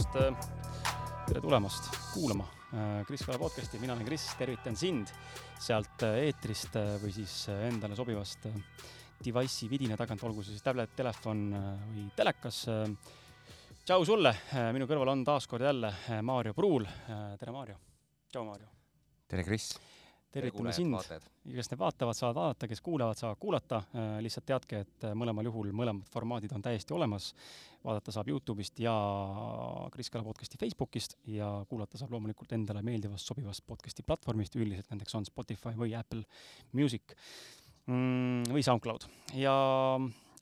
halloo, halloo, tere tulemast, kuulama Kris Kala podcasti, mina olen Kris, tervitan sind sealt eetrist või siis endale sobivast device'i vidina tagant, olgu see siis tablet, telefon või telekas. tšau sulle, minu kõrval on taas kord jälle Maarjo Pruul. tere, Maarjo. tšau, Maarjo. tere, Kris tervitame sind, kes need vaatavad, saavad vaadata, kes kuulavad, saavad kuulata. Äh, lihtsalt teadke, et äh, mõlemal juhul mõlemad formaadid on täiesti olemas. vaadata saab Youtube'ist ja Kris Kala podcasti Facebookist ja kuulata saab loomulikult endale meeldivast, sobivast podcasti platvormist, üldiselt nendeks on Spotify või Apple Music mm, või SoundCloud ja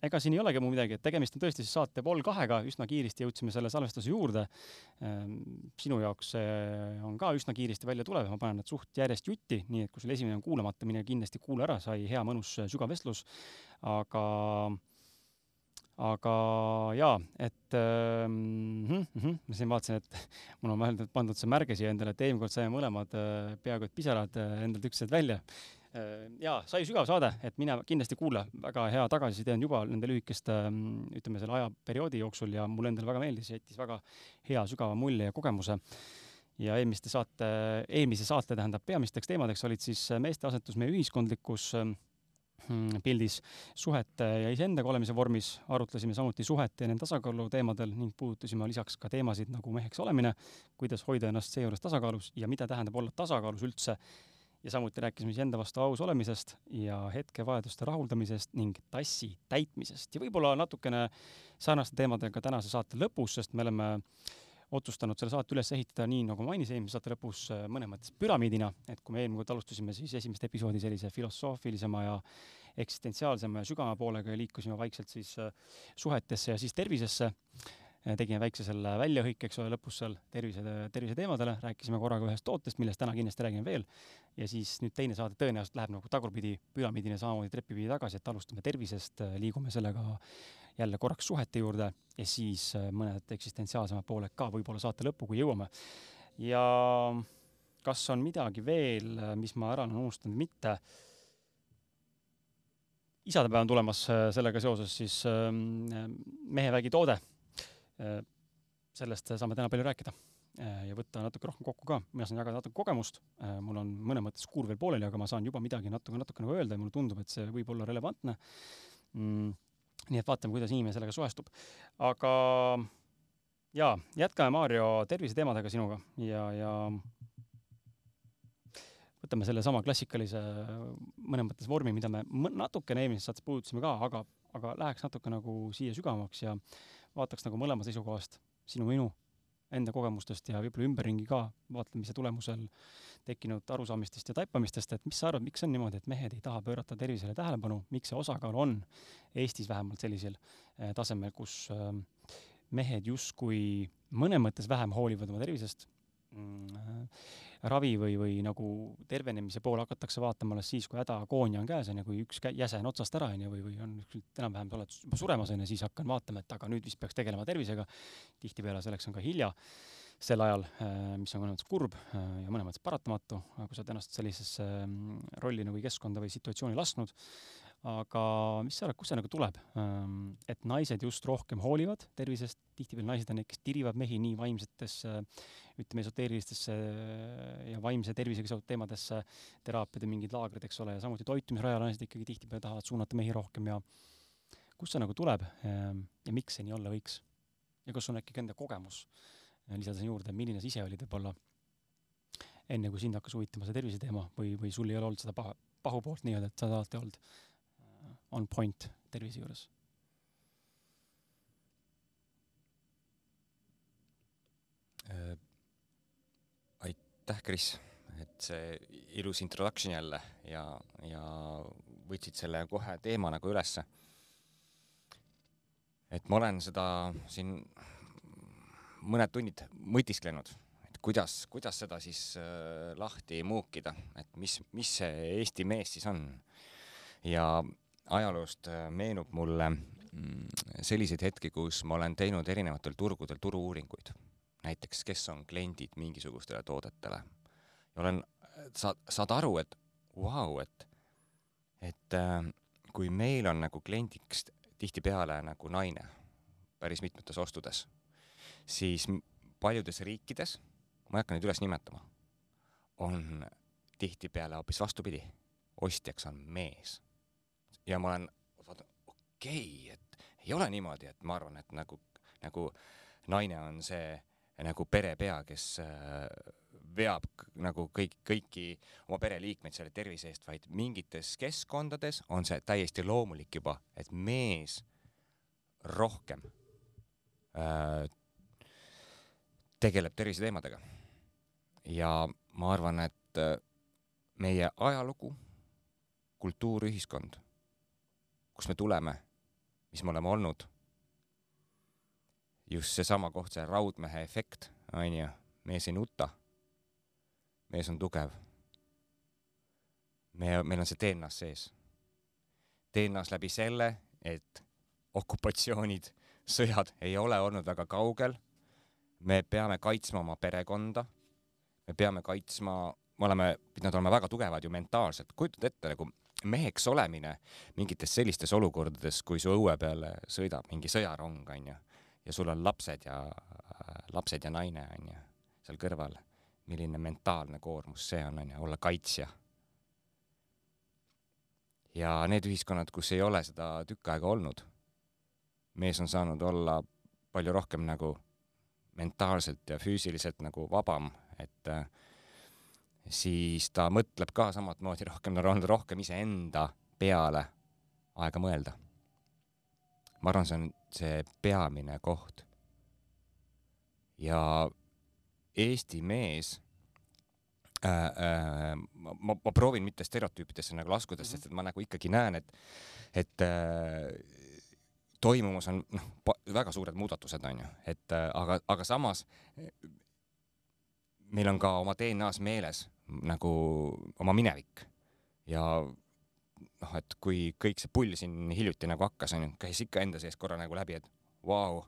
ega siin ei olegi muu midagi, et tegemist on tõesti siis saate Vol kahega, üsna kiiresti jõudsime selle salvestuse juurde. Ehm, sinu jaoks see on ka üsna kiiresti välja tulev, ma panen nad suht järjest jutti, nii et kui sul esimene on kuulamata, mine kindlasti kuula ära, sai hea mõnus sügav vestlus. aga, aga jaa, et äh, äh, ma siin vaatasin, et mul on vahel pandud see märge siia endale, et eelmine kord saime mõlemad äh, peaaegu et pisarad endalt üksteised välja jaa, sai sügav saade, et mine kindlasti kuula, väga hea tagasiside on juba nende lühikeste, mm, ütleme selle ajaperioodi jooksul ja mulle endale väga meeldis, jättis väga hea sügava mulje ja kogemuse. ja eelmiste saate, eelmise saate tähendab peamisteks teemadeks olid siis meeste asetus meie ühiskondlikus mm, pildis suhete ja iseendaga olemise vormis, arutlesime samuti suhete ja nende tasakaalu teemadel ning puudutasime lisaks ka teemasid nagu meheks olemine, kuidas hoida ennast seejuures tasakaalus ja mida tähendab olla tasakaalus üldse ja samuti rääkisime siis enda vastu aus olemisest ja hetkevajaduste rahuldamisest ning tassi täitmisest. Ja võib-olla natukene sarnaste teemadega tänase saate lõpus, sest me oleme otsustanud selle saate üles ehitada nii, nagu mainisin eelmise saate lõpus, mõnes mõttes püramiidina, et kui me eelmine kord alustasime siis esimest episoodi sellise filosoofilisema ja eksistentsiaalsema ja sügavama poolega ja liikusime vaikselt siis suhetesse ja siis tervisesse. Äh, tegime väikse selle väljahõike, eks ole, lõpus seal tervise, terviseteemadele, rääkisime korraga ühest tootest, millest täna kindlasti räägime veel. ja siis nüüd teine saade tõenäoliselt läheb nagu tagurpidi, püramiidina samamoodi trepipidi tagasi, et alustame tervisest, äh, liigume sellega jälle korraks suhete juurde ja siis äh, mõned eksistentsiaalsemad pooled ka võib-olla saate lõppu, kui jõuame. ja kas on midagi veel, mis ma ära olen unustanud, mitte isadepäev on tulemas sellega seoses siis ähm, mehevägi toode Äh, sellest saame täna palju rääkida äh, ja võtta natuke rohkem kokku ka. mina saan jagada natuke kogemust, äh, mul on mõnes mõttes kuur veel pooleli, aga ma saan juba midagi natuke, natuke nagu öelda ja mulle tundub, et see võib olla relevantne mm,. nii et vaatame, kuidas inimene sellega suhestub. aga jaa, jätkame Maarjo terviseteemadega sinuga ja, ja võtame sellesama klassikalise mõnes mõttes vormi, mida me natukene eelmises saates puudutasime ka, aga, aga läheks natuke nagu siia sügavamaks ja äh, vaataks nagu mõlema seisukohast, sinu-minu, enda kogemustest ja võib-olla ümberringi ka vaatlemise tulemusel tekkinud arusaamistest ja taipamistest, et mis sa arvad, miks on niimoodi, et mehed ei taha pöörata tervisele tähelepanu, miks see osakaal on Eestis vähemalt sellisel eh, tasemel, kus eh, mehed justkui mõnes mõttes vähem hoolivad oma tervisest ravi või, või nagu tervenemise poole hakatakse vaatama alles siis, kui hädakoonia on käes, on ju, kui üks jäse on otsast ära, on ju, või, või on enam-vähem, sa oled juba suremas, on ju, siis hakkan vaatama, et aga nüüd vist peaks tegelema tervisega. tihtipeale selleks on ka hilja sel ajal, äh, mis on mõnes mõttes kurb äh, ja mõnes mõttes paratamatu, kui sa oled ennast sellisesse mm, rolli nagu keskkonda või situatsiooni lasknud aga mis sa arvad, kust see nagu tuleb, ähm, et naised just rohkem hoolivad tervisest, tihtipeale naised on need, kes tirivad mehi nii vaimsetesse, ütleme, esoteerilistesse ja vaimse tervisega seotud teemadesse, teraapiad ja mingid laagrid, eks ole, ja samuti toitumisrajal naised ikkagi tihtipeale tahavad suunata mehi rohkem ja kust see nagu tuleb? Ähm, ja miks see nii olla võiks? ja kas on äkki ka enda kogemus? Äh, lisada sinna juurde, milline sa ise olid võib-olla enne, kui sind hakkas huvitama see terviseteema või, või sul ei ole olnud seda paha, pahupoolt nii-öelda, et sa oled alati olnud on point tervise juures? Äh, aitäh, Kris, et see ilus introduction jälle ja, ja võtsid selle kohe teema nagu ülesse. et ma olen seda siin mõned tunnid mõtisklenud, et kuidas, kuidas seda siis äh, lahti muukida, et mis, mis see Eesti mees siis on. ja ajaloost äh, meenub mulle mm, selliseid hetki, kus ma olen teinud erinevatel turgudel turu-uuringuid. näiteks, kes on kliendid mingisugustele toodetele. olen, saad, saad aru, et vau wow,, et, et äh, kui meil on nagu kliendiks tihtipeale nagu naine, päris mitmetes ostudes, siis paljudes riikides, ma ei hakka neid üles nimetama, on tihtipeale hoopis vastupidi, ostjaks on mees. Ja ma olen, okei okay,, et ei ole niimoodi, et ma arvan, et nagu, nagu naine on see nagu perepea, kes äh, veab nagu kõik, kõiki oma pereliikmeid selle tervise eest, vaid mingites keskkondades on see täiesti loomulik juba, et mees rohkem äh, tegeleb terviseteemadega. ja ma arvan, et äh, meie ajalugu, kultuur, ühiskond, kust me tuleme, mis me oleme olnud, just seesama koht, see raudmehe efekt, onju, mees ei nuta mees on tugev. me, meil on see DNA-s sees. DNA-s läbi selle, et okupatsioonid, sõjad ei ole olnud väga kaugel. me peame kaitsma oma perekonda. me peame kaitsma, me oleme pidanud olema väga tugevad ju mentaalselt, kujutad ette nagu meheks olemine mingites sellistes olukordades, kui su õue peale sõidab mingi sõjarong, onju, ja sul on lapsed ja lapsed ja naine, onju, seal kõrval milline mentaalne koormus see on, on ju, olla kaitsja. ja need ühiskonnad, kus ei ole seda tükk aega olnud, mees on saanud olla palju rohkem nagu mentaalselt ja füüsiliselt nagu vabam, et äh, siis ta mõtleb ka samat moodi rohkem, tal on rohkem iseenda peale aega mõelda. ma arvan, see on see peamine koht. ja Eesti mees äh,, äh, ma, ma, ma proovin mitte stereotüüpidesse nagu laskuda mm, -hmm. sest et ma nagu ikkagi näen, et, et äh, toimumas on noh, väga suured muudatused, onju, et äh, aga, aga samas meil on ka oma DNA-s meeles nagu oma minevik ja noh, et kui kõik see pull siin hiljuti nagu hakkas, onju, käis ikka enda sees korra nagu läbi, et vau wow,,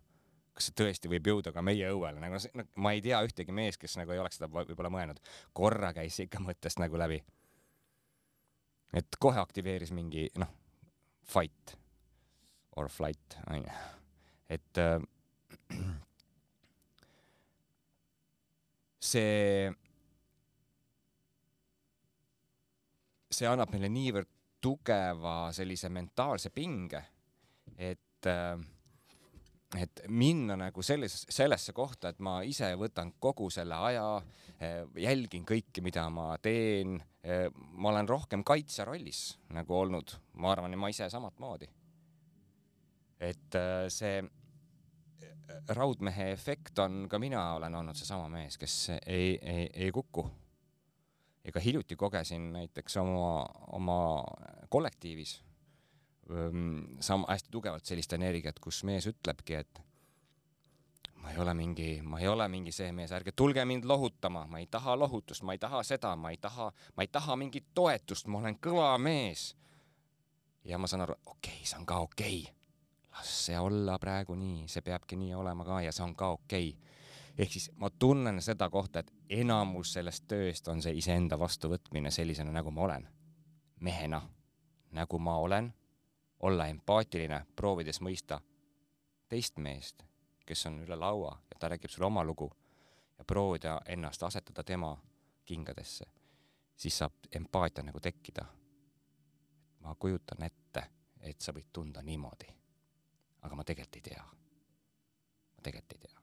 kas see tõesti võib jõuda ka meie õuele, nagu no, ma ei tea ühtegi meest, kes nagu ei oleks seda võib-olla mõelnud. korra käis ikka mõttest nagu läbi. et kohe aktiveeris mingi noh, fight or flight onju, et äh, see, see annab meile niivõrd tugeva sellise mentaalse pinge, et äh, et minna nagu selles, sellesse kohta, et ma ise võtan kogu selle aja, eh, jälgin kõike, mida ma teen. Eh, ma olen rohkem kaitsja rollis nagu olnud, ma arvan, ma ise samamoodi. et eh, see raudmehe efekt on, ka mina olen olnud seesama mees, kes ei, ei, ei kuku. Ega hiljuti kogesin näiteks oma, oma kollektiivis sama hästi tugevalt sellist energiat, kus mees ütlebki, et ma ei ole mingi, ma ei ole mingi see mees, ärge tulge mind lohutama, ma ei taha lohutust, ma ei taha seda, ma ei taha, ma ei taha mingit toetust, ma olen kõva mees. ja ma saan aru, okei okay,, see on ka okei okay.. las see olla praegu nii, see peabki nii olema ka ja see on ka okei okay. Ehk siis ma tunnen seda kohta, et enamus sellest tööst on see iseenda vastuvõtmine sellisena, nagu ma olen. mehena, nagu ma olen olla empaatiline, proovides mõista teist meest, kes on üle laua ja ta räägib sulle oma lugu ja proovida ennast asetada tema kingadesse, siis saab empaatia nagu tekkida. ma kujutan ette, et sa võid tunda niimoodi. aga ma tegelikult ei tea. ma tegelikult ei tea.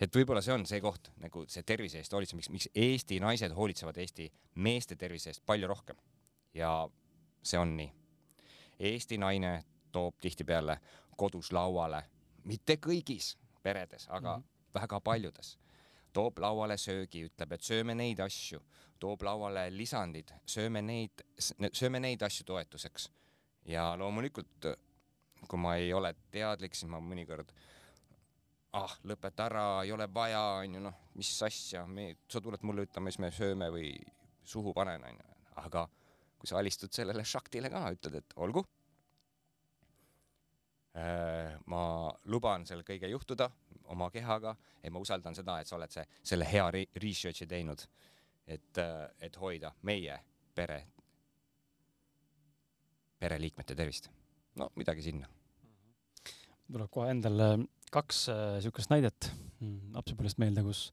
Et võib-olla see on see koht nagu see tervise eest hoolitsemine, miks, miks Eesti naised hoolitsevad Eesti meeste tervise eest palju rohkem. ja see on nii Eesti naine toob tihtipeale kodus lauale, mitte kõigis peredes, aga mm -hmm. väga paljudes, toob lauale söögi, ütleb, et sööme neid asju, toob lauale lisandid, sööme neid, sööme neid asju toetuseks. ja loomulikult, kui ma ei ole teadlik, siis ma mõnikord ah, lõpeta ära, ei ole vaja, onju, noh, mis asja, me, sa tuled mulle ütlema, siis me sööme või suhu panen, onju, aga kui sa alistud sellele šaktile ka, ütled, et olgu. Äh, ma luban sel kõige juhtuda oma kehaga ja ma usaldan seda, et sa oled see, selle hea research'i teinud, et, äh, et hoida meie pere, pereliikmete tervist. no midagi sinna tuleb kohe endal kaks niisugust äh, näidet mm, lapsepõlvest meelde, kus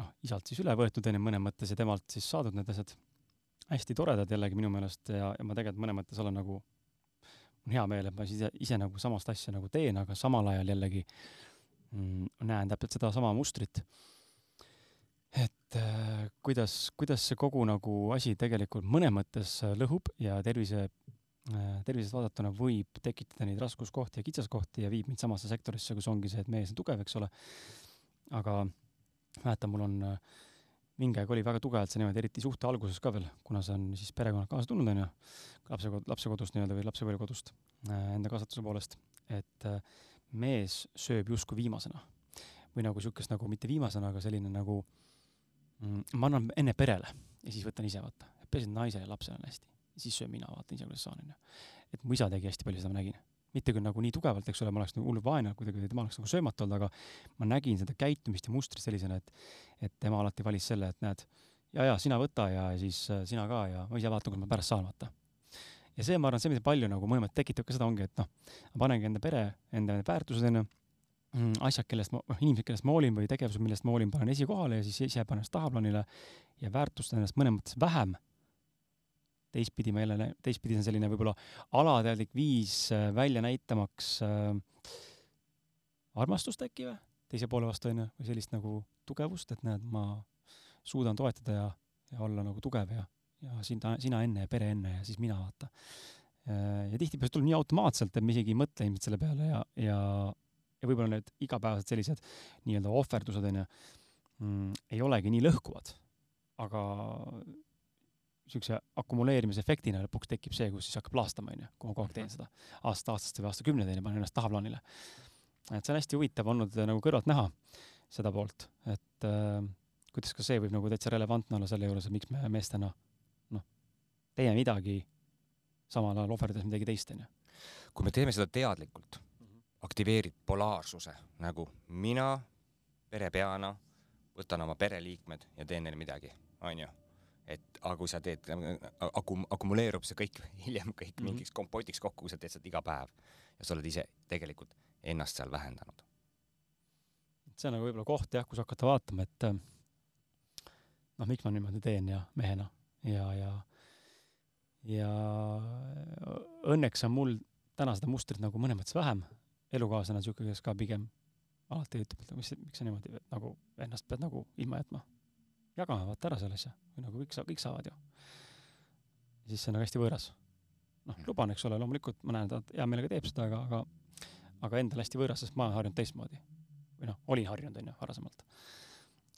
noh, isalt siis üle võetud onju mõnes mõttes ja temalt siis saadud need asjad. hästi toredad jällegi minu meelest ja, ja ma tegelikult mõnes mõttes olen nagu, on hea meel, et ma ise, ise nagu samast asja nagu teen, aga samal ajal jällegi mm, näen täpselt sedasama mustrit. et äh, kuidas, kuidas see kogu nagu asi tegelikult mõnes mõttes lõhub ja tervise Äh, tervisest vaadatuna võib tekitada neid raskuskohti ja kitsaskohti ja viib mind samasse sektorisse, kus ongi see, et mees on tugev, eks ole. aga mäletan, mul on äh, mingi aeg oli väga tugevalt see niimoodi, eriti suhte alguses ka veel, kuna see on siis perekonnad kaasa tulnud, onju, lapse, lapsekodust nii-öelda või lapsepõlvekodust äh, enda kasvatuse poolest, et mees sööb justkui viimasena. Või nagu siukest nagu mitte viimasena, aga selline nagu mm, ma annan enne perele ja siis võtan ise vaata, peaasi, et naisel ja lapsel on hästi siis söön mina, vaatan ise, kuidas saan, onju. et mu isa tegi hästi palju seda, ma nägin. mitte küll nagu nii tugevalt, eks ole, ma oleks nagu hull vaene kuidagi, tema oleks nagu söömatu olnud, aga ma nägin seda käitumist ja mustrit sellisena, et, et tema alati valis selle, et näed, ja, ja sina võta ja siis äh, sina ka ja ma ise vaatan, kuidas ma pärast saan, vaata. ja see, ma arvan, see, mida palju nagu mõlemad tekitab ka seda, ongi, et noh, ma panengi enda pere, enda väärtused, onju mm, asjad, kellest ma, noh, inimesed, kellest ma hoolin või tegevused, millest ma hoolin, panen esikohale ja siis ise panen tahaplaanile ja väärtustan ennast mõnes mõttes vähem teistpidi jälle, teistpidi see on selline võib-olla alateadlik viis äh, välja näitamaks äh, armastust äkki või, teise poole vastu onju, või sellist nagu tugevust, et näed, ma suudan toetada ja, ja olla nagu tugev ja, ja sina, sina enne ja pere enne ja siis mina vaata. Äh, ja tihtipeale see tuleb nii automaatselt, et me isegi ei mõtle ilmselt selle peale ja, ja, ja võib-olla need igapäevased sellised nii-öelda ohverdused onju mm, ei olegi nii lõhkuvad, aga niisuguse akumuleerimisefektina lõpuks tekib see, kus siis hakkab laastama, onju, kui ma kogu aeg teen seda aasta aastast või aastakümneid, onju, panen ennast tahaplaanile. et see on hästi huvitav olnud äh, nagu kõrvalt näha seda poolt, et äh, kuidas ka see võib nagu täitsa relevantne olla selle juures, et miks me meestena noh, teeme midagi, samal ajal ohverdades midagi teist, onju. kui me teeme seda teadlikult, mhm. aktiveerib polaarsuse nagu mina perepeana võtan oma pereliikmed ja teen neile midagi, onju et aga kui sa teed, akum-, akumuleerub see kõik hiljem kõik mm -hmm. mingiks kompotiks kokku, kui sa teed seda iga päev ja sa oled ise tegelikult ennast seal vähendanud. see on nagu võib-olla koht jah, kus hakata vaatama, et äh, noh, miks ma niimoodi teen ja mehena ja, ja ja õnneks on mul täna seda mustrit nagu mõnes mõttes vähem, elukaaslane on siuke, kes ka pigem alati ütleb, et mis, miks sa niimoodi nagu ennast pead nagu ilma jätma jagame vaata ära selle asja või nagu kõik sa-, kõik saavad ju. ja siis see on nagu hästi võõras. noh, mm. luban, eks ole, loomulikult ma näen, ta hea meelega teeb seda, aga, aga, aga endale hästi võõras, sest ma olen harjunud teistmoodi. või noh, olin harjunud, onju, varasemalt.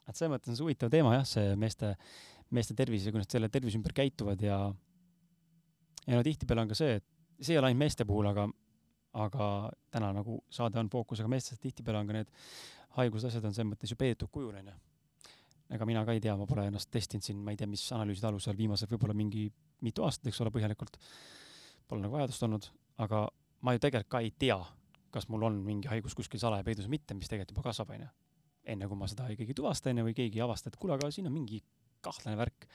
et selles mõttes on see huvitav teema jah, see meeste, meeste tervis ja kui nad selle tervise ümber käituvad ja, ja no tihtipeale on ka see, et see ei ole ainult meeste puhul, aga, aga täna nagu saade on fookusega meestes, tihtipeale on ka need haigusasjad on selles mõttes ju peetud kujul, onju ega mina ka ei tea, ma pole ennast testinud siin, ma ei tea, mis analüüside alusel viimased võib-olla mingi mitu aastat, eks ole, põhjalikult. Pole nagu vajadust olnud, aga ma ju tegelikult ka ei tea, kas mul on mingi haigus kuskil salaja peidus või mitte, mis tegelikult juba kasvab, onju. enne kui ma seda keegi ei tuvasta, onju, või keegi ei avasta, et kuule, aga siin on mingi kahtlane värk.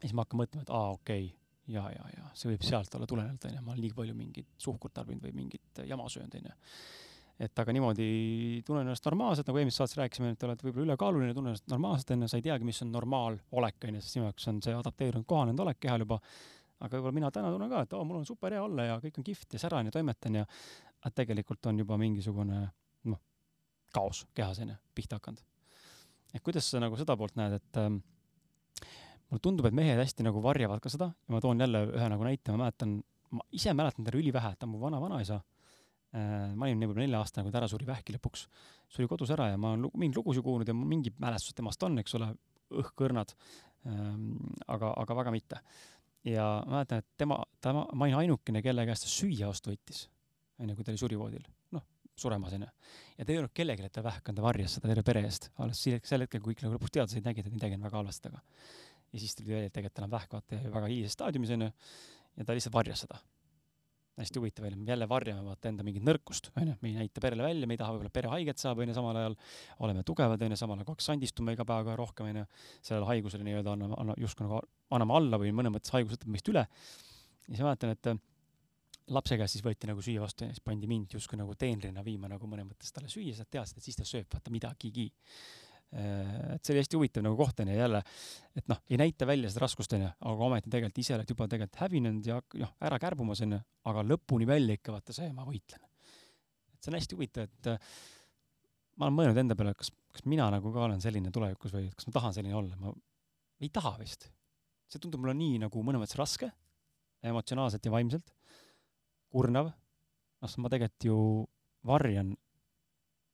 siis ma hakkan mõtlema, et aa, okei okay,, ja, ja, ja see võib sealt olla tulenevalt, onju, ma olen liiga palju mingit suhkurt tarbinud või mingit jama söönud, onju et aga niimoodi tunnen ennast normaalselt, nagu eelmises saates rääkisime, et oled võib-olla ülekaaluline, tunnen ennast normaalselt, onju, sa ei teagi, mis on normaalolek, onju, sest sinu jaoks on see adapteerunud, kohanenud olek kehal juba. aga võib-olla mina täna tunnen ka, et oo, mul on super hea olla ja kõik on kihvt ja säran ja toimetan ja aga tegelikult on juba mingisugune noh, kaos kehas onju, pihta hakanud. et kuidas sa nagu seda poolt näed, et ähm, mulle tundub, et mehed hästi nagu varjavad ka seda ja ma toon jälle ühe nagu näite, ma mäletan, ma ise mäletan teda ülivähe, ta on mu vana-vanaisa ma olin võib-olla nelja aastane, kui ta ära suri vähki lõpuks. suri kodus ära ja ma olen mingeid lugusid kuulnud ja mingid mälestused temast on, eks ole, õhkõrnad. Ähm, aga, aga väga mitte. ja ma mäletan, et tema, ta, ma olin ainukene, kelle käest ta süüa ostu võttis, onju, kui ta oli surivoodil, noh, suremas onju. ja ta ei öelnud kellelegi, et ta vähk on, ta varjas seda terve pere eest. alles sel hetkel, kui kõik nagu lõpuks teadlased nägid, et midagi on väga halvasti taga. ja siis tuli välja, et tegelikult tal on vähk, vaata, väga hilises staadiumis onju. ja ta lihtsalt varjas seda hästi huvitav oli, me jälle varjame vaata enda mingit nõrkust, onju, me ei näita perele välja, me ei taha võib-olla pere haiget saab, onju, samal ajal oleme tugevad, onju, samal ajal kogu aeg sandistume iga päev kohe rohkem, onju, sellele haigusele nii-öelda anname, anna, justkui nagu anname alla või mõnes mõttes haigus võtab meist üle. ja siis ma mäletan, et lapse käest siis võeti nagu süüa vastu ja siis pandi mind justkui nagu teenrina viima nagu mõnes mõttes talle süüa, sa teadsid, et siis ta sööb vaata midagigi. Et see oli hästi huvitav nagu koht onju jälle, et noh, ei näita välja seda raskust onju, aga ometi tegelikult ise oled juba tegelikult hävinenud ja noh, ära kärbumas onju, aga lõpuni välja ikka vaata see, ma võitlen. et see on hästi huvitav, et äh, ma olen mõelnud enda peale, kas, kas mina nagu ka olen selline tulevikus või kas ma tahan selline olla, ma ei taha vist. see tundub mulle nii nagu mõnes mõttes raske, emotsionaalselt ja vaimselt kurnav, noh, ma tegelikult ju varjan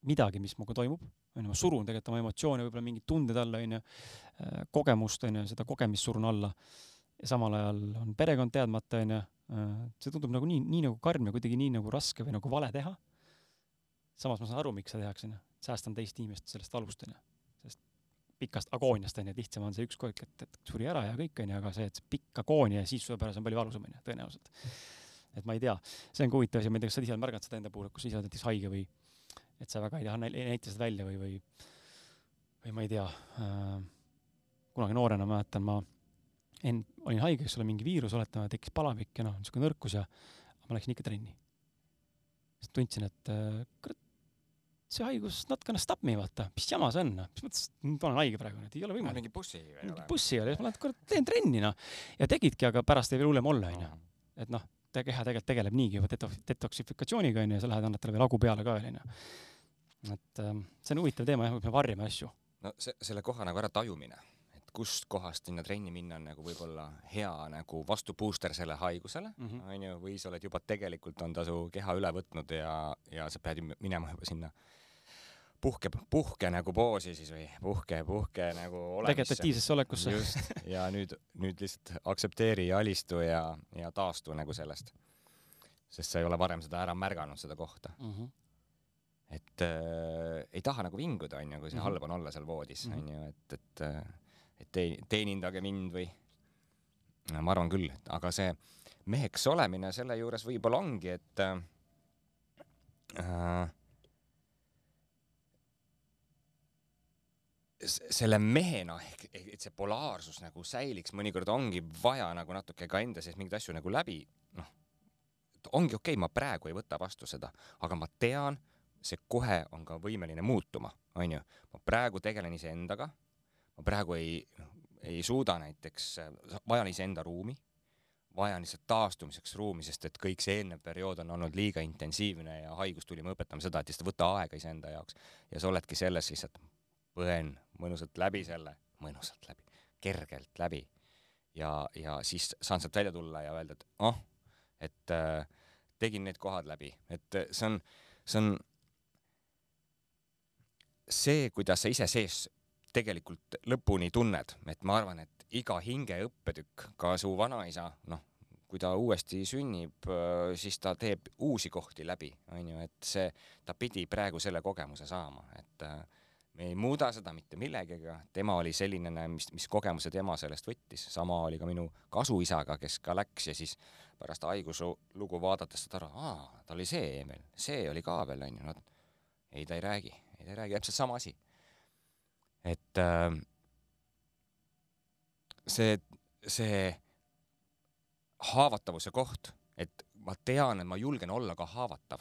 midagi, mis minuga toimub, onju, ma surun tegelikult oma emotsioone, võib-olla mingid tunded alla, onju, äh, kogemust, onju, seda kogemist surun alla. ja samal ajal on perekond teadmata, onju, äh, see tundub nagu nii, nii nagu karm ja kuidagi nii nagu raske või nagu vale teha. samas ma saan aru, miks seda tehakse, onju, säästan teist inimest sellest valust, onju, sellest pikast agooniast, onju, et lihtsam on see üks koik, et, et suri ära ja kõik, onju, aga see, et see pikk agoonia ja siis su pärast on palju valusam, onju, tõenäoliselt et ma ei tea, see on ka huvitav asi, ma ei tea, kas sa ise oled märganud seda enda puhul, kui sa ise oled näiteks haige või et sa väga ei taha näita seda välja või, või või ma ei tea äh,, kunagi noorena mäletan ma en-, olin haige, eks ole, mingi viirus, oletame, tekkis palavik ja noh, niisugune nõrkus ja ma läksin ikka trenni. siis tundsin, et äh, kurat, see haigus natukene stab me, vaata, mis jama see on, noh, mis mõttes, ma olen haige praegu, et ei ole võimalik. mingi bussi ei ole. bussi ole, siis ma lähen, kurat, teen trenni, noh. ja tegidki, aga pärast ei veel hullem olla, onju. et noh, keha tegelikult tegeleb niigi juba deto-, detoksifikatsiooniga onju ja sa lähed, annad talle veel hagu peale ka veel onju. Et ähm, see on huvitav teema jah, me varjame asju. no see, selle koha nagu ära tajumine, et kust kohast sinna trenni minna on nagu võib-olla hea nagu vastu booster selle haigusele onju mm -hmm., või sa oled juba tegelikult on ta su keha üle võtnud ja, ja sa pead minema juba sinna puhke, puhke nagu poosi siis või puhke, puhke nagu olemisse. vegetatiivsesse olekusse. just, ja nüüd, nüüd lihtsalt aktsepteeri ja alistu ja, ja taastu nagu sellest. sest sa ei ole varem seda ära märganud, seda kohta mm. -hmm. Et äh, ei taha nagu vinguda, onju, kui see mm -hmm. halb on olla seal voodis, mhm. onju, et, et, äh, et tee, teenindage mind või. ma arvan küll, aga see meheks olemine selle juures võib-olla ongi, et äh, selle mehena ehk, et see polaarsus nagu säiliks, mõnikord ongi vaja nagu natuke ka enda sees mingeid asju nagu läbi, noh, ongi okei okay,, ma praegu ei võta vastu seda, aga ma tean, see kohe on ka võimeline muutuma, onju. ma praegu tegelen iseendaga, ma praegu ei, ei suuda näiteks, vajan iseenda ruumi, vajan lihtsalt taastumiseks ruumi, sest et kõik see eelnev periood on olnud liiga intensiivne ja haigus tuli me õpetama seda, et lihtsalt võta aega iseenda jaoks ja sa oledki selles lihtsalt põen mõnusalt läbi selle, mõnusalt läbi, kergelt läbi. ja, ja siis saan sealt välja tulla ja öelda, et oh, et äh, tegin need kohad läbi, et äh, see on, see on see, kuidas sa ise sees tegelikult lõpuni tunned, et ma arvan, et iga hinge õppetükk, ka su vanaisa, noh, kui ta uuesti sünnib, äh, siis ta teeb uusi kohti läbi, onju, et see, ta pidi praegu selle kogemuse saama, et äh, me ei muuda seda mitte millegagi, tema oli selline, mis, mis kogemuse tema sellest võttis, sama oli ka minu kasuisaga, kes ka läks ja siis pärast haiguslugu vaadates saad aru, aa, ta oli see veel, see oli ka veel onju, no ei, ta ei räägi, ei ta ei räägi, täpselt sama asi. et äh, see, see haavatavuse koht, et ma tean, et ma julgen olla ka haavatav.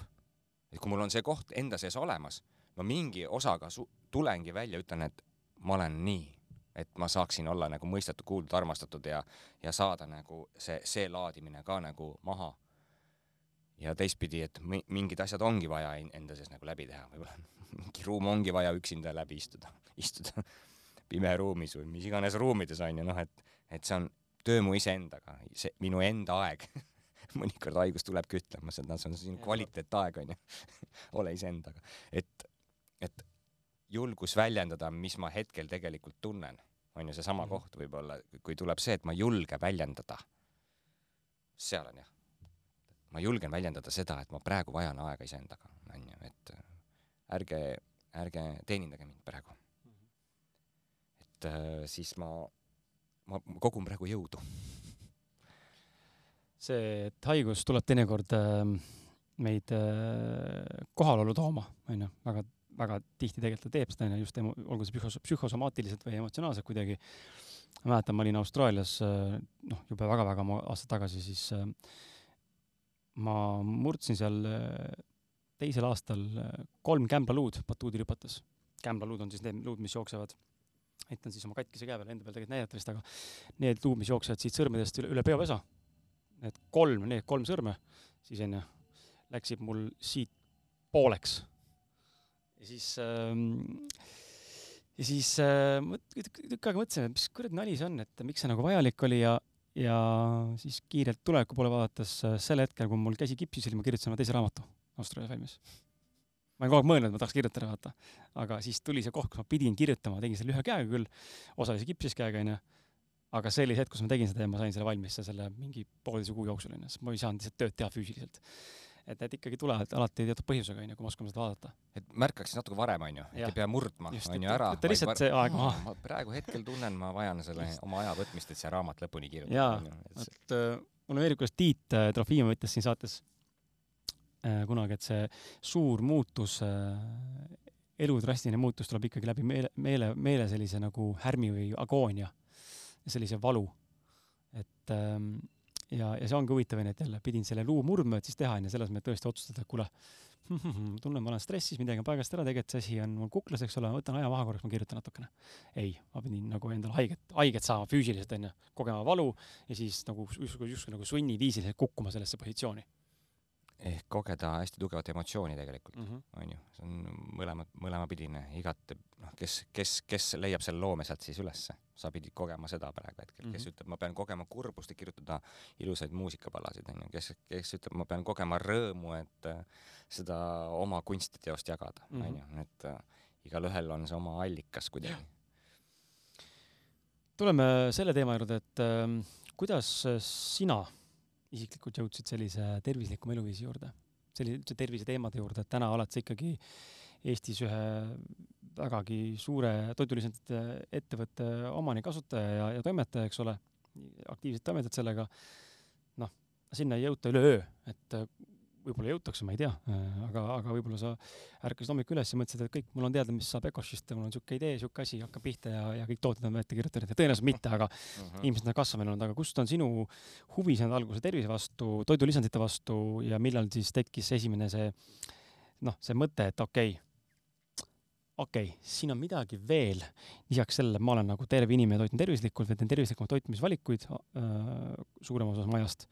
et kui mul on see koht enda sees olemas, ma mingi osaga tulengi välja, ütlen, et ma olen nii, et ma saaksin olla nagu mõistetud, kuuldud, armastatud ja, ja saada nagu see, see laadimine ka nagu maha. Ja teistpidi, et mingid asjad ongi vaja enda sees nagu läbi teha, võib-olla mingi ruum ongi vaja üksinda läbi istuda, istuda pimeruumis või mis iganes ruumides on ju, noh, et, et see on töö mu iseendaga, see minu enda aeg mõnikord haigus tulebki ütlema seda, see on sinu kvaliteetaeg onju ole iseendaga, et, et julgus väljendada, mis ma hetkel tegelikult tunnen, on ju seesama mm -hmm. koht võib-olla, kui tuleb see, et ma julge väljendada. seal on jah. Ma julgen väljendada seda, et ma praegu vajan aega iseendaga, on ju, et ärge, ärge teenindage mind praegu. et äh, siis ma, ma kogun praegu jõudu. see, et haigus tuleb teinekord äh, meid äh, kohalolu tooma, on ju, väga väga tihti tegelikult ta teeb seda, onju, just emo-, olgu see psühhos-, psühhosomaatiliselt või emotsionaalselt kuidagi. ma mäletan, ma olin Austraalias, noh, jube väga-väga aastaid tagasi, siis ma murdsin seal äh, teisel aastal äh, kolm kämblaluud batuudi rüpates. kämblaluud on siis need luud, mis jooksevad, näitan siis oma katkise käe peal, enda peal tegelikult näidata vist, aga need luud, mis jooksevad siit sõrmedest üle, üle peopesa, need kolm, need kolm sõrme, siis onju, läksid mul siit pooleks. ja siis ähm, ja siis äh, tükk aega mõtlesin, et mis kurat nali see on, et miks see nagu vajalik oli ja, ja siis kiirelt tuleviku poole vaadates äh, sel hetkel, kui mul käsi kipsis oli, ma kirjutasin oma teise raamatu Austraalia valmis. ma olen kogu aeg mõelnud, et ma tahaks kirjutada, vaata. aga siis tuli see koht, kus ma pidin kirjutama, tegin selle ühe käega küll, osalise kipsis käega, onju. aga see oli see hetk, kus ma tegin seda ja ma sain selle valmis selle mingi pooleteise kuu jooksul, onju, sest ma ei saanud lihtsalt tööd teha füüsiliselt et need ikkagi tulevad alati teatud põhjusega, onju, kui me oskame seda vaadata. et märkaks natuke varem, onju, et ei pea murdma, onju, ära. võta lihtsalt see aeg maha. ma praegu hetkel tunnen, ma vajan selle Just. oma aja võtmist, et see raamat lõpuni kirjutada. jaa, et äh, mulle meeldib, kuidas Tiit äh, Trofimov ütles siin saates äh, kunagi, et see suur muutus äh,, elu drastiline muutus tuleb ikkagi läbi meele, meele, meele sellise nagu härmi või agoonia, sellise valu. et ähm, ja, ja see ongi huvitav, onju, et jälle pidin selle luu murdma, et siis teha, onju, selles mõttes tõesti otsustada, et kuule, tunnen, ma olen stressis, midagi on paigast ära, tegelikult see asi on mul kuklas, eks ole, ma võtan aja maha korraks, ma kirjutan natukene. ei, ma pidin nagu endale haiget, haiget saama füüsiliselt, onju, kogema valu ja siis nagu justkui, justkui nagu sunniviisiliselt kukkuma sellesse positsiooni ehk kogeda hästi tugevat emotsiooni tegelikult mm, -hmm. on ju, see on mõlema, mõlemapidine, igat, noh, kes, kes, kes leiab selle loome sealt siis ülesse, sa pidid kogema seda praegu hetkel mm, -hmm. kes mhm. ütleb, ma pean kogema kurbust, et kirjutada ilusaid muusikapalasid, on ju, kes, kes ütleb, ma pean kogema rõõmu, et äh, seda oma kunstiteost jagada, on ju, mhm. et äh, igalühel on see oma allikas kuidagi. tuleme selle teema juurde, et äh, kuidas sina isiklikult jõudsid sellise tervislikuma eluviisi juurde, sellise üldse terviseteemade juurde, et täna oled sa ikkagi Eestis ühe vägagi suure toidulisandite ettevõtte omanik, asutaja ja, ja toimetaja, eks ole, aktiivselt toimetad sellega. noh, sinna ei jõuta üleöö, et võib-olla jõutakse, ma ei tea, aga, aga võib-olla sa ärkasid hommikul üles ja mõtlesid, et kõik, mul on teada, mis saab Ecoshist ja mul on niisugune idee, niisugune asi hakkab pihta ja, ja kõik tooted on ette kirjutatud ja tõenäoliselt mitte, aga uh -huh. ilmselt nad kasvamine olnud, aga kust on sinu huvi saanud alguse tervise vastu, toidulisandite vastu ja millal siis tekkis esimene see noh, see mõte, et okei okay,, okei okay,, siin on midagi veel lisaks sellele, ma olen nagu terve inimene, toitun tervislikult või teen tervislikumaid toitumisvalikuid äh, suurema osas majast.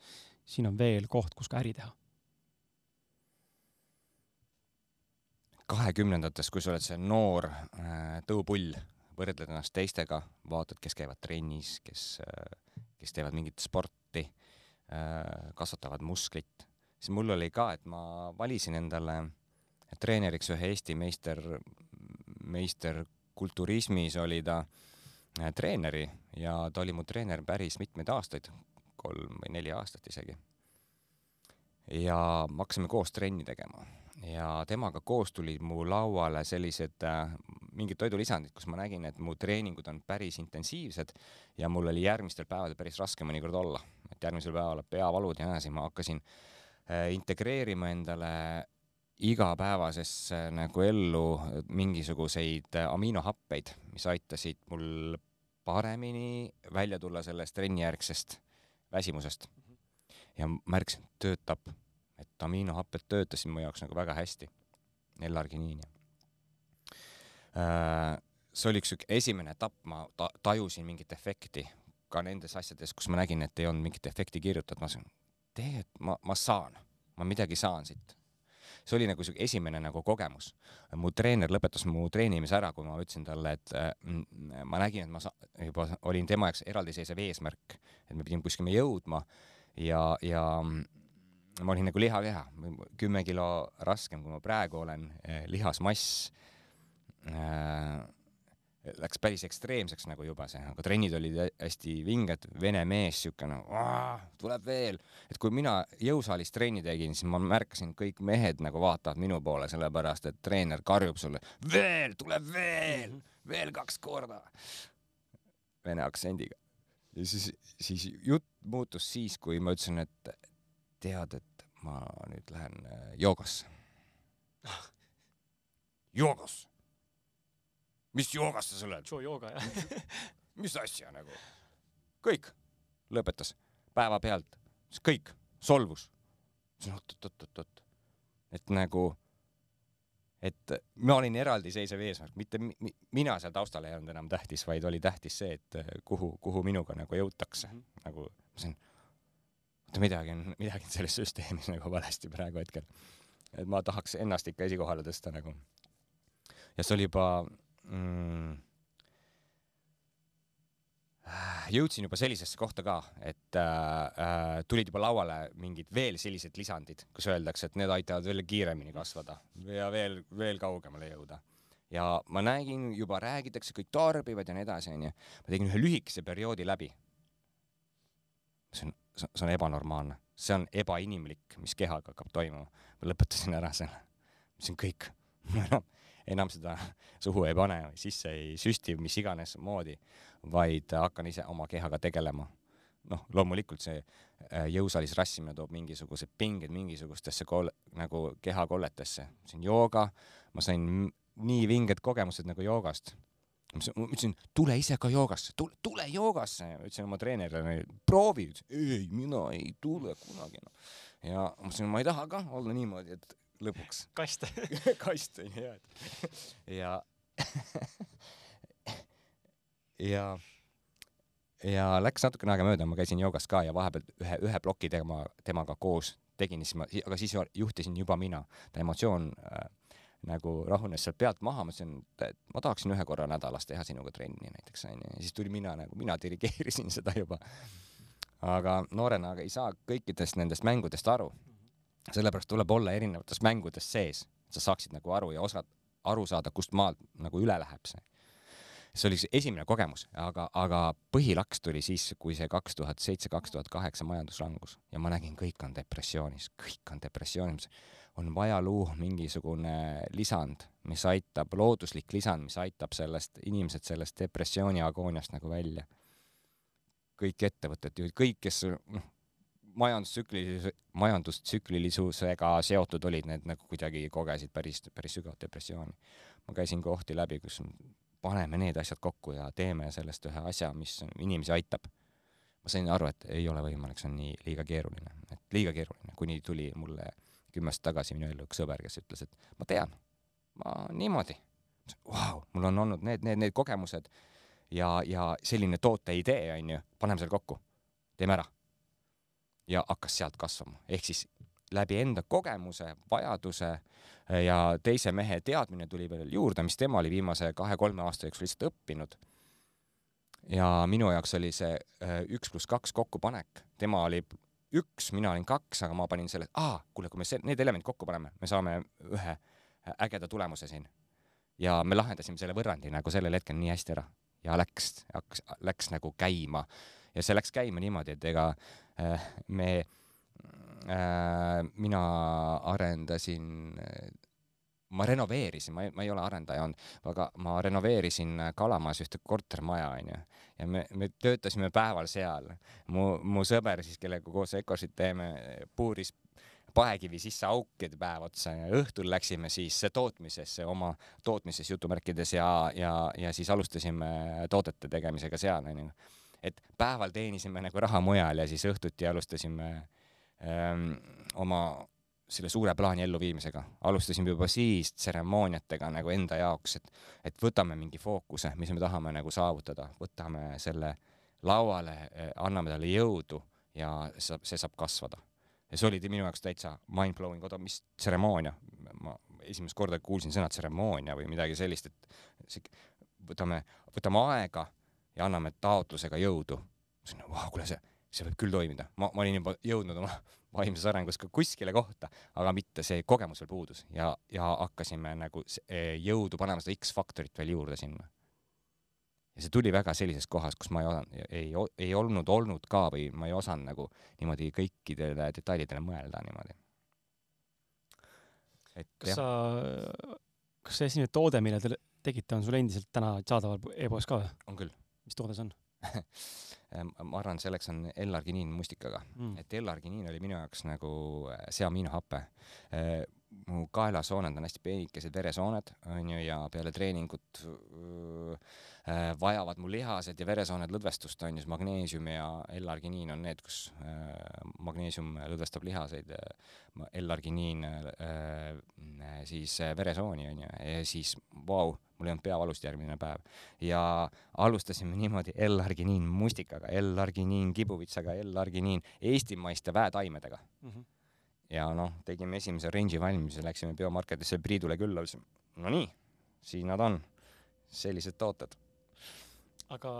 siin on veel koht, kus ka äri teha kahekümnendates, kui sa oled see noor äh, tõupull, võrdled ennast teistega, vaatad, kes käivad trennis, kes, äh, kes teevad mingit sporti, äh, kasvatavad musklit, siis mul oli ka, et ma valisin endale treeneriks ühe Eesti meister, meister kulturismis oli ta treeneri ja ta oli mu treener päris mitmeid aastaid, kolm või neli aastat isegi. ja me hakkasime koos trenni tegema ja temaga koos tulid mu lauale sellised äh, mingid toidulisandid, kus ma nägin, et mu treeningud on päris intensiivsed ja mul oli järgmistel päevadel päris raske mõnikord olla, et järgmisel päeval peavalud ja nii edasi, ma hakkasin äh, integreerima endale igapäevasesse nagu ellu mingisuguseid aminohappeid, mis aitasid mul paremini välja tulla sellest trennijärgsest väsimusest. ja märkasin, töötab et aminohapped töötasid mu jaoks nagu väga hästi, L-arginiini äh,. see oli üks siuke esimene etapp, ma ta tajusin mingit efekti ka nendes asjades, kus ma nägin, et ei olnud mingit efekti kirjutatud, ma mõtlesin, tegelikult ma, ma saan, ma midagi saan siit. See oli nagu siuke esimene nagu kogemus. mu treener lõpetas mu treenimise ära, kui ma ütlesin talle, et äh, ma nägin, et ma sa-, juba olin tema jaoks eraldiseisev eesmärk, et me pidime kuskile jõudma ja, ja ma olin nagu lihakeha, kümme kilo raskem, kui ma praegu olen, eh, lihasmass äh, läks päris ekstreemseks nagu juba see, aga trennid olid hästi vinged, vene mees siukene no,, tuleb veel, et kui mina jõusaalis trenni tegin, siis ma märkasin, kõik mehed nagu vaatavad minu poole, sellepärast et treener karjub sulle veel, tuleb veel, veel kaks korda. Vene aktsendiga. ja siis, siis jutt muutus siis, kui ma ütlesin, et tead, et ma nüüd lähen äh, joogasse. joogasse? mis joogasse sa lähed? jooga, jah mis asja nagu? kõik, lõpetas päevapealt, kõik, solvus. ütlesin oot-oot-oot-oot, et nagu, et ma olin eraldiseisev eesmärk, mitte mi, mi, mina seal taustal ei olnud enam tähtis, vaid oli tähtis see, et kuhu, kuhu minuga nagu jõutakse mm, -hmm. nagu ma sain, oota midagi on, midagi on selles süsteemis nagu valesti praegu hetkel. et ma tahaks ennast ikka esikohale tõsta nagu. ja see oli juba mm, jõudsin juba sellisesse kohta ka, et äh, äh, tulid juba lauale mingid veel sellised lisandid, kus öeldakse, et need aitavad veel kiiremini kasvada ja veel, veel kaugemale jõuda. ja ma nägin, juba räägitakse, kõik tarbivad ja nii edasi, onju. ma tegin ühe lühikese perioodi läbi. on, see on ebanormaalne, see on ebainimlik, mis kehaga hakkab toimuma. ma lõpetasin ära selle. see on kõik enam, enam seda suhu ei pane, sisse ei süsti, mis iganes moodi vaid hakkan ise oma kehaga tegelema. noh, loomulikult see äh, jõusaalis rassimine toob mingisugused pinged mingisugustesse kol-, nagu kehakolletesse. see on jooga, ma sain nii vinged kogemused nagu joogast. Ma ütlesin, tule ise ka joogasse, tule, tule joogasse, ütlesin oma treenerile, proovi. ei, mina ei tule kunagi no.. ja ma ütlesin, ma ei taha ka olla niimoodi, et lõpuks. kast kast on ju, et ja ja, ja läks natukene aega mööda, ma käisin joogas ka ja vahepeal ühe, ühe ploki tema, temaga koos tegin, siis ma, aga siis juhtisin juba mina. ta emotsioon äh, nagu rahunes sealt pealt maha, ma ütlesin, et ma tahaksin ühe korra nädalas teha sinuga trenni näiteks onju, ja siis tuli mina nagu, mina dirigeerisin seda juba. aga noorena aga ei saa kõikidest nendest mängudest aru. sellepärast tuleb olla erinevates mängudes sees, et sa saaksid nagu aru ja osad aru saada, kust maalt nagu üle läheb see see oli see esimene kogemus, aga, aga põhilaks tuli siis, kui see kaks tuhat seitse, kaks tuhat kaheksa majanduslangus ja ma nägin, kõik on depressioonis, kõik on depressioonis. On vaja luua mingisugune lisand, mis aitab, looduslik lisand, mis aitab sellest, inimesed sellest depressiooni agooniast nagu välja. kõik ettevõtted kõik, kes noh, majandustsüklilis-, majandustsüklilisusega seotud olid, need nagu kuidagi kogesid päris, päris sügavat depressiooni. ma käisin kohti läbi, kus paneme need asjad kokku ja teeme sellest ühe asja, mis inimesi aitab. ma sain aru, et ei ole võimalik, see on nii liiga keeruline, et liiga keeruline, kuni tuli mulle kümme aastat tagasi minu ellu üks sõber, kes ütles, et ma tean, ma niimoodi, vau, mul on olnud need, need, need kogemused ja, ja selline toote idee, onju, paneme selle kokku, teeme ära. ja hakkas sealt kasvama, ehk siis läbi enda kogemuse, vajaduse ja teise mehe teadmine tuli veel juurde, mis tema oli viimase kahe-kolme aasta jooksul lihtsalt õppinud. ja minu jaoks oli see äh, üks pluss kaks kokkupanek, tema oli üks, mina olin kaks, aga ma panin selle, aa, kuule, kui me see, need elemendid kokku paneme, me saame ühe ägeda tulemuse siin. ja me lahendasime selle võrrandi nagu sellel hetkel nii hästi ära ja läks, hakkas, läks nagu käima ja see läks käima niimoodi, et ega äh, me Äh, mina arendasin, ma renoveerisin, ma ei, ma ei ole arendaja olnud, aga ma renoveerisin Kalamajas ühte kortermaja, onju. ja me, me töötasime päeval seal. mu, mu sõber siis, kellega koos Ecosit teeme, puuris paekivi sisse aukide päev otsa ja õhtul läksime siis tootmisesse, oma tootmises jutumärkides ja, ja, ja siis alustasime toodete tegemisega seal, onju. et päeval teenisime nagu raha mujal ja siis õhtuti alustasime äh, ähm, oma selle suure plaani elluviimisega. alustasime juba siis tseremooniatega nagu enda jaoks, et, et võtame mingi fookuse, mis me tahame nagu saavutada, võtame selle lauale, anname talle jõudu ja see, see saab kasvada. ja see oli minu jaoks täitsa mind-blowing, oota, mis tseremoonia? ma esimest korda kuulsin sõna tseremoonia või midagi sellist, et see, võtame, võtame aega ja anname taotlusega jõudu. Vau, kuule see see võib küll toimida. ma, ma olin juba jõudnud oma vaimses arengus ka kuskile kohta, aga mitte see kogemus veel puudus ja, ja hakkasime nagu e, jõudu panema seda X-faktorit veel juurde sinna. ja see tuli väga sellises kohas, kus ma ei osanud, ei, ei olnud olnud ka või ma ei osanud nagu niimoodi kõikidele detailidele mõelda niimoodi. kas jah. sa, kas see esimene toode, mille te tegite, on sul endiselt täna saadaval e-poes ka või? on küll. mis toode see on ma arvan, selleks on L-arginiin mustikaga mm., et L-arginiin oli minu jaoks nagu äh, seamiinohappe. Mu kaelasooned on hästi peenikesed veresooned, onju, ja peale treeningut öö, äh, vajavad mu lihased ja veresooned lõdvestust, onju, siis magneesium ja L-arginiin on need, kus äh, magneesium lõdvestab lihaseid, L-arginiin äh, siis veresooni, onju, ja siis vau wow,, mul ei olnud peavalust järgmine päev. ja alustasime niimoodi L-arginiin mustikaga, L-arginiin kibuvitsaga, L-arginiin eestimaiste väetaimedega mm. -hmm ja noh, tegime esimese range'i valmis ja läksime biomarketisse Priidule külla, ütlesime no nii, siin nad on, sellised tooted. aga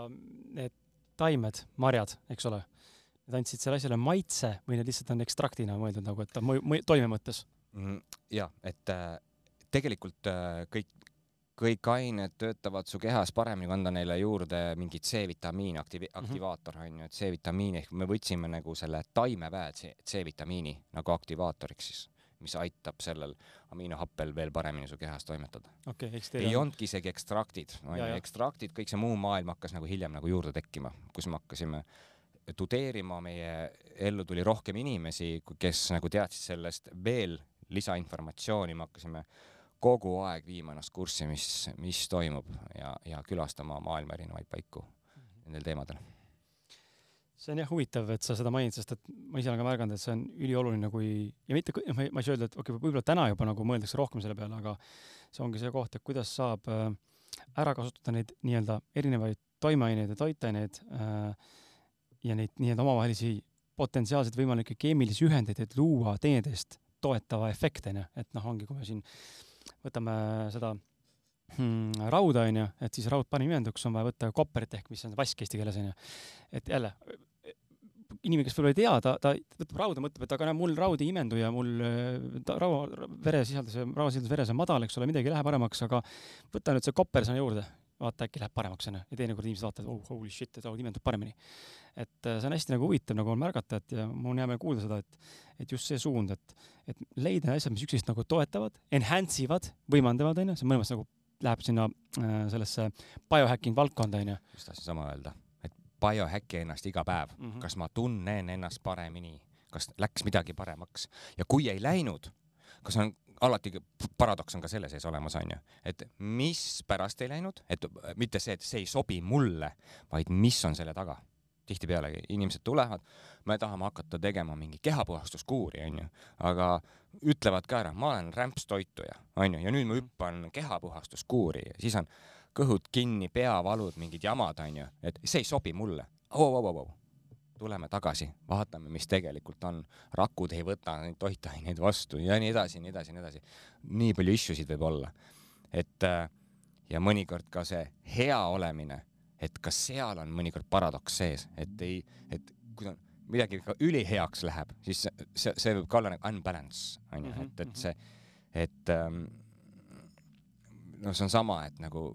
need taimed, marjad, eks ole, need andsid sellele asjale maitse või need lihtsalt on ekstraktina mõeldud nagu, et ta mõju, toime mõttes mm,? ja, et äh, tegelikult äh, kõik kõik ained töötavad su kehas paremini, kui anda neile juurde mingit C-vitamiini aktivi-, mhm. aktivaator on ju, et C-vitamiini ehk me võtsime nagu selle taimeväe C-vitamiini nagu aktivaatoriks siis, mis aitab sellel amiinohappel veel paremini su kehas toimetada okay,. ei on... olnudki isegi ekstraktid, ju, ekstraktid, kõik see muu maailm hakkas nagu hiljem nagu juurde tekkima, kus me hakkasime tudeerima, meie ellu tuli rohkem inimesi, kes nagu teadsid sellest veel lisainformatsiooni, me hakkasime kogu aeg viima ennast kurssi, mis, mis toimub ja, ja külastama maailma erinevaid paiku nendel teemadel. see on jah huvitav, et sa seda mainid, sest et ma ise olen ka märganud, et see on ülioluline, kui ja mitte, ma ei, saa öelda, et okei okay,, võib-olla täna juba nagu mõeldakse rohkem selle peale, aga see ongi see koht, et kuidas saab äh, ära kasutada neid nii-öelda erinevaid toimeaineid ja toitaineid äh, ja neid nii-öelda omavahelisi potentsiaalseid võimalikke keemilisi ühendeid, et luua teineteist toetava efekti, onju, et noh, ongi, kui me siin võtame seda hmm, rauda, onju, et siis raudpanimenduks on vaja võtta kopperit ehk mis on vask eesti keeles, onju. et jälle, inimene, kes võib-olla ei tea, ta, ta võtab rauda, mõtleb, et aga näe, mul raud ei imendu ja mul ta, raua, veresisaldus, rauasisaldus veres on madal, eks ole, midagi ei lähe paremaks, aga võta nüüd see kopper sinna juurde, vaata äkki läheb paremaks, onju. ja teinekord inimesed vaatavad, oh holy shit, et raud imendub paremini. Et äh, see on hästi nagu huvitav nagu on märgata, et ja mul on hea meel kuulda seda, et, et just see suund, et, et leida asjad, mis üksteist nagu toetavad, enhance ivad, võimendavad, onju, see mõlemas nagu läheb sinna äh, sellesse biohacking valdkonda, onju. just tahtsin sama öelda, et biohacki ennast iga päev mm, -hmm. kas ma tunnen ennast paremini, kas läks midagi paremaks ja kui ei läinud, kas on alati paradoks on ka selle sees olemas, onju, et mispärast ei läinud, et mitte see, et see ei sobi mulle, vaid mis on selle taga. Tihtipeale inimesed tulevad, me tahame hakata tegema mingi kehapuhastuskuuri, onju, aga ütlevad ka ära, ma olen rämpstoituja, onju, ja nüüd ma hüppan kehapuhastuskuuri ja siis on kõhud kinni, peavalud, mingid jamad, onju, et see ei sobi mulle. au, au, au, au tuleme tagasi, vaatame, mis tegelikult on, rakud ei võta neid toitaineid vastu ja nii edasi, nii edasi, nii edasi. nii palju issue sid võib olla. et äh, ja mõnikord ka see hea olemine, et ka seal on mõnikord paradoks sees, et ei, et kui on midagi ka üliheaks läheb, siis see, see võib ka olla nagu unbalance, onju, et, et mhm. see, et ähm, noh, see on sama, et nagu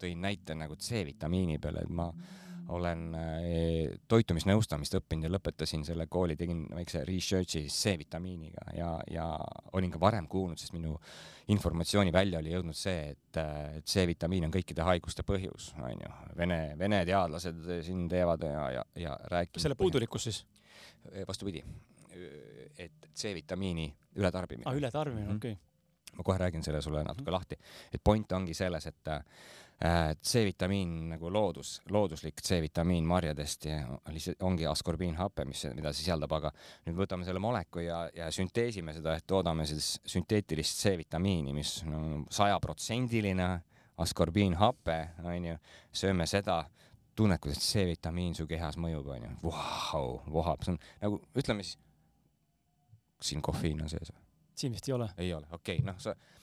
tõin näite nagu C-vitamiini peale, et ma mm olen eh, toitumisnõustamist õppinud ja lõpetasin selle kooli, tegin väikse research'i C-vitamiiniga ja, ja olin ka varem kuulnud, sest minu informatsiooni välja oli jõudnud see, et, et C-vitamiin on kõikide haiguste põhjus, onju. Vene, Vene teadlased siin teevad ja, ja, ja rääkinud. selle puudulikkus siis? Eh, vastupidi, et C-vitamiini ületarbimine. aa, ah, ületarbimine, mhm. okei okay. ma kohe räägin selle sulle natuke mm -hmm. lahti, et point ongi selles, et Äh, C-vitamiin nagu loodus, looduslik C-vitamiin marjadest ja lihtsalt ongi askorbiinhape, mis, mida see sisaldab, aga nüüd võtame selle moleku ja, ja sünteesime seda, et toodame siis sünteetilist C-vitamiini, mis no sajaprotsendiline askorbiinhape, onju, sööme seda, tunned, kuidas C-vitamiin su kehas mõjub, onju, vau, vohab, see on nagu ütleme siis, kas siin kofeiin on sees või? siin vist ei ole. ei ole, okei okay,, noh, sa Äh,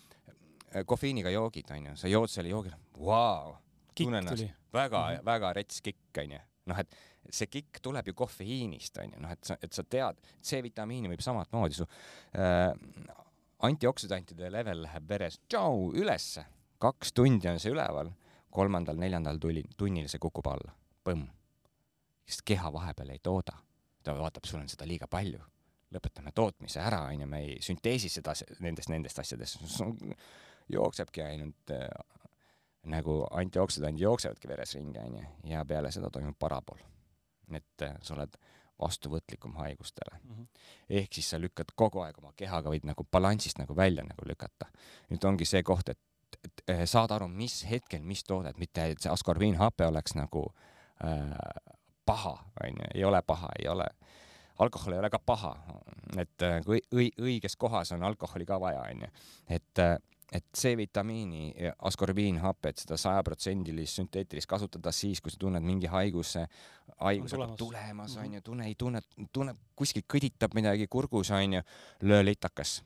kofeiiniga joogid, onju, sa jood selle joogi, vau, tunnen ennast väga mm, -hmm. väga rets kikk, onju. noh, et see kikk tuleb ju kofeiinist, onju, noh, et sa, et sa tead, C-vitamiini võib samamoodi su äh, antioksüdantide level läheb veres tšau, ülesse, kaks tundi on see üleval, kolmandal-neljandal tunnil see kukub alla, põmm. sest keha vahepeal ei tooda, ta vaatab, sul on seda liiga palju. Lõpetame tootmise ära, onju, me ei sünteesi seda nendest, nendest asjadest jooksebki ainult äh, nagu antioksüdandid jooksevadki veres ringi, onju, ja peale seda toimub parapool. et äh, sa oled vastuvõtlikum haigustele mm. -hmm. ehk siis sa lükkad kogu aeg oma kehaga, võid nagu balansist nagu välja nagu lükata. nüüd ongi see koht, et, et, et saad aru, mis hetkel, mis toodet, mitte et see askorbiinhape oleks nagu äh, paha, onju, ei ole paha, ei ole alkohol ei ole ka paha, et äh, kui õi, õiges kohas on alkoholi ka vaja, onju. et äh, et C-vitamiini ja askorbiinhapet, seda sajaprotsendilist sünteetilist kasutada siis, kui sa tunned mingi haiguse, haigus hakkab tulemas, Mhm. onju, tunne, ei tunne, tunneb kuskilt kõditab midagi kurgus, onju, löö litakas,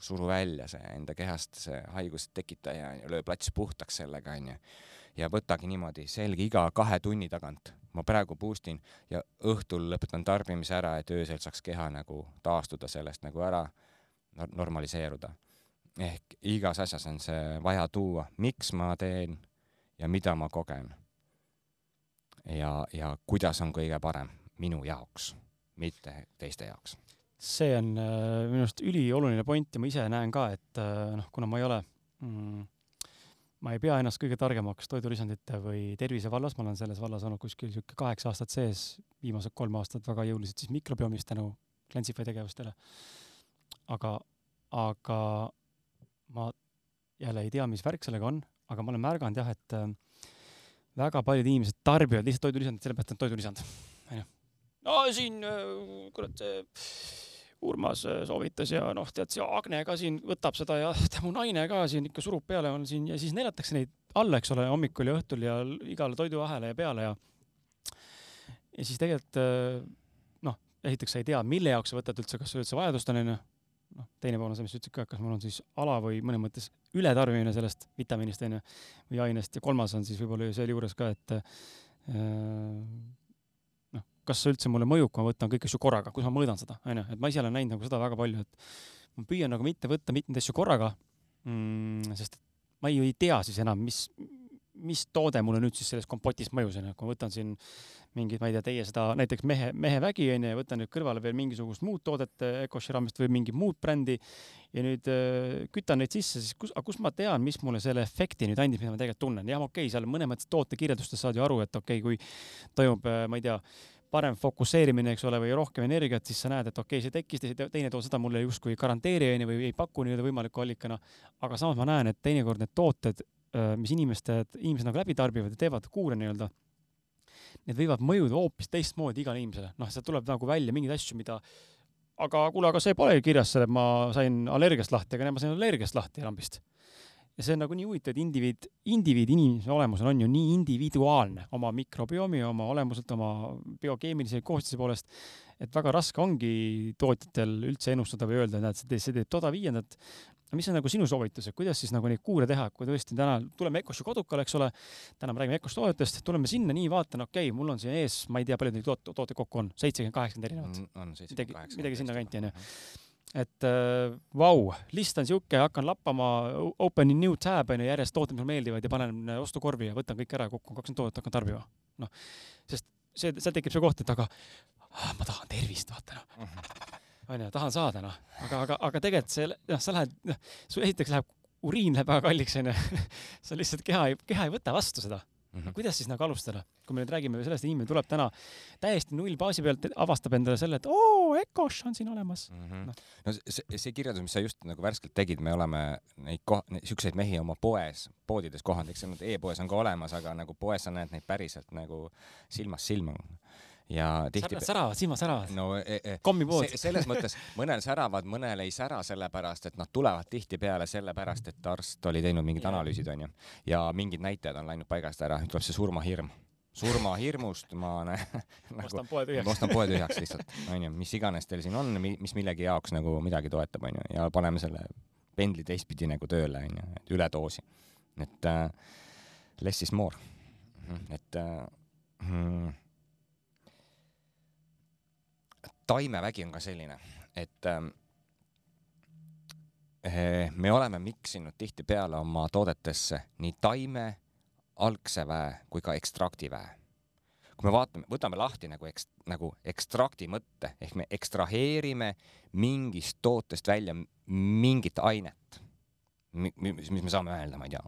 suru välja see enda kehast see haiguse tekitaja, löö plats puhtaks sellega, onju. ja võtagi niimoodi selge iga kahe tunni tagant. ma praegu boost in ja õhtul lõpetan tarbimise ära, et öösel saaks keha nagu taastuda sellest nagu ära nor- normaliseeruda ehk igas asjas on see vaja tuua, miks ma teen ja mida ma kogen. ja, ja kuidas on kõige parem minu jaoks, mitte teiste jaoks. see on äh, minu arust ülioluline point ja ma ise näen ka, et äh, noh, kuna ma ei ole mm, ma ei pea ennast kõige targemaks toidulisandite või tervise vallas, ma olen selles vallas olnud kuskil sihuke kaheksa aastat sees, viimased kolm aastat väga jõuliselt siis mikrobiomist tänu Clansify tegevustele. aga, aga ma jälle ei tea, mis värk sellega on, aga ma olen märganud jah, et äh, väga paljud inimesed tarbivad lihtsalt toidulisandit sellepärast, et on toidulisand. onju. no siin äh, kurat see Urmas äh, soovitas ja noh, tead see Agne ka siin võtab seda ja mu naine ka siin ikka surub peale on siin ja siis neelatakse neid alla, eks ole, hommikul ja õhtul ja igale toiduahela ja peale ja ja siis tegelikult äh, noh, esiteks sa ei tea, mille jaoks sa võtad üldse, kas sul üldse vajadust on, onju. Noh, teine pool on see, mis sa ütlesid ka, et kas mul on siis ala või mõnes mõttes ületarbimine sellest vitamiinist onju või ainest ja kolmas on siis võib-olla ju sealjuures ka, et äh, noh, kas see üldse mulle mõjub, kui ma võtan kõiki asju korraga, kus ma mõõdan seda, onju, et ma ise olen näinud nagu seda väga palju, et ma püüan nagu mitte võtta mitmeid asju korraga mm,, sest ma ju ei tea siis enam, mis, mis toode mulle nüüd siis selles kompotis mõjus onju, kui ma võtan siin mingid, ma ei tea, teie seda näiteks mehe, mehevägi onju ja võtan nüüd kõrvale veel mingisugust muud toodet äh, Ecoshi raamist või mingit muud brändi ja nüüd äh, kütan neid sisse, siis kus, kust ma tean, mis mulle selle efekti nüüd andis, mida ma tegelikult tunnen. jah, okei okay,, seal mõnes mõttes tootekirjeldustes saad ju aru, et okei okay,, kui toimub, ma ei tea, parem fokusseerimine, eks ole, või rohkem energiat, siis sa näed, et okei okay,, see tekkis, teine toode seda mulle justkui ei garanteeri onju või ei paku nii-öelda võimaliku allikana. aga samas ma näen, et teinekord need tooted, mis inimeste, inimesed nagu läbi tarbivad ja teevad kuure nii-öelda need võivad mõjuda hoopis teistmoodi igale inimesele, noh, sealt tuleb nagu välja mingeid asju, mida aga kuule, aga see polegi kirjas seal, et ma sain allergiast lahti, aga näe, ma sain allergiast lahti lambist. Ja see on nagu nii huvitav, et indiviid, indiviid inimese olemusel on ju nii individuaalne oma mikrobiomi, oma olemuselt, oma biokeemilise koostise poolest, et väga raske ongi tootjatel üldse ennustada või öelda, näed, see teeb, see teeb toda viiendat. mis on nagu sinu soovitus, et kuidas siis nagu neid kuure teha, kui tõesti täna tuleme Ecoshi kodukale, eks ole, täna me räägime Ecoshi toodetest, tuleme sinna, nii vaatan, okei okay,, mul on siin ees, ma ei tea, palju neid tooteid toote kokku on, seitsekümmend, kaheksakümmend erinevat. on midagi seitsekümmend kaheksa. midagi sinnakanti onju et äh, vau, list on siuke, hakkan lappama open in new tab onju, järjest tooted, mulle meeldivad ja panen äh, ostukorvi ja võtan kõik ära, kokku kakskümmend toodet, hakkan tarbima. noh, sest see, seal tekib see koht, et aga ah, ma tahan tervist, vaata noh. onju, tahan saada noh, aga, aga, aga tegelikult see, noh, sa lähed, noh, sul esiteks läheb, uriin läheb väga kalliks onju sa lihtsalt keha ei, keha ei võta vastu seda Mhm. kuidas siis nagu alustada, kui me nüüd räägime sellest, inimene tuleb täna täiesti nullbaasi pealt, avastab endale selle, et oo, Ecosh on siin olemas. Mhm. Noh. no see, see kirjeldus, mis sa just nagu värskelt tegid, me oleme neid koh-, siukseid mehi oma poes, poodides kohanud, eks e-poes on ka olemas, aga nagu poes sa näed neid päriselt nagu silmast silma. Ja tihti säravad, silmad säravad no, e, e, kommipood se, selles mõttes mõnel säravad, mõnel ei sära sellepärast, et nad tulevad tihtipeale sellepärast, et arst oli teinud mingid analüüsid, onju. ja mingid näitajad on läinud paigast ära, tuleb see surmahirm. surmahirmust ma näen nagu, ostan poe tühjaks. ostan poe tühjaks lihtsalt, onju, mis iganes teil siin on, mis millegi jaoks nagu midagi toetab, onju, ja paneme selle pendli teistpidi nagu tööle, onju, et üledoosi. et äh, less is more. et äh, mm, taimevägi on ka selline, et eh, me oleme miksinud tihtipeale oma toodetesse nii taime, algse väe kui ka ekstraktiväe. kui me vaatame, võtame lahti nagu eks-, nagu ekstrakti mõtte ehk me ekstraheerime mingist tootest välja mingit ainet, mis, me saame öelda, ma ei tea.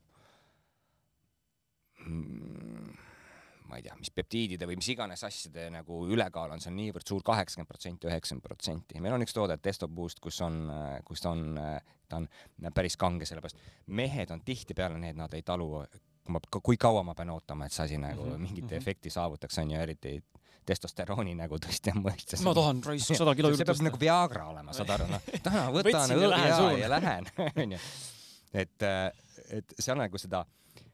Ma ei tea, mis peptiidide või mis iganes asjade nagu ülekaal on seal niivõrd suur, kaheksakümmend protsenti, üheksakümmend protsenti. meil on üks toode, Testo Boost, kus on, kus ta on, ta on päris kange, sellepärast mehed on tihtipeale need, nad ei talu, kui ma, kui kaua ma pean ootama, et see asi nagu mm -hmm. mingit mm -hmm. efekti saavutaks, on ju, eriti testosterooni nagu tõstja mõistes. ma tahan raisk sada kilo juurde tõsta. see peab nagu Viagra olema, saad aru, noh, täna võtan õlle ja, lähen, onju. et, et seal nagu seda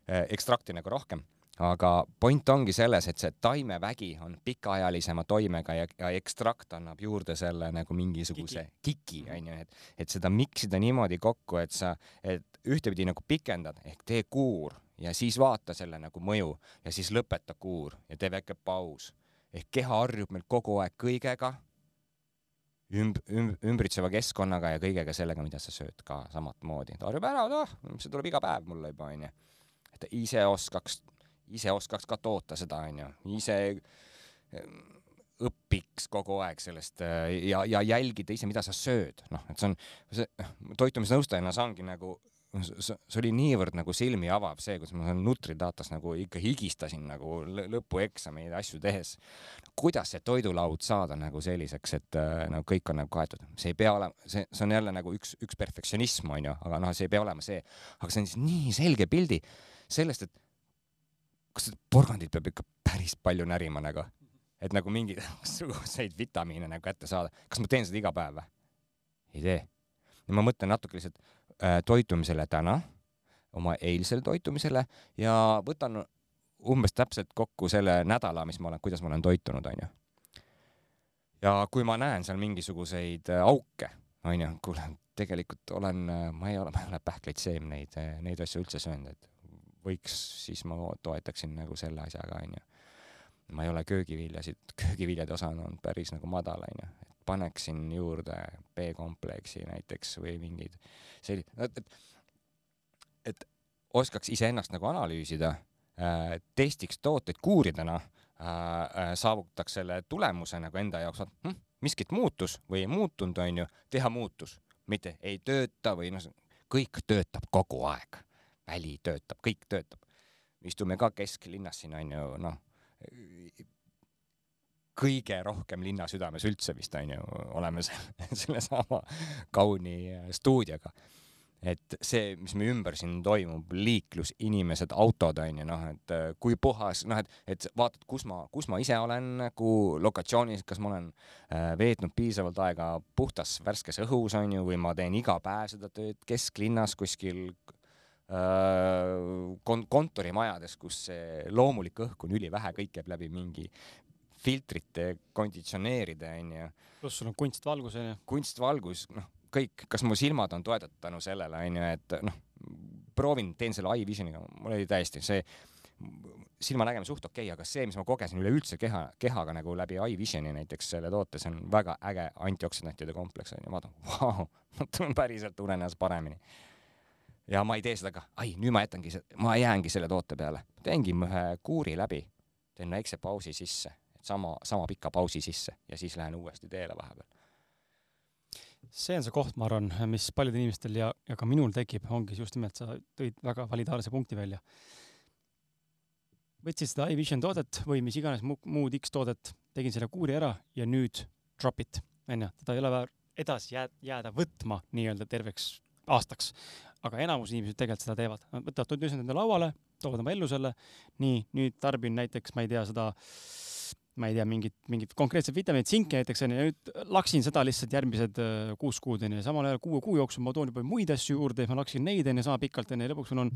eh, ekstrakti nagu rohkem aga point ongi selles, et see taimevägi on pikaajalisema toimega ja, ja ekstrakt annab juurde selle nagu mingisuguse kiki, onju, et, et seda miksida niimoodi kokku, et sa, et ühtepidi nagu pikendad ehk tee kuur ja siis vaata selle nagu mõju ja siis lõpeta kuur ja tee väike paus. ehk keha harjub meil kogu aeg kõigega, ümb-, ümb-, ümbritseva keskkonnaga ja kõigega sellega, mida sa sööd ka samat moodi. ta harjub ära, noh, see tuleb iga päev mulle juba, onju. et ta ise oskaks ise oskaks ka toota seda, onju, ise ehm, õpiks kogu aeg sellest äh, ja, ja jälgida ise, mida sa sööd, noh, et see on, see toitumisnõustajana saangi nagu see oli niivõrd nagu silmi avav, see, kus ma Nutridatas nagu ikka higistasin nagu lõpueksami asju tehes. kuidas see toidulaud saada nagu selliseks, et äh, nagu kõik on nagu kaetud, see ei pea olema, see, see on jälle nagu üks, üks perfektsionism onju, aga noh, see ei pea olema see, aga see on siis nii selge pildi sellest, et kas porgandit peab ikka päris palju närima nagu, et nagu mingisuguseid vitamiine nagu kätte saada. kas ma teen seda iga päev või? ei tee. ja ma mõtlen natuke lihtsalt äh, toitumisele täna, oma eilsele toitumisele ja võtan umbes täpselt kokku selle nädala, mis ma olen, kuidas ma olen toitunud, onju. ja kui ma näen seal mingisuguseid äh, auke, onju, kuule, tegelikult olen, äh, ma ei ole, ma ei ole pähkleid, seemneid, äh, neid asju üldse söönud, et võiks, siis ma toetaksin nagu selle asjaga, onju. ma ei ole köögiviljasid, köögiviljade osa on päris nagu madal, onju, et paneksin juurde B-kompleksi näiteks või mingid sellised, et, et, et oskaks iseennast nagu analüüsida äh,, testiks tooteid kuuridena äh,, äh, saavutaks selle tulemuse nagu enda jaoks, et hm, miskit muutus või ei muutunud, onju, teha muutus, mitte ei tööta või noh, kõik töötab kogu aeg väli töötab, kõik töötab. istume ka kesklinnas siin on ju noh, kõige rohkem linna südames üldse vist on ju, oleme selle, sellesama kauni stuudioga et see, mis meie ümber siin toimub, liiklus, inimesed, autod on ju noh, et kui puhas, noh, et, et vaatad, kus ma, kus ma ise olen nagu lokatsioonis, kas ma olen äh, veetnud piisavalt aega puhtas värskes õhus on ju, või ma teen iga päev seda tööd kesklinnas kuskil kon-, kontorimajades, kus see loomulik õhk on ülivähe, kõik käib läbi mingi filtrite, konditsioneeride onju. pluss sul on kunstvalgus onju. kunstvalgus, noh, kõik, kas mu silmad on toedatud tänu sellele onju, et noh, proovin, teen selle eye visioniga, mul oli täiesti see silmanägemine suht okei okay,, aga see, mis ma kogesin üleüldse keha, kehaga nagu läbi eye visioni näiteks selle toote, see on väga äge antioksidantide kompleks onju, ma vaatan, vau, ma tunnen päriselt tunnen ennast paremini ja ma ei tee seda ka, ai, nüüd ma jätangi, ma jäängi selle toote peale, teengi ühe kuuri läbi, teen väikse pausi sisse, sama, sama pika pausi sisse. Ja siis lähen uuesti teele vahepeal. see on see koht, ma arvan, mis paljudel inimestel ja, ja ka minul tekib, ongi just nimelt, sa tõid väga validaarse punkti välja. võtsid seda iVision toodet või mis iganes muud X toodet, tegin selle kuuri ära ja nüüd drop it, onju, teda ei ole vaja edasi jääda, jääda võtma nii-öelda terveks aastaks, aga enamus inimesed tegelikult seda teevad, nad võtavad toiduained enda lauale, toovad oma ellu selle, nii, nüüd tarbin näiteks, ma ei tea, seda ma ei tea, mingit, mingit konkreetset vitamiinit, tsinki näiteks onju, nüüd laksin seda lihtsalt järgmised äh, kuus kuud onju, samal ajal kuue kuu jooksul ma toon juba muid asju juurde, ma laksin neid onju sama pikalt onju, lõpuks mul on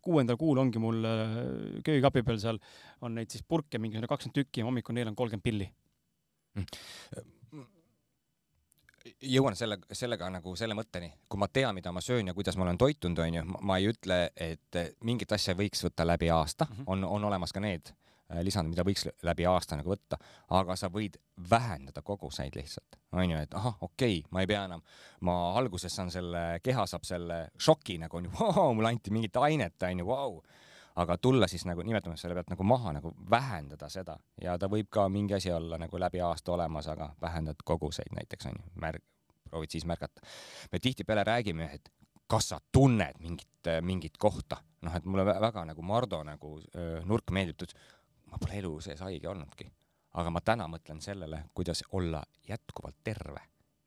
kuuendal kuul ongi mul äh, köögikapi peal seal on neid siis purke mingisugune kakskümmend tükki ja hommikul neil on kolmkümmend pilli. Mm jõuan selle, sellega nagu selle mõtteni, kui ma tean, mida ma söön ja kuidas ma olen toitunud, onju, ma ei ütle, et mingit asja võiks võtta läbi aasta. Mm, -hmm. on, on olemas ka need äh, lisandid, mida võiks läbi aasta nagu võtta, aga sa võid vähendada koguseid lihtsalt, onju, et ahah, okei okay,, ma ei pea enam, ma alguses saan selle, keha saab selle šoki nagu onju, mulle anti mingit ainet, onju, vau aga tulla siis nagu, nimetame selle pealt nagu maha, nagu vähendada seda ja ta võib ka mingi asi olla nagu läbi aasta olemas, aga vähendad koguseid näiteks onju, märg-, proovid siis märgata. me tihtipeale räägime, et kas sa tunned mingit, mingit kohta, noh, et mulle väga nagu Mardo nagu nurk meeldib, ta ütles, ma pole elu sees haige olnudki. aga ma täna mõtlen sellele, kuidas olla jätkuvalt terve,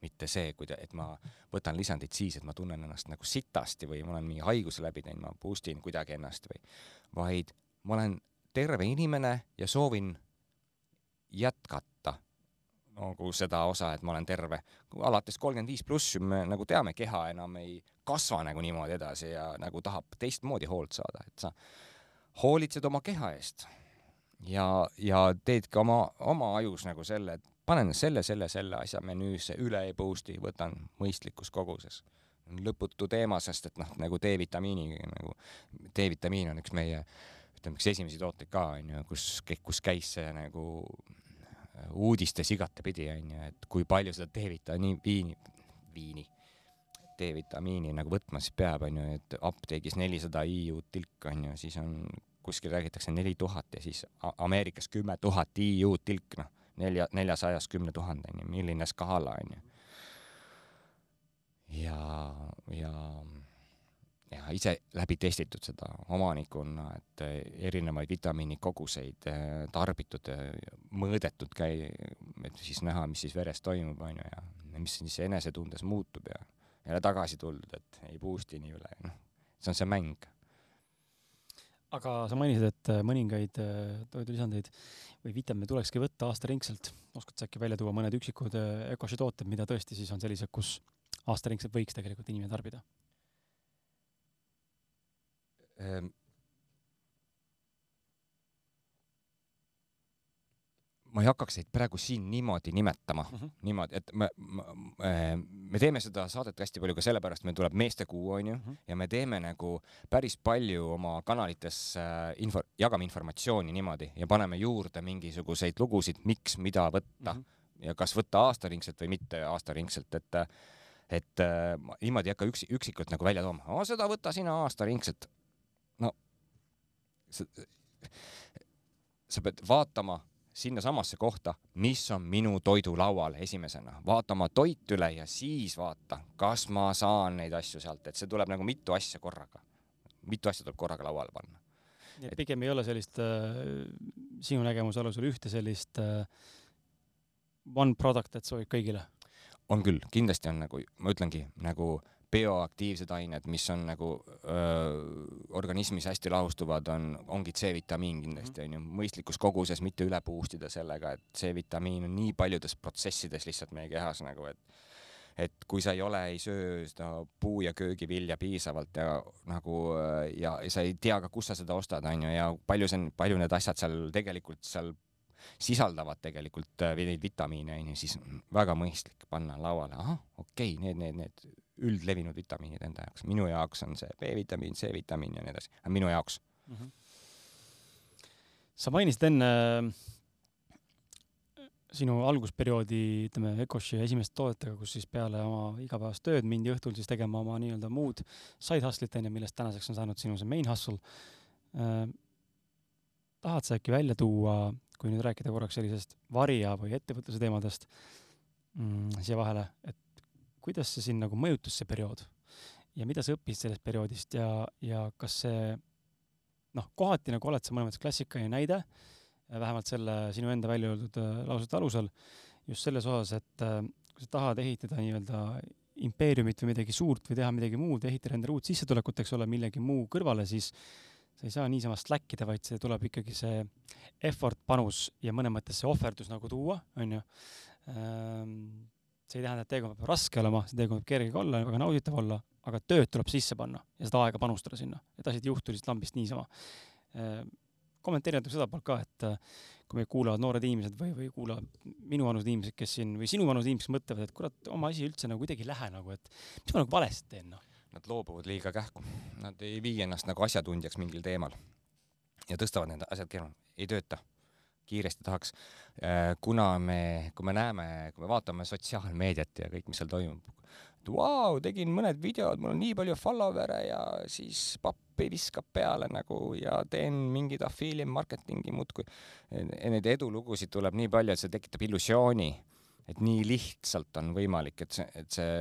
mitte see, kuida-, et ma võtan lisandit siis, et ma tunnen ennast nagu sitasti või ma olen mingi haiguse läbi teinud, ma boost in kuidagi ennast või, vaid ma olen terve inimene ja soovin jätkata nagu seda osa, et ma olen terve. alates kolmkümmend viis pluss me nagu teame, keha enam ei kasva nagu niimoodi edasi ja nagu tahab teistmoodi hoolt saada, et sa hoolitsed oma keha eest ja, ja teed ka oma, oma ajus nagu selle, et panen selle, selle, selle asja menüüsse, üle ei boost'i, võtan mõistlikus koguses. lõputu teema, sest et noh, nagu D-vitamiini nagu, D-vitamiin on üks meie ütleme, üks esimesi tooteid ka onju, kus, kus käis see nagu uudistes igatepidi onju, et kui palju seda D-vitamiini, viini, viini, D-vitamiini nagu võtma siis peab onju, et apteegis nelisada IU tilk onju, siis on kuskil räägitakse neli tuhat ja siis Ameerikas kümme tuhat IU tilk noh, nelja, neljasajas kümne tuhande onju, milline skaala onju. ja, ja ja ise läbi testitud seda omanikuna, et erinevaid vitamiinikoguseid eh, tarbitud, mõõdetud käi-, et siis näha, mis siis veres toimub, onju, ja mis siis enesetundes muutub ja jälle tagasi tuldud, et ei boost'i nii üle, noh, see on see mäng. Aga sa mainisid, et mõningaid eh, toidulisandeid või vitamiine tulekski võtta aastaringselt. oskad sa äkki välja tuua mõned üksikud Ecoshi eh, tooted, mida tõesti siis on sellised, kus aastaringselt võiks tegelikult inimene tarbida? Ma ei hakkaks neid praegu siin niimoodi nimetama mm, -hmm. niimoodi, et me, me, me teeme seda saadet hästi palju ka sellepärast, meil tuleb meestekuu, onju mm, -hmm. ja me teeme nagu päris palju oma kanalites äh, info, jagame informatsiooni niimoodi ja paneme juurde mingisuguseid lugusid, miks, mida võtta mm -hmm. ja kas võtta aastaringselt või mitte aastaringselt, et et äh, niimoodi ei hakka üksi, üksikult nagu välja tooma, seda võta sina aastaringselt no sa, sa pead vaatama sinnasamasse kohta, mis on minu toidulaual esimesena, vaata oma toit üle ja siis vaata, kas ma saan neid asju sealt, et see tuleb nagu mitu asja korraga. mitu asja tuleb korraga lauale panna. nii et pigem ei ole sellist äh, sinu nägemuse alusel ühte sellist äh, one product, et sobib kõigile? on küll, kindlasti on nagu, ma ütlengi nagu bioaktiivsed ained, mis on nagu öö, organismis hästi lahustuvad, on, ongi C-vitamiin kindlasti onju mm -hmm., mõistlikus koguses, mitte üle boost ida sellega, et C-vitamiin on nii paljudes protsessides lihtsalt meie kehas nagu, et et kui sa ei ole, ei söö seda puu- ja köögivilja piisavalt ja nagu ja, ja sa ei tea ka, kus sa seda ostad, onju, ja palju see on, palju need asjad seal tegelikult seal sisaldavad tegelikult neid vitamiine, onju, siis väga mõistlik panna lauale, ahah, okei okay,, need, need, need üldlevinud vitamiinid enda jaoks. minu jaoks on see B-vitamiin, C-vitamiin ja nii edasi, aga minu jaoks mm. -hmm. sa mainisid enne äh, sinu algusperioodi, ütleme, Ecoshi esimeste toodetega, kus siis peale oma igapäevast tööd mindi õhtul siis tegema oma nii-öelda muud side hustle'it onju, millest tänaseks on saanud sinu see main hustle äh,. tahad sa äkki välja tuua, kui nüüd rääkida korraks sellisest varija või ettevõtluse teemadest mm, siia vahele, et kuidas see sind nagu mõjutas, see periood? ja mida sa õppisid sellest perioodist ja, ja kas see noh, kohati nagu oled sa mõnes mõttes klassikaline näide, vähemalt selle sinu enda välja öeldud äh, lausete alusel, just selles osas, et äh, kui sa tahad ehitada nii-öelda impeeriumit või midagi suurt või teha midagi muud, ehitada endale uut sissetulekut, eks ole, millegi muu kõrvale, siis sa ei saa niisama slack ida, vaid see tuleb ikkagi see effort, panus ja mõnes mõttes see ohverdus nagu tuua, onju ehm, see ei tähenda, et teekond peab raske olema, see teekond võib kerge ka olla, väga nauditav olla, aga tööd tuleb sisse panna ja seda aega panustada sinna, et asjad ei juhtu lihtsalt lambist niisama. Ehm, kommenteeri natuke seda poolt ka, et äh, kui meid kuulavad noored inimesed või, või kuulavad minuvanused inimesed, kes siin või sinuvanused inimesed, kes mõtlevad, et kurat, oma asi üldse nagu kuidagi ei lähe nagu, et mis ma nagu valesti teen, noh. Nad loobuvad liiga kähku, nad ei vii ennast nagu asjatundjaks mingil teemal ja tõstavad need asjad keerama, ei tööta kiiresti tahaks, äh, kuna me, kui me näeme, kui me vaatame sotsiaalmeediat ja kõik, mis seal toimub, et vau tegin mõned videod, mul on nii palju follower'e ja siis pappi viskab peale nagu ja teen mingit affiliate marketingi muudkui. Neid edulugusid tuleb nii palju, et see tekitab illusiooni, et nii lihtsalt on võimalik, et see, et see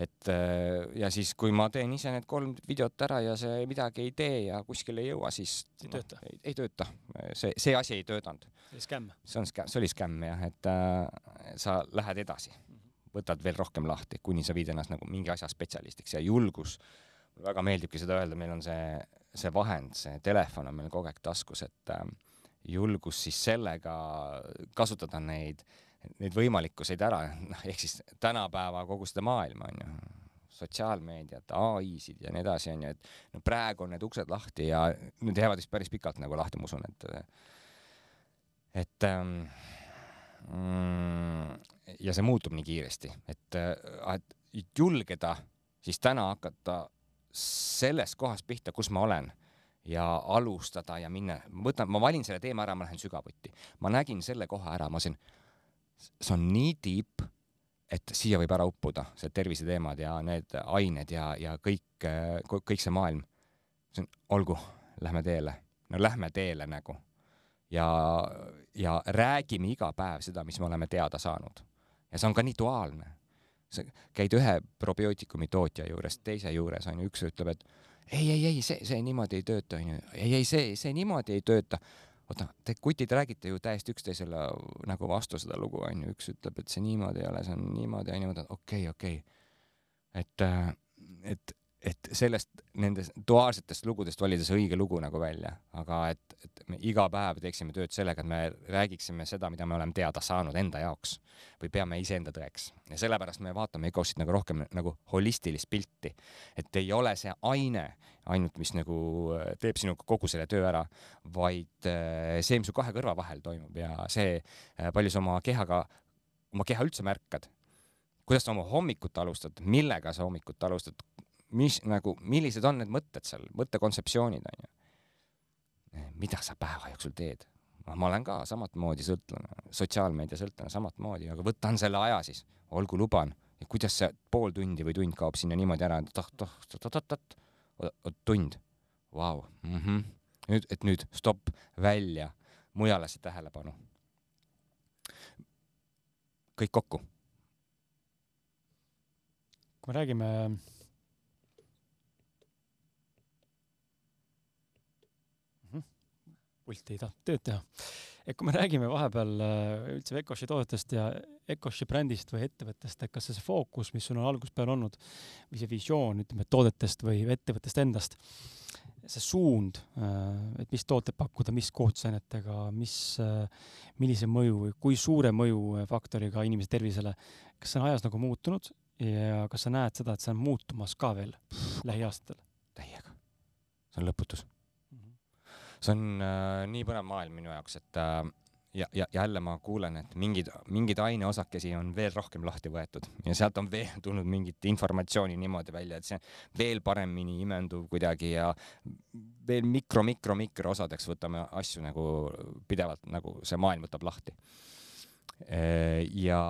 et äh, ja siis, kui ma teen ise need kolm videot ära ja see midagi ei tee ja kuskile ei jõua, siis ei no, tööta, ei, ei tööta. see, see asi ei töötanud. see oli skämm. see on skämm, see oli skämm jah, et äh, sa lähed edasi, võtad veel rohkem lahti, kuni sa viid ennast nagu mingi asja spetsialistiks ja julgus. väga meeldibki seda öelda, meil on see, see vahend, see telefon on meil kogu aeg taskus, et äh, julgus siis sellega kasutada neid äh, neid võimalikkuseid ära, noh, ehk siis tänapäeva kogu seda maailma, on ju, sotsiaalmeediat, ai-sid ja nii edasi, on ju, et no praegu on need uksed lahti ja need jäävad vist päris pikalt nagu lahti, ma usun, et et ähm, mm, ja see muutub nii kiiresti, et, et julgeda siis täna hakata sellest kohast pihta, kus ma olen ja alustada ja minna, võtan, ma valin selle teema ära, ma lähen sügavuti. ma nägin selle koha ära, ma sain see on nii deep, et siia võib ära uppuda, see terviseteemad ja need ained ja, ja kõik, kõik see maailm. olgu, lähme teele, no lähme teele nagu. ja, ja räägime iga päev seda, mis me oleme teada saanud. ja see on ka nii duaalne. sa käid ühe probiootikumi tootja juures, teise juures on ju, üks ütleb, et ei, ei, ei, see, see niimoodi ei tööta, onju. ei, ei, see, see niimoodi ei tööta oota, te kutid räägite ju täiesti üksteisele nagu vastu seda lugu, onju, üks ütleb, et see niimoodi ei ole, see on niimoodi, onju, ma mõtlen, okei okay,, okei. Okay.. et, äh, et et sellest, nendest duaalsetest lugudest valida see õige lugu nagu välja, aga et, et me iga päev teeksime tööd sellega, et me räägiksime seda, mida me oleme teada saanud enda jaoks või peame iseenda tõeks. ja sellepärast me vaatame Ecosit nagu rohkem nagu holistilist pilti, et ei ole see aine ainult, mis nagu äh, teeb sinuga kogu selle töö ära, vaid äh, see, mis su kahe kõrva vahel toimub ja see, äh, palju sa oma kehaga, oma keha üldse märkad kuidas sa oma hommikut alustad, millega sa hommikut alustad, mis nagu, millised on need mõtted seal, mõttekontseptsioonid onju. mida sa päeva jooksul teed? ma olen ka samat moodi sõltlane, sotsiaalmeedia sõltlane samat moodi, aga võtan selle aja siis, olgu luban. ja kuidas see pool tundi või tund kaob sinna niimoodi ära, et oot-oot-oot-oot, tund, vau, mhm. nüüd, et nüüd stopp, välja, mujale see tähelepanu. kõik kokku. kui me räägime pulti ei tahtnud tööd teha. et kui me räägime vahepeal äh, üldse Ecoshi toodetest ja Ecoshi brändist või ettevõttest, et kas see fookus, mis sul on algusest peale olnud või see visioon, ütleme, toodetest või ettevõttest endast, see suund, äh, et mis tooteid pakkuda, mis koostisainetega, mis, äh, millise mõju või kui suure mõjufaktoriga inimese tervisele, kas see on ajas nagu muutunud ja kas sa näed seda, et see on muutumas ka veel lähiaastatel? täiega. see on lõputus see on äh, nii põnev maailm minu jaoks, et äh, ja, ja jälle ma kuulen, et mingid, mingeid aineosakesi on veel rohkem lahti võetud ja sealt on veel tulnud mingit informatsiooni niimoodi välja, et see veel paremini imenduv kuidagi ja veel mikro, mikro, mikroosadeks võtame asju nagu pidevalt, nagu see maailm võtab lahti. Äh, ja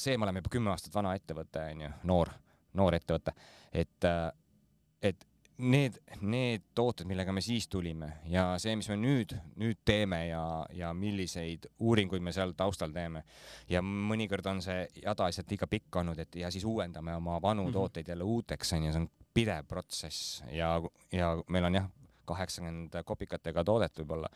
see, me oleme juba kümme aastat vana ettevõte, onju, noor, noor ettevõte, et, äh, et need, need tooted, millega me siis tulime ja see, mis me nüüd, nüüd teeme ja, ja milliseid uuringuid me seal taustal teeme. Ja mõnikord on see jada lihtsalt liiga pikk olnud, et ja siis uuendame oma vanu mm -hmm. tooteid jälle uuteks onju, see on pidev protsess ja, ja meil on jah, kaheksakümmend kopikatega toodet võib-olla.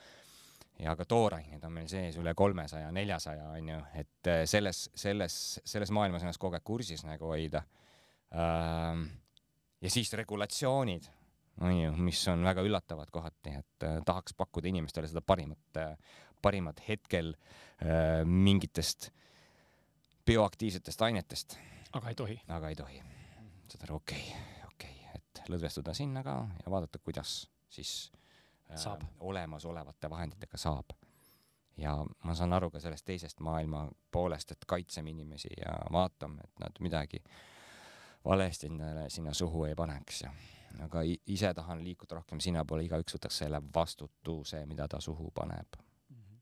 Ja ka tooraineid on meil sees üle kolmesaja, neljasaja onju, et selles, selles, selles maailmas ennast kogu aeg kursis nagu hoida. Ähm, ja siis regulatsioonid, onju, mis on väga üllatavad kohati, et äh, tahaks pakkuda inimestele seda parimat äh,, parimat hetkel äh, mingitest bioaktiivsetest ainetest. aga ei tohi. aga ei tohi. saad aru, okei okay,, okei okay., et lõdvestuda sinna ka ja vaadata, kuidas siis äh, saab. olemasolevate vahenditega saab. ja ma saan aru ka sellest teisest maailma poolest, et kaitseme inimesi ja vaatame, et nad midagi äh, valesti endale sinna suhu ei paneks aga ise tahan liikuda rohkem sinnapoole, igaüks võtaks selle vastutuse, mida ta suhu paneb mm. -hmm.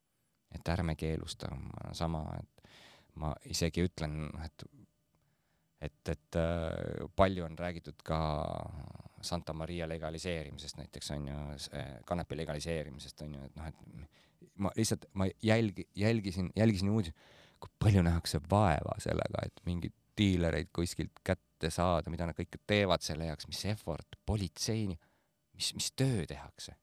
et ärme keelusta, sama, et ma isegi ütlen, et et, et äh, palju on räägitud ka Santa Maria legaliseerimisest näiteks on ju, kanepi legaliseerimisest on ju, et noh, et ma lihtsalt, ma jälgi, jälgisin, jälgisin uudiseid, kui palju nähakse vaeva sellega, et mingid diilereid kuskilt kätte saada, mida nad kõik teevad selle jaoks, mis effort, politseini, mis, mis töö tehakse.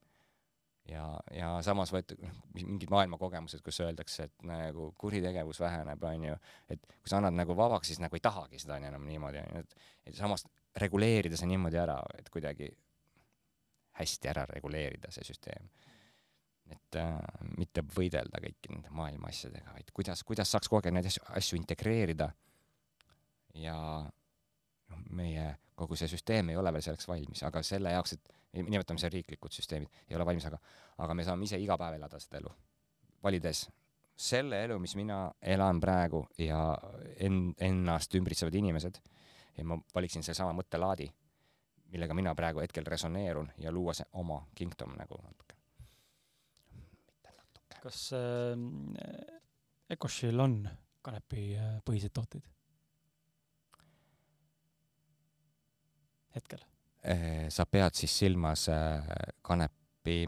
ja, ja samas võetud noh, mingid maailmakogemused, kus öeldakse, et nagu kuritegevus väheneb, onju, et kui sa annad nagu vabaks, siis nagu ei tahagi seda enam niimoodi, onju, et, samas reguleerida see niimoodi ära, et kuidagi hästi ära reguleerida see süsteem. et äh, mitte võidelda kõiki nende maailma asjadega, vaid kuidas, kuidas saaks kogu aeg neid asju, asju integreerida ja noh, meie kogu see süsteem ei ole veel selleks valmis, aga selle jaoks, et nimetame seda riiklikud süsteemid, ei ole valmis, aga, aga me saame ise iga päev elada seda elu, valides selle elu, mis mina elan praegu ja en-, ennast ümbritsevad inimesed ja ma valiksin sellesama mõttelaadi millega mina praegu hetkel resoneerun ja luua see oma kingdom nagu natuke. mitte natuke. kas äh, Ecoshil on kanepipõhiseid äh, tooteid? Hetkel? Äh, sa pead siis silmas äh, kanepi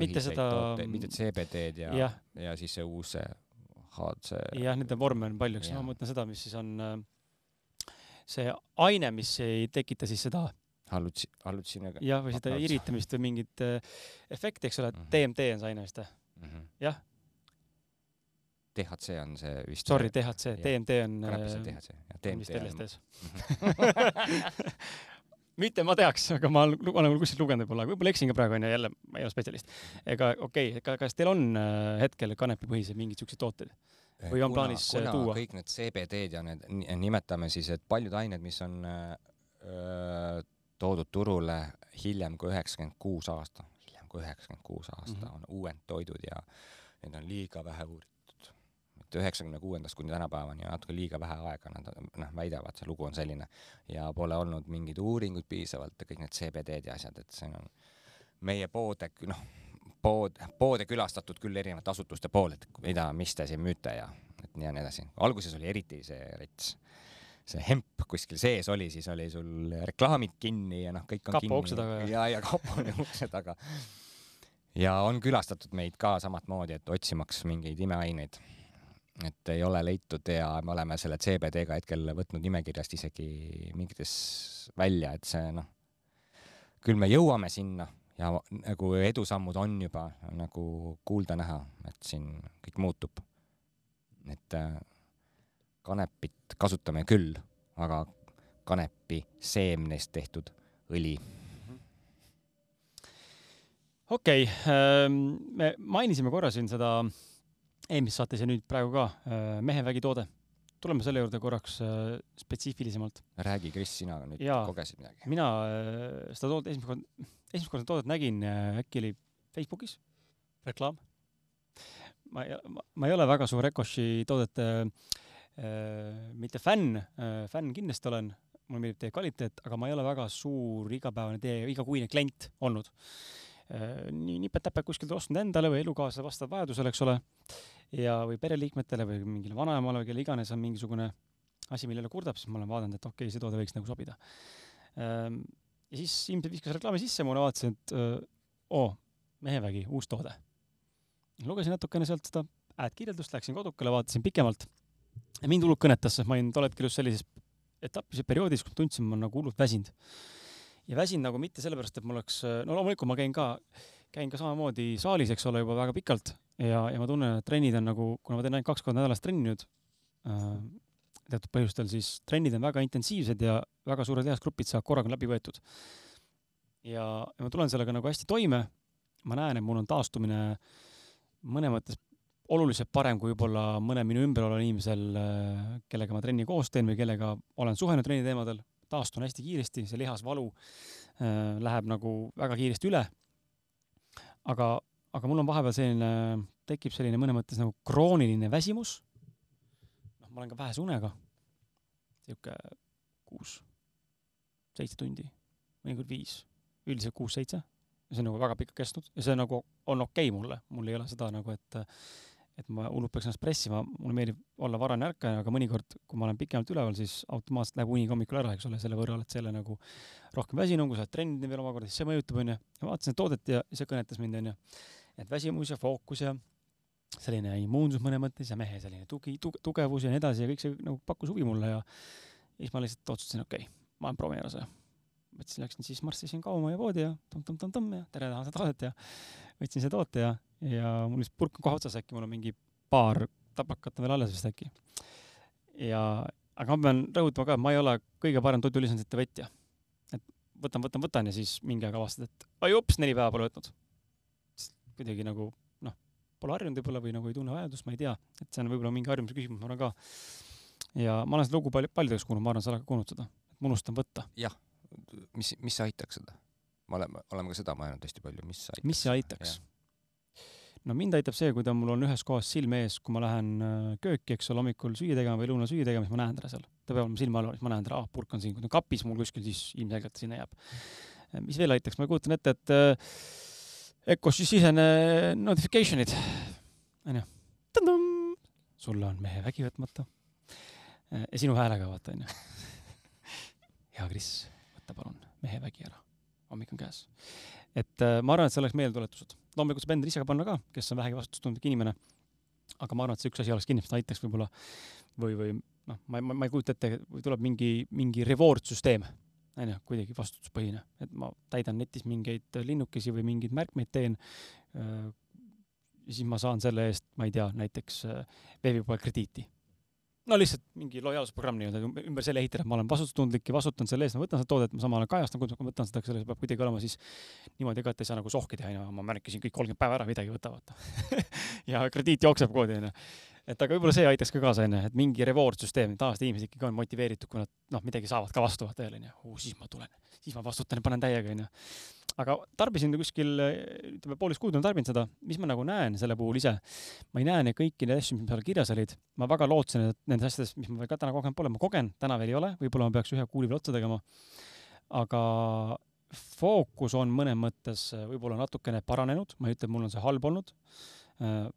mitte seda tooteid, mitte CBD-d ja, ja., ja siis see uus HC. jah, nende vorme on palju, eks ma mõtlen seda, mis siis on see aine, mis ei tekita siis seda hallutsi-, hallutsine-. jah, või seda iritamist või mingit äh, efekti, eks ole, mm -hmm. DMT on see aine vist mm -hmm.? jah. DHC on see vist. Sorry, DHC, DMT on. kanepis on DHC ja DMT on. LSD-s mitte ma teaks, aga ma olen kuskilt lugenud võib-olla, võib-olla eksin ka praegu onju, jälle ma ei ole spetsialist. ega okei okay,, kas teil on äh, hetkel kanepipõhiseid mingeid siukseid tooteid? või on kuna, plaanis kuna tuua? kõik need CBD-d ja need nimetame siis, et paljud ained, mis on öö, toodud turule hiljem kui üheksakümmend kuus aasta, hiljem kui üheksakümmend kuus aasta mm -hmm. on uuendtoidud ja neid on liiga vähe uuritud. Et üheksakümne kuuendast kuni tänapäevani on natuke liiga vähe aega, nad noh, väidavad, see lugu on selline. ja pole olnud mingeid uuringuid piisavalt ja kõik need CBD-d ja asjad, et see on meie poode, noh, pood, poode külastatud küll erinevate asutuste pool, et mida, mis te siin müüte ja et nii ja nii edasi. alguses oli eriti see rets see hemp kuskil sees oli, siis oli sul reklaamid kinni ja noh, kõik on kapo kinni. ukse taga. ja, ja kapo on ukse taga. ja on külastatud meid ka samamoodi, et otsimaks mingeid imeaineid. Et ei ole leitud ja me oleme selle CBD-ga hetkel võtnud nimekirjast isegi mingites välja, et see noh, küll me jõuame sinna ja nagu edusammud on juba nagu kuulda-näha, et siin kõik muutub. et äh, kanepit kasutame küll, aga kanepi seemnest tehtud õli. okei okay,, ähm, me mainisime korra siin seda eelmises saates ja nüüd praegu ka äh, mehevägi toode. tuleme selle juurde korraks äh, spetsiifilisemalt. räägi, Kris, sina nüüd ja, kogesid midagi. mina äh, seda toodet esimest korda, esimest korda toodet nägin, äkki oli Facebookis reklaam. ma ei, ma ei ole väga suur Ecoshi toodete äh, Äh, mitte fänn, äh, fänn kindlasti olen, mulle meeldib teie kvaliteet, aga ma ei ole väga suur igapäevane teie igakuine klient olnud. Äh, nii nipet-täpet kuskilt ostnud endale või elukaaslase vastavalt vajadusele, eks ole, ja, või pereliikmetele või mingile vanaemale või kelle iganes on mingisugune asi, millele kurdab, siis ma olen vaadanud, et okei okay,, see toode võiks nagu sobida. Ähm, ja siis ilmselt viskas reklaami sisse mulle, vaatasin, et oo, mehevägi, uus toode. lugesin natukene sealt seda ad-kirjeldust, läksin kodukale, vaatasin pikemalt mind hullult kõnetas, sest ma olin tol hetkel just sellises etapis ja perioodis, kus ma tundsin, ma olen nagu hullult väsinud. Ja väsinud nagu mitte sellepärast, et mul oleks, no loomulikult ma käin ka, käin ka samamoodi saalis, eks ole, juba väga pikalt ja, ja ma tunnen, et trennid on nagu, kuna ma teen ainult kaks korda nädalas trenni nüüd äh,, teatud põhjustel, siis trennid on väga intensiivsed ja väga suured lihasgrupid saavad korraga läbi võetud. ja, ja ma tulen sellega nagu hästi toime. ma näen, et mul on taastumine mõne mõttes oluliselt parem kui võib-olla mõne minu ümber oleval inimesel, äh, kellega ma trenni koos teen või kellega olen suhelnud trenni teemadel, taastun hästi kiiresti, see lihasvalu äh, läheb nagu väga kiiresti üle. aga, aga mul on vahepeal selline, tekib selline mõne mõttes nagu krooniline väsimus. noh, ma olen ka vähese unega, sihuke kuus, seitse tundi, mõnikord viis, üldiselt kuus-seitse see on nagu väga pikalt kestnud ja see nagu on okei okay mulle, mul ei ole seda nagu, et et ma hullult peaks ennast pressima, mulle meeldib olla varane ärkaja, aga mõnikord, kui ma olen pikemalt üleval, siis automaatselt läheb uni hommikul ära, eks ole, selle võrra oled sa jälle nagu rohkem väsinud, kui sa oled trenninud veel omakorda, siis see mõjutab, onju. ja vaatasin toodet ja see kõnetas mind, onju. et väsimus ja fookus ja selline immuunsus mõne mõttes ja mehe selline tugi, tugevus ja nii edasi ja kõik see nagu pakkus huvi mulle ja siis ma lihtsalt otsustasin, okei okay,, ma proovin ära selle. Võtsin, läksin siis marssisin kauma ja poodi ja tõmm-tõmm-tõmm-tõmm ja tere, tahan seda toodet ja võtsin selle toote ja, ja mul lihtsalt purk on kohe otsas, äkki mul on mingi paar tabakat on veel alles vist äkki. ja, aga ma pean rõhutama ka, et ma ei ole kõige parem toidulisandite võtja. et võtan, võtan, võtan ja siis mingi aeg avastad, et oi ups, neli päeva pole võtnud. kuidagi nagu noh, pole harjunud võib-olla või nagu ei tunne vajadust, ma ei tea, et see on võib-olla mingi harjumuse küsimus, ma arvan ka. ja ma olen seda lugu palju, paljudeks kuulnud, ma arvan, sa oled ka kuulnud seda, et ma unustan võtta. jah, mis, mis aitaks seda? me oleme, oleme ka seda mõelnud hästi palju, mis aitaks. mis see aitaks? no mind aitab see, kui ta mul on ühes kohas silme ees, kui ma lähen äh, kööki, eks ole, hommikul süüa tegema või lõuna süüa tegema, siis ma näen teda seal. ta peab olema silma all, siis ma näen teda, ah, purk on siin, kui ta on kapis mul kuskil, siis ilmselgelt ta sinna jääb. Äh, mis veel aitaks, ma kujutan ette, et äh, Ecos siis sisene notification'id, onju. sulle on mehe vägi võtmata. ja sinu häälega vaata, onju. hea Kris, võta palun mehe vägi ära, hommik on käes. et ma arvan, et see oleks meeldetuletused loomulikult saab endale ise ka panna ka, kes on vähegi vastutustundlik inimene. aga ma arvan, et see üks asi oleks kindlasti aitaks võib-olla või, või noh, ma, ma, ma ei kujuta ette, või tuleb mingi, mingi reward süsteem, onju, kuidagi vastutuspõhine, et ma täidan netis mingeid linnukesi või mingeid märkmeid teen. ja siis ma saan selle eest, ma ei tea, näiteks veebipoe krediiti no lihtsalt mingi lojaalsusprogramm nii-öelda ümber selle ehitada, et ma olen vastutustundlik ja vastutan selle eest, ma võtan seda toodet, ma samal ajal kajastan, kuidas ma võtan seda, see peab kuidagi olema siis niimoodi ka, et ei saa nagu sohki teha, onju, ma märkisin kõik kolmkümmend päeva ära, midagi ei võta, vaata ja krediit jookseb koodi, onju. et aga võib-olla see aitaks ka kaasa, onju, et mingi reward süsteem, tavaliselt inimesed ikkagi on motiveeritud, kui nad noh, midagi saavad ka vastu, vaata jälle, onju, siis ma tulen, siis ma vastutan ja panen täiega, onju aga tarbisin kuskil, ütleme poolteist kuud olen tarbinud seda, mis ma nagu näen selle puhul ise. ma ei näe neid kõiki neid asju, mis seal kirjas olid. ma väga lootsin, et nendest asjadest, mis ma veel ka täna kogenud pole, ma kogen, täna veel ei ole, võib-olla ma peaks ühe kuuli veel otsa tegema. aga fookus on mõnes mõttes võib-olla natukene paranenud, ma ei ütle, et mul on see halb olnud.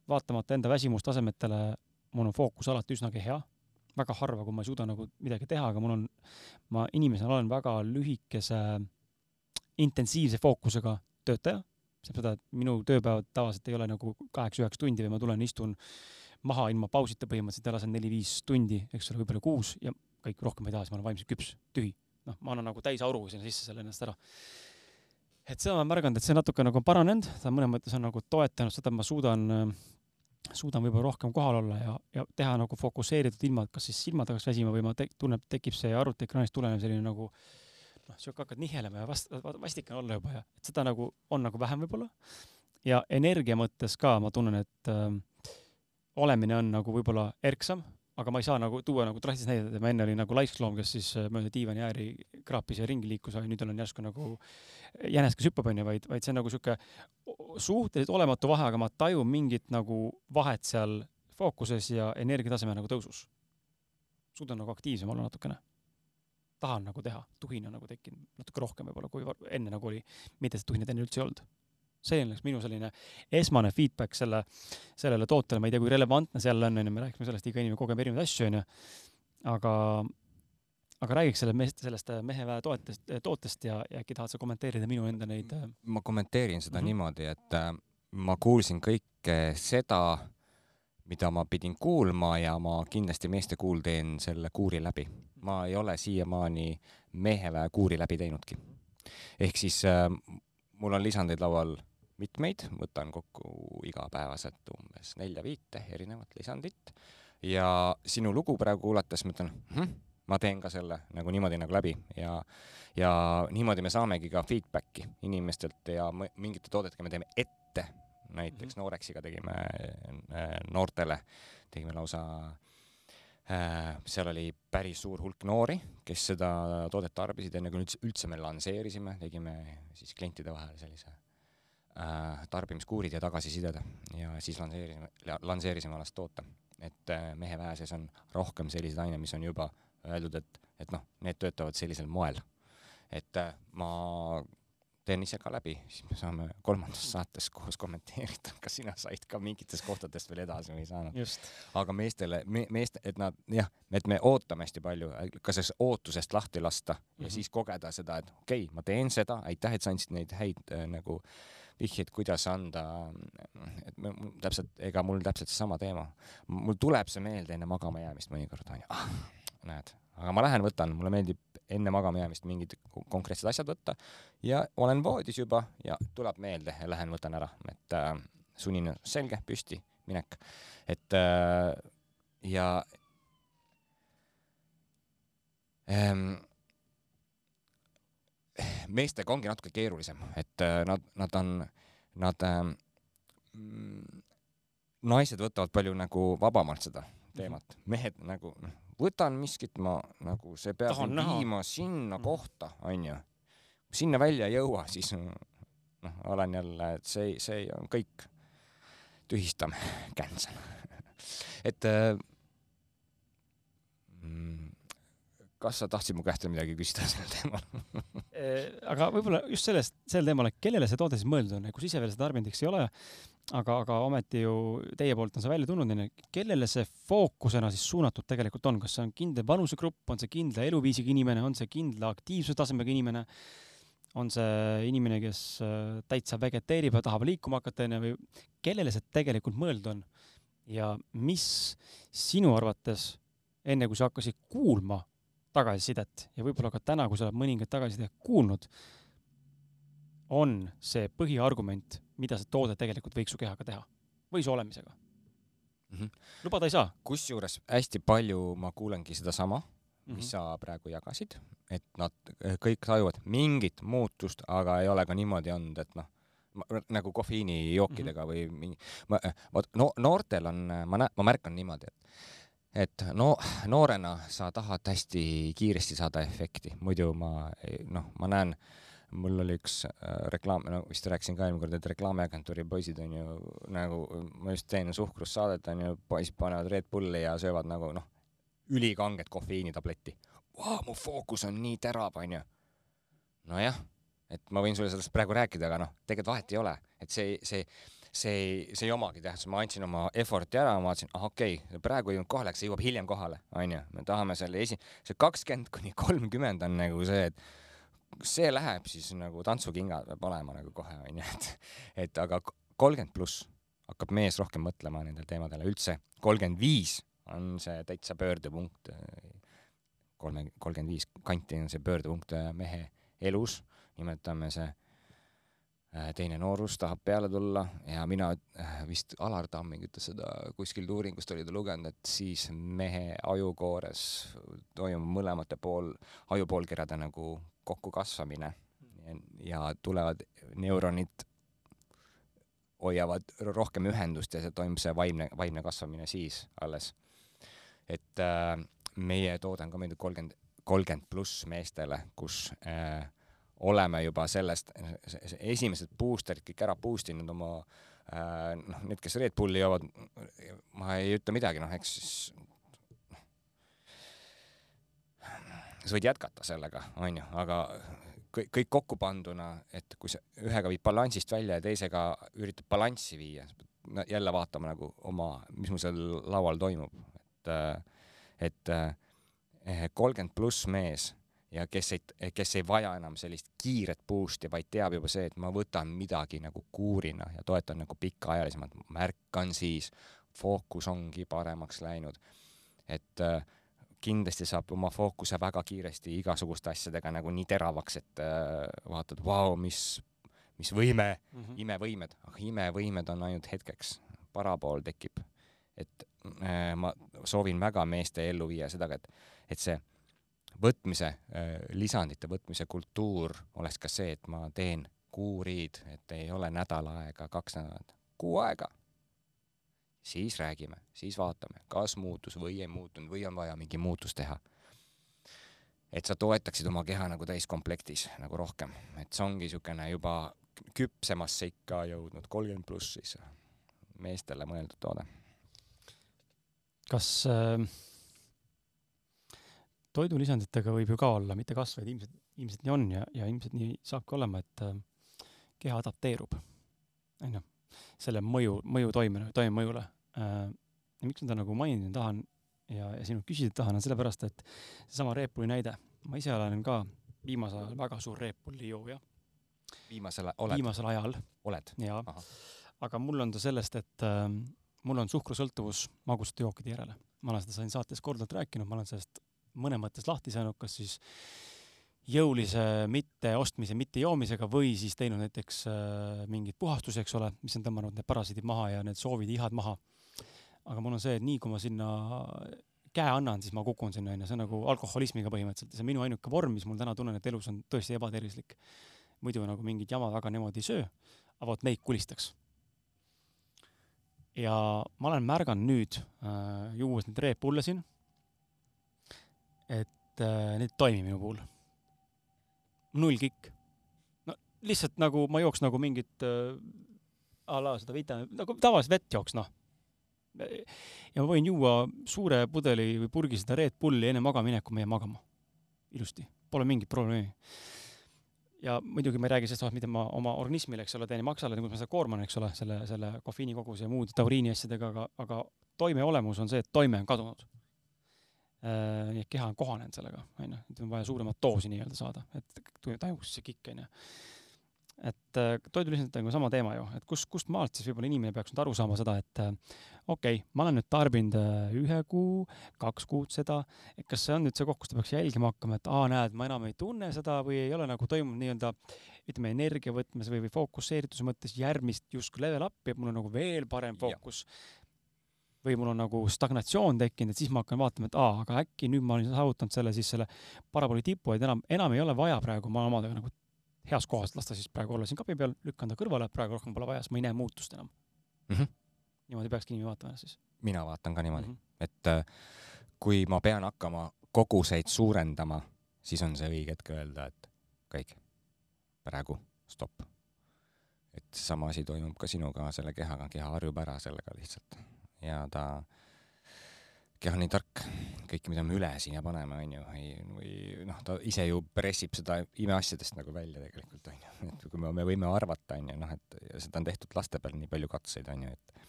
vaatamata enda väsimustasemetele, mul on fookus alati üsnagi hea väga harva, kui ma ei suuda nagu midagi teha, aga mul on, ma inimesena olen väga lühikese äh, intensiivse fookusega töötaja, see tähendab seda, et minu tööpäevad tavaliselt ei ole nagu kaheksa-üheksa tundi või ma tulen, istun maha ilma pausita põhimõtteliselt ja lasen neli-viis tundi, eks ole, võib-olla kuus ja kõik rohkem ei taha, siis ma olen vaimselt küps, tühi. noh, ma annan nagu täisauru sinna sisse selle ennast ära. et seda ma olen märganud, et see natuke nagu on paranenud, ta mõnes mõttes on nagu toetanud seda, et ma suudan, suudan võib-olla rohkem kohal olla ja, ja teha nagu fokusseeritud ilma, kas siis silmad hakkaks väsima või ma te, tunnen, tekib see arvutiekraanist tulenev selline nagu äh, noh, sihuke hakkad nihelema ja vast-, vastik on olla juba ja et seda nagu on nagu vähem võib-olla. ja energia mõttes ka ma tunnen, et äh, olemine on nagu võib-olla erksam, aga ma ei saa nagu tuua nagu drastilist näidet, et ma enne olin nagu laiskloom, kes siis äh, mööda diivani ääri kraapis ja ringi liikus, aga nüüd olen järsku nagu jänes, kes hüppab, onju, vaid, vaid see on nagu sihuke suhteliselt olematu vahe, aga ma tajun mingit nagu vahet seal fookuses ja energiataseme nagu tõusus. suudan nagu aktiivsem olla natukene tahan nagu teha, tuhin on nagu tekkinud natuke rohkem võib-olla, kui enne nagu oli, mitte et tuhinat enne üldse ei olnud. see on minu selline esmane feedback selle, sellele tootele, ma ei tea, kui relevantne see jälle on, onju, me rääkisime sellest, iga inimene kogeb erinevaid asju, onju. aga, aga räägiks selle meest, sellest meheväe toetest, tootest ja, ja äkki tahad sa kommenteerida minu enda neid? ma kommenteerin seda mm -hmm. niimoodi, et äh, ma kuulsin kõike seda, mida ma pidin kuulma ja ma kindlasti meeste kuul teen selle kuuri läbi. ma ei ole siiamaani meheväe kuuri läbi teinudki. ehk siis äh, mul on lisandeid laual mitmeid, võtan kokku igapäevaselt umbes nelja-viite erinevat lisandit ja sinu lugu praegu kuulates mõtlen hm,, ma teen ka selle nagu niimoodi nagu läbi ja ja niimoodi me saamegi ka feedback'i inimestelt ja mingite toodetega me teeme ette näiteks mm -hmm. Nooreksiga tegime äh, noortele, tegime lausa äh, seal oli päris suur hulk noori, kes seda toodet tarbisid, enne kui üldse, üldse me lansseerisime, tegime siis klientide vahel sellise äh, tarbimiskuurid ja tagasisided ja siis lansseerisime, lansseerisime alles toote. et äh, mehe väe sees on rohkem selliseid aineid, mis on juba öeldud, et, et noh, need töötavad sellisel moel. et ma teen ise ka läbi, siis me saame kolmandas saates koos kommenteerida, kas sina said ka mingitest kohtadest veel edasi või ei saanud. aga meestele me,, meeste, et nad jah, et me ootame hästi palju, ka sellest ootusest lahti lasta ja mm -hmm. siis kogeda seda, et okei okay,, ma teen seda, aitäh, et sa andsid neid häid äh, nagu vihjeid, kuidas anda, et me täpselt, ega mul täpselt seesama teema, mul tuleb see meelde enne magama jäämist mõnikord onju ah,, näed aga ma lähen võtan, mulle meeldib enne magama jäämist mingid konkreetsed asjad võtta. Ja olen voodis juba ja tuleb meelde ja lähen võtan ära, et äh, sunnina selge, püsti, minek. et äh, ja ähm, meestega ongi natuke keerulisem, et äh, nad, nad on, nad äh,, naised võtavad palju nagu vabamalt seda teemat, mehed nagu noh, võtan miskit, ma nagu see peab Tahan mind näha. viima sinna Mhm. kohta, onju. sinna välja ei jõua, siis noh, olen jälle, et see, see on kõik. tühistame, cancel. et äh, mm, kas sa tahtsid mu käest midagi küsida sel teemal? Eh, aga võib-olla just sellest, sel teemal, et kellele see toode siis mõeldud on, kus ise veel seda tarbinud, eks ei ole, aga, aga ometi ju teie poolt on see välja tulnud, onju, kellele see fookusena siis suunatud tegelikult on, kas see on kindel vanusegrupp, on see kindla eluviisiga inimene, on see kindla aktiivsustasemega inimene, on see inimene, kes äh, täitsa vegeteerib ja tahab liikuma hakata, onju, või kellele see tegelikult mõeldud on? ja mis sinu arvates, enne kui sa hakkasid kuulma tagasisidet ja võib-olla ka täna, kui sa oled mõningat tagasisidet kuulnud, on see põhiargument, mida see toode tegelikult võiks su kehaga teha või su olemisega mm. -hmm. lubada ei saa kusjuures hästi palju ma kuulengi sedasama, mm. mis -hmm. sa praegu jagasid, et nad kõik tajuvad mingit muutust, aga ei ole ka niimoodi olnud, et noh, nagu kofeiinijookidega mm -hmm. või mingi, ma, vot no noortel on, ma näen, ma märkan niimoodi, et et no noorena sa tahad hästi kiiresti saada efekti, muidu ma noh, ma näen, mul oli üks äh, reklaam, no vist rääkisin ka eelmine kord, et reklaamiagentuuri poisid on ju nagu, ma just teen suhkrussaadet on ju, poisid panevad Red Bulli ja söövad nagu noh, ülikanget kofeiinitabletti. Vau, mu fookus on nii terav, onju. nojah, et ma võin sulle sellest praegu rääkida, aga noh, tegelikult vahet ei ole, et see, see, see ei, see ei omagi tähtsust, ma andsin oma effort'i ära, ma vaatasin, ah okei okay,, praegu ei jõudnud kohale, see jõuab hiljem kohale, onju. me tahame selle esi-, see kakskümmend kuni kolmkümmend on nagu see, et see läheb siis nagu tantsukingad peab olema nagu kohe onju, et, et aga kolmkümmend pluss hakkab mees rohkem mõtlema nendele teemadele üldse. kolmkümmend viis on see täitsa pöördepunkt. kolme, kolmkümmend viis kanti on see pöördepunkt mehe elus, nimetame see teine noorus tahab peale tulla ja mina äh, vist Alar Tamming ütles seda kuskilt uuringust oli ta lugenud, et siis mehe ajukoores toimub mõlemate pool, ajupoolkerade nagu kokkukasvamine ja, tulevad neuronid hoiavad rohkem ühendust ja see toimub see vaimne, vaimne kasvamine siis alles. et äh, meie toode on mõeldud kolmkümmend, kolmkümmend pluss meestele, kus äh, oleme juba sellest, esimesed booster'id kõik ära boost inud oma äh, noh, need, kes Red Bulli joovad, ma ei ütle midagi, noh, eks siis sa võid jätkata sellega, onju, aga kõik, kõik kokku panduna, et kui sa ühega viid balansist välja ja teisega üritad balanssi viia, jälle vaatama nagu oma, mis mul seal laual toimub, et, et kolmkümmend pluss mees ja kes ei, kes ei vaja enam sellist kiiret boost'i, vaid teab juba see, et ma võtan midagi nagu kuurina ja toetan nagu pikaajalisemalt, märkan siis, fookus ongi paremaks läinud. et äh, kindlasti saab oma fookuse väga kiiresti igasuguste asjadega nagu nii teravaks, et äh, vaatad, vau, mis, mis võime mm, -hmm. imevõimed, aga imevõimed on ainult hetkeks, parapool tekib. et äh, ma soovin väga meeste ellu viia seda, et, et see võtmise äh,, lisandite võtmise kultuur oleks ka see, et ma teen kuuriid, et ei ole nädal aega, kaks nädalat, kuu aega siis räägime, siis vaatame, kas muutus või ei muutunud või on vaja mingi muutus teha. et sa toetaksid oma keha nagu täiskomplektis nagu rohkem, et see ongi niisugune juba küpsemasse ikka jõudnud, kolmkümmend pluss siis meestele mõeldud toode. kas äh, toidulisanditega võib ju ka olla, mitte kas, vaid ilmselt, ilmselt nii on ja, ja ilmselt nii saabki olema, et äh, keha adapteerub, onju, selle mõju, mõju toimele, toimemõjule äh,. ja miks ma seda nagu mainin tahan ja, ja sinult küsida tahan, on sellepärast, et seesama Red Bulli näide, ma ise olen ka viimasel ajal väga suur Red Bulli jooja. viimasel oled? viimasel ajal. oled? jaa. aga mul on ta sellest, et äh, mul on suhkrusõltuvus magusate jookide järele. ma olen seda siin saates korduvalt rääkinud, ma olen sellest mõnes mõttes lahti saanud, kas siis jõulise mitteostmise, mittejoomisega või siis teinud näiteks äh, mingit puhastuse, eks ole, mis on tõmmanud need parasiidid maha ja need soovid, ihad maha. aga mul on see, et nii kui ma sinna käe annan, siis ma kukun sinna, onju, see on nagu alkoholismiga põhimõtteliselt ja see on minu ainuke vorm, mis mul täna tunnen, et elus on tõesti ebatervislik. muidu nagu mingit jama väga niimoodi ei söö, aga vot neid kulistaks. ja ma olen märganud nüüd äh,, juues neid Red Bulle siin, et äh, need ei toimi minu puhul null kikk. no lihtsalt nagu ma jooks nagu mingit äh, a la seda vitamiini, nagu tavalist vett jooks, noh. ja ma võin juua suure pudeli või purgi seda Red Bulli enne magamaminekut, ma jään magama. ilusti, pole mingit probleemi. ja muidugi ma ei räägi sellest, mida ma oma organismile, eks ole, teen maksale, kuidas ma seda koorman, eks ole, selle, selle kofeiinikoguse ja muude tauriini asjadega, aga, aga toime olemus on see, et toime on kadunud nii et keha on kohanenud sellega, onju, et on vaja suuremat doosi nii-öelda saada, et tajuks see kikk, onju. et äh, toidulisand on sama teema ju, et kus, kust maalt siis võib-olla inimene peaks nüüd aru saama seda, et äh, okei okay,, ma olen nüüd tarbinud ühe kuu, kaks kuud seda, et kas see on nüüd see koht, kus ta peaks jälgima hakkama, et aa, näed, ma enam ei tunne seda või ei ole nagu toimunud nii-öelda ütleme, energia võtmes või, või fookusseerituse mõttes järgmist justkui level up'i, et mul on nagu veel parem fookus või mul on nagu stagnatsioon tekkinud, et siis ma hakkan vaatama, et aa, aga äkki nüüd ma olen saavutanud selle siis selle parabooli tipu, et enam, enam ei ole vaja praegu, ma olen omadega nagu heas kohas, las ta siis praegu olla siin kapi peal, lükkan ta kõrvale, praegu rohkem pole vaja, sest ma ei näe muutust enam mm. -hmm. niimoodi peakski inimene vaatama ennast siis. mina vaatan ka niimoodi mm, -hmm. et äh, kui ma pean hakkama koguseid suurendama, siis on see õige hetk öelda, et kõik, praegu stopp. et sama asi toimub ka sinuga, selle kehaga, keha harjub ära sellega lihtsalt ja ta, keha on nii tark, kõike, mida me üle sinna paneme, onju, ei, või noh, ta ise ju pressib seda imeasjadest nagu välja tegelikult, onju. et kui me, me võime arvata, onju, noh, et seda on tehtud laste peal nii palju katseid, onju, et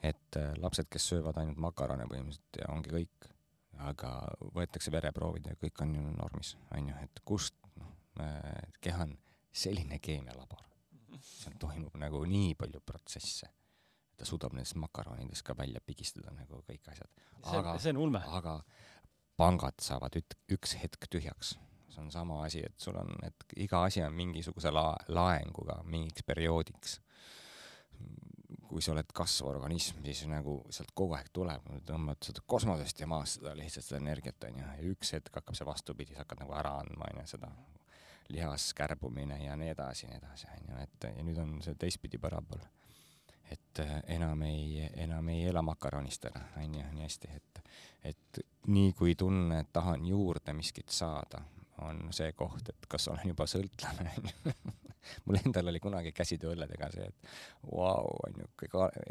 et äh, lapsed, kes söövad ainult makarone põhimõtteliselt ja ongi kõik, aga võetakse vereproovid ja kõik on ju normis, onju, et kust, noh, keha on selline keemialabor, seal toimub nagu nii palju protsesse ta suudab nendest makaronidest ka välja pigistada nagu kõik asjad. aga, aga pangad saavad üt-, üks hetk tühjaks. see on sama asi, et sul on, et iga asi on mingisuguse la-, laenguga mingiks perioodiks. kui sa oled kasvav organism, siis nagu sealt kogu aeg tuleb, tõmbad seda kosmosest ja maast seda lihtsalt seda energiat onju ja üks hetk hakkab see vastupidi, sa hakkad nagu ära andma onju seda lihas kärbumine ja nii edasi nii edasi onju, et ja nüüd on see teistpidi parabool et äh, enam ei, enam ei ela makaronist ära, onju, nii hästi, et, et nii kui tunne, et tahan juurde miskit saada, on see koht, et kas olen juba sõltlane, onju. mul endal oli kunagi käsitööõlledega see, et vau, onju,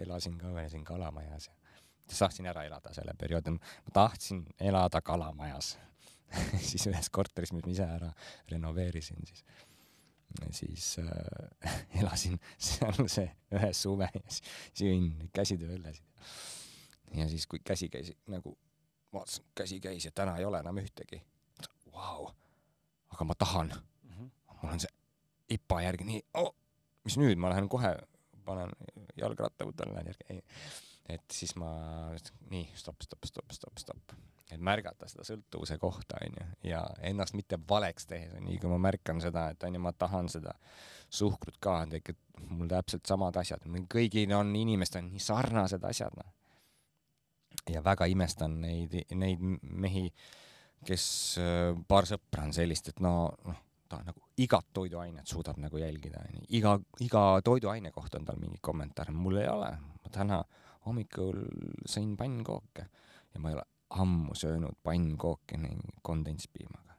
elasin ka veel siin Kalamajas ja saaksin ära elada selle perioodi, ma tahtsin elada Kalamajas. Siis ühes korteris, mis ma ise ära renoveerisin siis siis äh, elasin seal see ühe suve ja siis jõin käsitööõllesid. ja siis, kui käsi käis nagu, vaatasin, käsi käis ja täna ei ole enam ühtegi. Vau, aga ma tahan mm. -hmm. mul on see ipa järgi nii oh,, mis nüüd, ma lähen kohe, panen jalgratta, võtan, lähen järgi. et siis ma, nii, stopp, stopp, stopp, stopp, stopp et märgata seda sõltuvuse kohta, onju, ja ennast mitte valeks tehes, nii kui ma märkan seda, et onju, ma tahan seda suhkrut ka, tekib mul täpselt samad asjad, kõigil on, inimestel on nii sarnased asjad, noh. ja väga imestan neid, neid mehi, kes, äh, paar sõpra on sellist, et no, noh, ta nagu igat toiduainet suudab nagu jälgida, onju, iga, iga toiduaine kohta on tal mingi kommentaar, mul ei ole, ma täna hommikul sõin pannkooke ja ma ei ole ammu söönud pannkooki kondentspiimaga.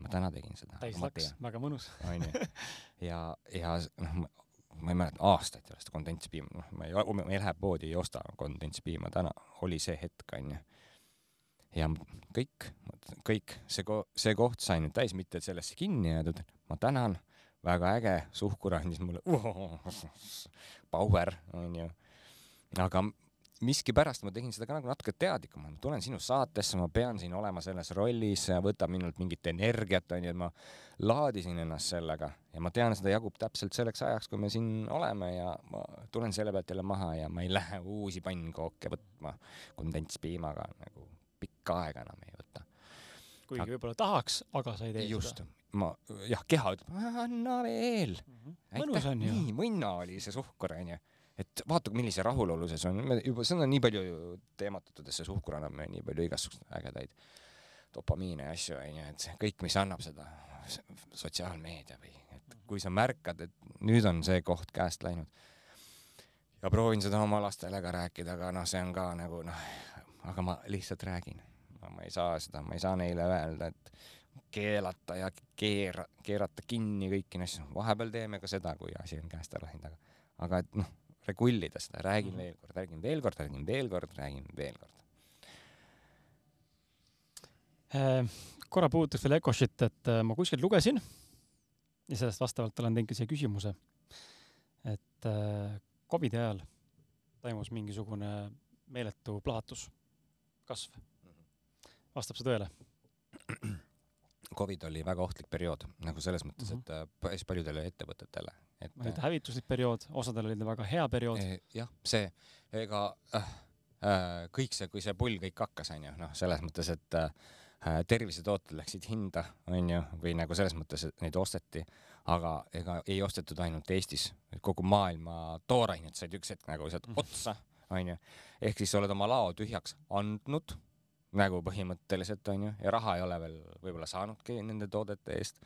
ma täna tegin seda. täis laks, väga mõnus. onju. ja, ja noh, ma ei mäleta aastaid sellest kondentspiima, noh, ma ei, ma ei lähe poodi, ei osta kondentspiima, täna oli see hetk, onju. ja kõik, kõik, see ko-, see koht sai nüüd täis, mitte et sellesse kinni jäädud, ma tänan, väga äge, suhkur andis mulle power, onju. aga miskipärast ma tegin seda ka nagu natuke teadlikumalt, ma tulen sinu saatesse, ma pean siin olema selles rollis, võtab minult mingit energiat, onju, et ma laadisin ennast sellega ja ma tean, seda jagub täpselt selleks ajaks, kui me siin oleme ja ma tulen selle pealt jälle maha ja ma ei lähe uusi pannkooke võtma kondentspiimaga nagu pikka aega enam ei võta. kuigi võib-olla tahaks, aga sa ei tee just, seda. ma, jah, keha ütleb, anna veel mm. -hmm. mõnus on ju. nii mõnna oli see suhkur onju et vaata, millise rahulolu see on, me juba, seda on nii palju ju teematatud, et see suhkur annab meile nii palju igasuguseid ägedaid dopamiine ja asju onju, et kõik, mis annab seda sotsiaalmeedia või et kui sa märkad, et nüüd on see koht käest läinud ja proovin seda oma lastele ka rääkida, aga noh, see on ka nagu noh, aga ma lihtsalt räägin. ma ei saa seda, ma ei saa neile öelda, et keelata ja keera, keerata kinni kõiki neid asju. vahepeal teeme ka seda, kui asi on käest ära läinud, aga, aga et noh, regullida seda, räägin veel kord, räägin veel kord, räägin veel kord, räägin veel kord. Äh, korra puudutaks veel Ecoshit, et äh, ma kuskilt lugesin ja sellest vastavalt olen teinud ka siia küsimuse, et äh, Covidi ajal toimus mingisugune meeletu plahvatus, kasv. vastab see tõele? Covid oli väga ohtlik periood nagu selles mõttes mm, -hmm. et päris paljudele ettevõtetele, et. oli ta hävituslik periood, osadel oli ta väga hea periood. Eh, jah, see, ega äh, äh, kõik see, kui see pull kõik hakkas, onju, noh, selles mõttes, et äh, tervisetooted läksid hinda, onju, või nagu selles mõttes, et neid osteti aga ega ei ostetud ainult Eestis, kogu maailma toorained said üks hetk nagu sealt mhm. otsa, onju. ehk siis sa oled oma lao tühjaks andnud nagu põhimõtteliselt onju ja raha ei ole veel võib-olla saanudki nende toodete eest.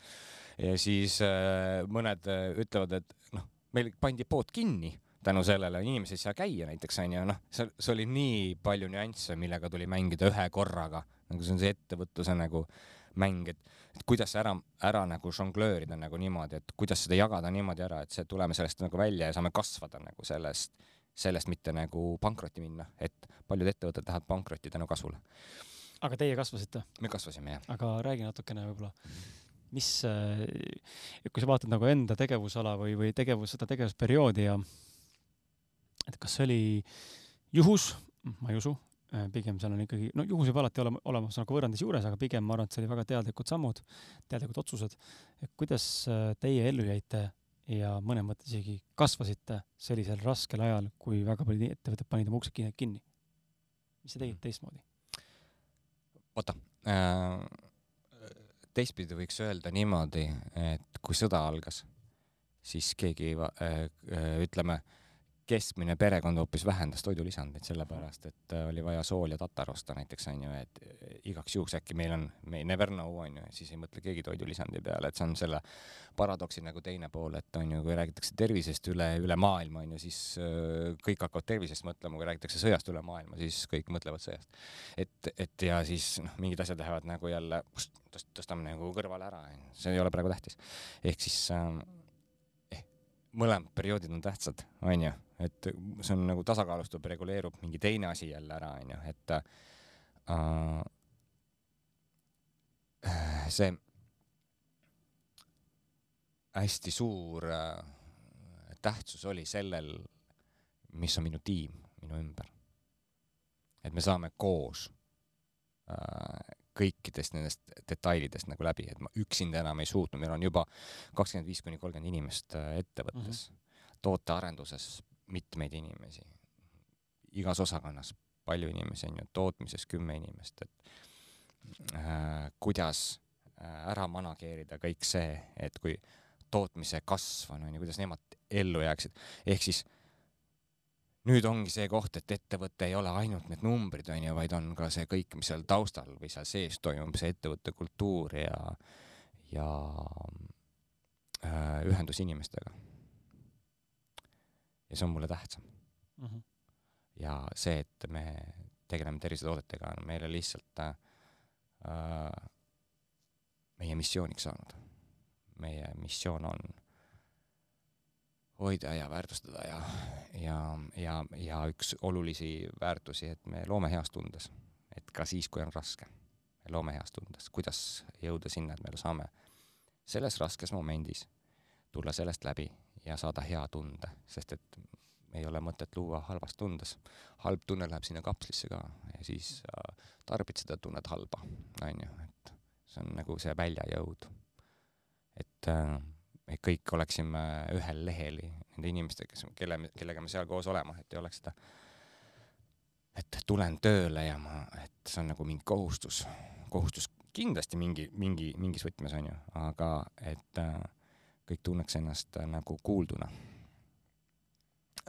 ja siis äh, mõned äh, ütlevad, et noh, meil pandi pood kinni tänu sellele, inimesed ei saa käia näiteks onju, noh, see, see oli nii palju nüansse, millega tuli mängida ühe korraga, nagu see on see ettevõtluse nagu mäng, et, et kuidas ära, ära nagu žonglöörida nagu niimoodi, et kuidas seda jagada niimoodi ära, et see, tuleme sellest nagu välja ja saame kasvada nagu sellest, sellest mitte nagu pankrotti minna, et paljud ettevõtted lähevad pankrotti tänu kasvule. aga teie kasvasite? me kasvasime, jah. aga räägi natukene võib-olla, mis, äh, kui sa vaatad nagu enda tegevusala või, või tegevus, seda tegevusperioodi ja et kas see oli juhus, ma ei usu, Äh, pigem seal on ikkagi, no juhus võib alati olema, olemas nagu võrrandis juures, aga pigem ma arvan, et see oli väga teadlikud sammud, teadlikud otsused. et kuidas äh, teie ellu jäite ja mõnes mõttes isegi kasvasite sellisel raskel ajal, kui väga paljud ettevõtted panid oma uksed kinni? mis te tegite mm. teistmoodi? oota äh,, teistpidi võiks öelda niimoodi, et kui sõda algas, siis keegi äh, äh, ütleme äh, keskmine perekond hoopis vähendas toidulisandeid, sellepärast et äh, oli vaja sool ja tatar osta näiteks onju, et äh, igaks juhuks äkki meil on, me never know onju, siis ei mõtle keegi toidulisandi peale, et see on selle paradoksi nagu teine pool, et onju, kui räägitakse tervisest üle, üle maailma onju, siis äh, kõik hakkavad tervisest mõtlema, kui räägitakse sõjast üle maailma, siis kõik mõtlevad sõjast. et, et ja siis noh, mingid asjad lähevad nagu jälle, tõstame nagu kõrvale ära, see ei ole praegu tähtis. ehk siis äh, mõlemad perioodid on tähtsad, onju, et see on nagu tasakaalustub, reguleerub mingi teine asi jälle ära, onju, et äh, see hästi suur äh, tähtsus oli sellel, mis on minu tiim minu ümber. et me saame koos äh, kõikidest nendest detailidest nagu läbi, et ma üksinda enam ei suutnud, meil on juba kakskümmend viis kuni kolmkümmend inimest äh, ettevõttes. Mm, -hmm. tootearenduses mitmeid inimesi, igas osakonnas palju inimesi on ju, tootmises kümme inimest, et äh, kuidas äh, ära manageerida kõik see, et kui tootmise kasv on, on ju, kuidas nemad ellu jääksid, ehk siis äh, nüüd ongi see koht, et ettevõte ei ole ainult need numbrid, onju, vaid on ka see kõik, mis seal taustal või seal sees toimub, see ettevõtte kultuur ja, ja äh, ühendus inimestega. ja see on mulle tähtsam mm. -hmm. ja see, et me tegeleme tervisetoodetega, on meile lihtsalt äh, meie missiooniks saanud. meie missioon on hoida ja väärtustada ja, ja, ja, ja üks olulisi väärtusi, et me loome heas tundes, et ka siis, kui on raske, me loome heas tundes, kuidas jõuda sinna, et me saame selles raskes momendis tulla sellest läbi ja saada hea tunde, sest et ei ole mõtet luua halvas tundes. halb tunne läheb sinna kapslisse ka ja siis äh, tarbid seda, tunned halba, onju, et see on nagu see väljajõud. et äh, me kõik oleksime ühel lehel nende inimestega, kes, kelle, kellega me seal koos olema, et ei oleks seda et tulen tööle ja ma, et see on nagu mingi kohustus, kohustus kindlasti mingi, mingi, mingis võtmes on ju, aga et äh, kõik tunneks ennast äh, nagu kuulduna.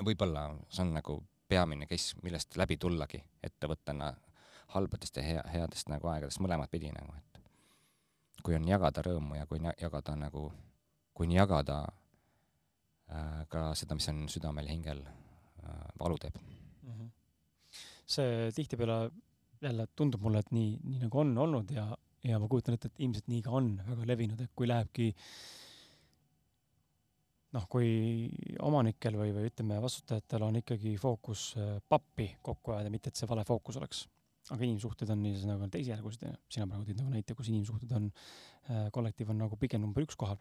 võib-olla see on nagu peamine case, millest läbi tullagi ettevõttena halbadest ja hea, headest nagu aegadest mõlemat pidi nagu, et kui on jagada rõõmu ja kui jagada nagu, kui jagada äh, ka seda, mis on südamel ja hingel äh, valu teeb mm. -hmm. see tihtipeale jälle tundub mulle, et nii, nii nagu on olnud ja, ja ma kujutan ette, et ilmselt nii ka on väga levinud, et kui lähebki noh, kui omanikel või, või ütleme, vastutajatel on ikkagi fookus äh, pappi kokku ajada, mitte et see vale fookus oleks aga inimsuhted on nagu teisejärgulised ja sina praegu tõid nagu näite, kus inimsuhted on äh,, kollektiiv on nagu pigem number üks kohal,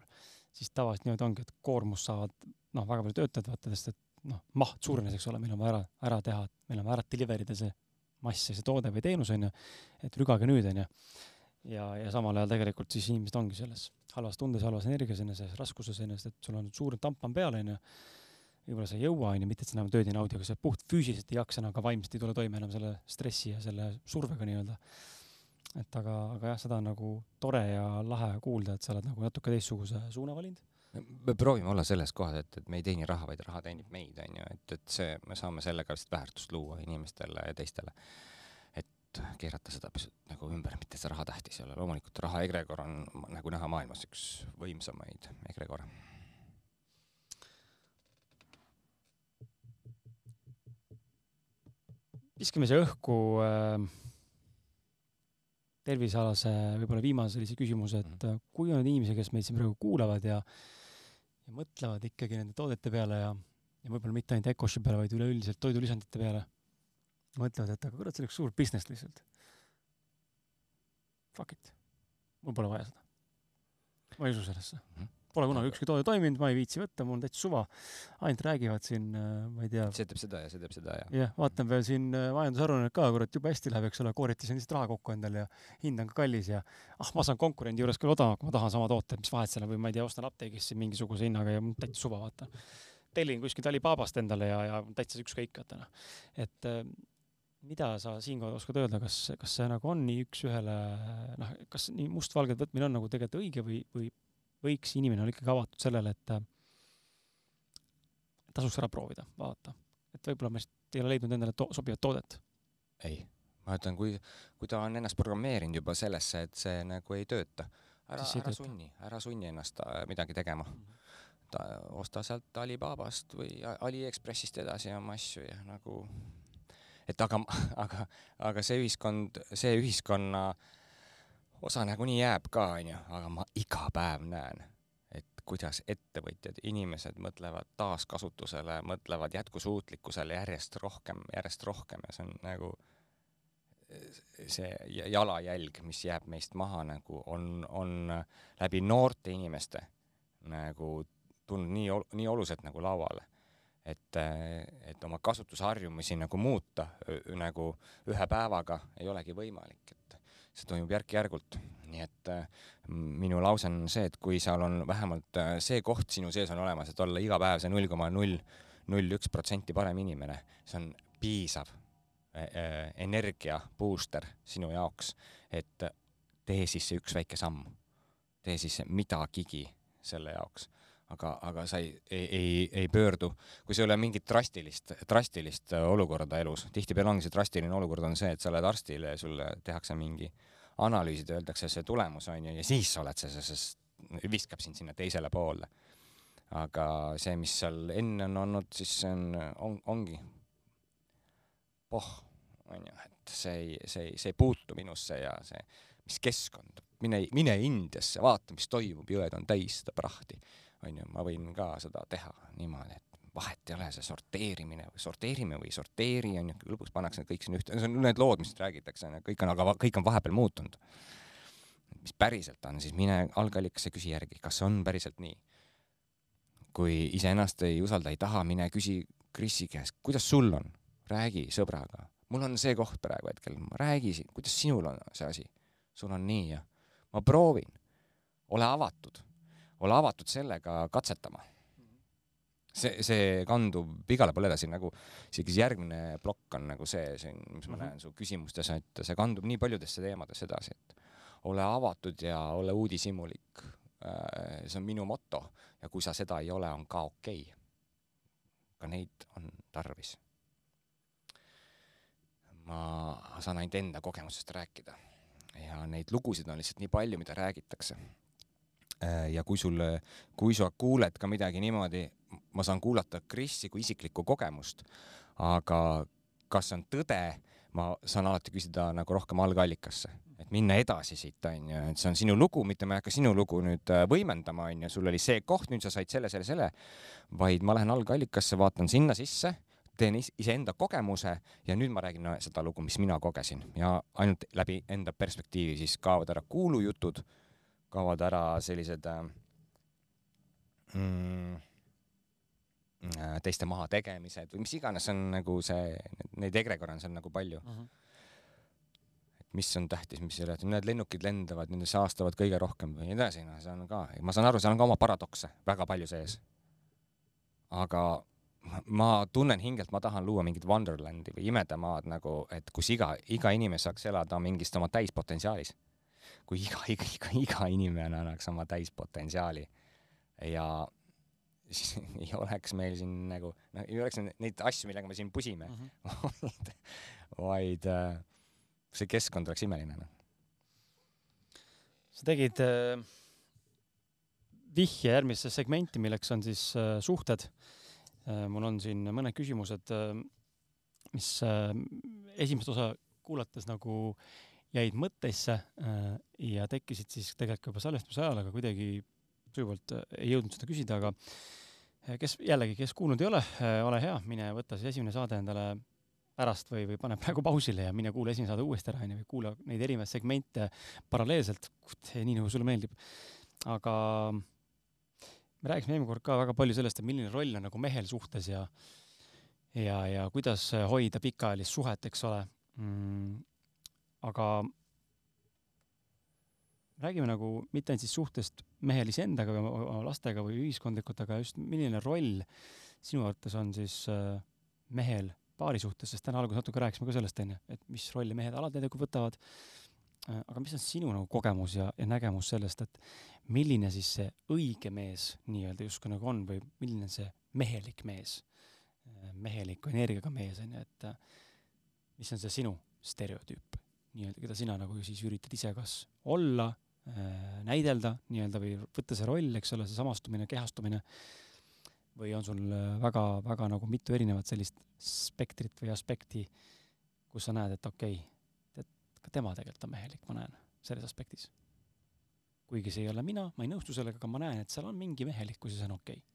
siis tavaliselt niimoodi ongi, et koormust saavad noh, väga palju töötajad vaata, sest et noh, maht suurenes, eks ole, meil on vaja ära, ära teha, meil on vaja ära deliver ida see mass ja see toode või teenus onju, et lügage nüüd onju. ja, ja samal ajal tegelikult siis inimesed ongi selles halvas tundes, halvas energias eneses, raskuses enes, et sul on suur tamp on peal onju võib-olla sa ei jõua, onju, mitte et sa enam tööd ei naudi, aga sa puht füüsiliselt ei jaksa enam, aga vaimselt ei tule toime enam selle stressi ja selle survega nii-öelda. et aga, aga jah, seda on nagu tore ja lahe kuulda, et sa oled nagu natuke teistsuguse suuna valinud. me proovime olla selles kohas, et, et me ei teeni raha, vaid raha teenib meid, onju, et, et see, me saame sellega lihtsalt väärtust luua inimestele ja teistele. keerata seda pisut nagu ümber, mitte see raha tähtis ei ole, loomulikult raha egregor on nagu näha maailmas üks võimsamaid egregore viskame siia õhku äh, tervisealase võib-olla viimase sellise küsimuse, et mhm. äh, kui on inimesi, kes meid siin praegu kuulavad ja, ja mõtlevad ikkagi nende toodete peale ja, ja võib-olla mitte ainult Ecoshi peale, vaid üleüldiselt toidulisandite peale, mõtlevad, et aga kurat, see on üks suur business lihtsalt. Fuck it, mul pole vaja seda. ma ei usu sellesse mm. -hmm Pole kunagi ükski toode toiminud, ma ei viitsi võtta, mul on täitsa suva. ainult räägivad siin, äh, ma ei tea. see teeb seda ja see teeb seda ja. jah, vaatan veel siin äh, majandusaruannet ka, kurat, jube hästi läheb, eks ole, kooritasin lihtsalt raha kokku endale ja hind on ka kallis ja ah, ma saan konkurendi juures küll odavamalt, kui ma tahan sama toote, mis vahet seal on või ma ei tea, ostan apteegist mingisuguse hinnaga ja täitsa suva, vaata. tellin kuskilt Alibabast endale ja, ja täitsa ükskõik, vaata noh. et äh, mida sa siinkohal oskad öelda, kas, kas see nagu on nii üks-ühele, noh, kas nii mustvalgelt võtmine on nagu tegelikult õige või, või võiks inimene olla ikkagi avatud sellele, et tasuks ära proovida, vaadata. et võib-olla lihtsalt ei ole leidnud endale to sobivat toodet. ei, ma ütlen, kui, kui ta on ennast programmeerinud juba sellesse, et see nagu ei tööta, ära, ära sunni, ära sunni ennast äh, midagi tegema mm. -hmm. ta, osta sealt Alibabast või Aliekspressist edasi oma asju ja nagu, et aga, aga, aga see ühiskond, see ühiskonna äh, osa nagunii jääb ka, onju, aga ma iga päev näen, et kuidas ettevõtjad, inimesed mõtlevad taaskasutusele, mõtlevad jätkusuutlikkusele järjest rohkem, järjest rohkem ja see on nagu see jalajälg, mis jääb meist maha nagu on, on läbi noorte inimeste nagu tulnud nii, nii oluliselt nagu lauale. Et, et oma kasutusharjumusi nagu muuta nagu ühe päevaga ei olegi võimalik, et see toimub järk-järgult. nii et äh, minu lause on see, et kui seal on vähemalt äh, see koht sinu sees on olemas, et olla iga päev see null koma null null üks protsenti parem inimene, see on piisav äh, energia booster sinu jaoks, et tee siis see üks väike samm, tee siis midagigi selle jaoks aga, aga sa ei, ei, ei, ei pöördu, kui see ei ole mingit drastilist, drastilist olukorda elus, tihtipeale ongi see drastiline olukord on see, et sa oled arstile ja sulle tehakse mingi analüüsid, öeldakse see tulemus on ju, ja siis sa oled see, see, viskab sind sinna teisele poole. aga see, mis seal enne on olnud, siis see on, on, ongi poh, on ju, et see ei, see ei, see ei puutu minusse ja see, mis keskkond, mine, mine Indiasse, vaata, mis toimub, jõed on täis seda prahti, on ju, ma võin ka seda teha niimoodi, et vahet ei ole, see sorteerimine või sorteerime või ei sorteeri on ju, lõpuks pannakse kõik sinna ühte, see on need lood, mis räägitakse, on ju, kõik on, aga kõik on vahepeal muutunud. mis päriselt on, siis mine algallikasse, küsi järgi, kas on päriselt nii. kui iseennast ei usalda, ei taha, mine küsi Krisi käest, kuidas sul on, räägi sõbraga, mul on see koht praegu hetkel, räägi, kuidas sinul on see asi, sul on nii ja ma proovin, ole avatud, ole avatud sellega katsetama see, see kandub igale poole edasi, nagu isegi see järgmine plokk on nagu see siin, mis ma mm -hmm. näen su küsimustes, et see kandub nii paljudesse teemadesse edasi, et ole avatud ja ole uudishimulik. Äh, see on minu moto ja kui sa seda ei ole, on ka okei okay. ka neid on tarvis. ma saan ainult enda kogemusest rääkida ja neid lugusid on lihtsalt nii palju, mida räägitakse ja kui sul, kui sa kuuled ka midagi niimoodi, ma saan kuulata Krisi kui isiklikku kogemust, aga kas see on tõde, ma saan alati küsida nagu rohkem algallikasse, et minna edasi siit, onju, et see on sinu lugu, mitte ma ei hakka sinu lugu nüüd äh, võimendama, onju, sul oli see koht, nüüd sa said selle, selle, selle, vaid ma lähen algallikasse, vaatan sinna sisse, teen iseenda kogemuse ja nüüd ma räägin no, seda lugu, mis mina kogesin. Ja ainult läbi enda perspektiivi siis kaovad ära kuulujutud kaovad ära sellised äh, mm, äh, teiste mahategemised või mis iganes on nagu see, neid egregore on nagu palju uh. -huh. et mis on tähtis, mis ei ole, need lennukid lendavad, nende saastavad kõige rohkem või nii edasi, noh, see on ka, ma saan aru, seal on ka oma paradokse väga palju sees. aga ma tunnen hingelt, ma tahan luua mingit Wonderlandi või imedamaad nagu, et kus iga, iga inimene saaks elada mingist oma täispotentsiaalis kui iga, iga, iga, iga inimene annaks oma täispotentsiaali ja siis ei oleks meil siin nagu, noh, ei oleks neid asju, millega me siin pusime mm, -hmm. vaid äh, see keskkond oleks imeline, noh. sa tegid äh, vihje järgmisse segmenti, milleks on siis äh, suhted äh,. mul on siin mõned küsimused äh,, mis äh, esimest osa kuulates nagu jäid mõtteisse äh, ja tekkisid siis tegelikult juba salvestamise ajal, aga kuidagi sujuvalt äh, ei jõudnud seda küsida, aga äh, kes jällegi, kes kuulnud ei ole, ole hea, mine võta siis esimene saade endale pärast või, või pane praegu pausile ja mine kuula esimene saade uuesti ära onju või kuula neid erinevaid segmente paralleelselt, nii nagu sulle meeldib. aga me rääkisime eelmine kord ka väga palju sellest, et milline roll on nagu mehel suhtes ja ja, ja kuidas hoida pikaajalist suhet, eks ole mm aga räägime nagu mitte ainult siis suhtest mehel iseendaga või oma lastega või ühiskondlikult, aga just milline roll sinu arvates on siis äh, mehel paari suhtes, sest täna alguses natuke rääkisime ka sellest, onju, et mis rolli mehed nagu võtavad. Äh, aga mis on sinu nagu kogemus ja, ja nägemus sellest, et milline siis see õige mees nii-öelda justkui nagu on või milline on see mehelik mees, äh, meheliku energiaga mees onju, et mis on see sinu stereotüüp? Nii-öelda, keda sina nagu siis üritad ise kas olla äh,, näidelda nii-öelda või võtta see roll, eks ole, see samastumine, kehastumine, või on sul väga-väga äh, nagu mitu erinevat sellist spektrit või aspekti, kus sa näed, et okei okay,, et ka tema tegelikult on mehelik, ma näen selles aspektis. kuigi see ei ole mina, ma ei nõustu sellega, aga ma näen, et seal on mingi mehelikkus ja see on okei okay..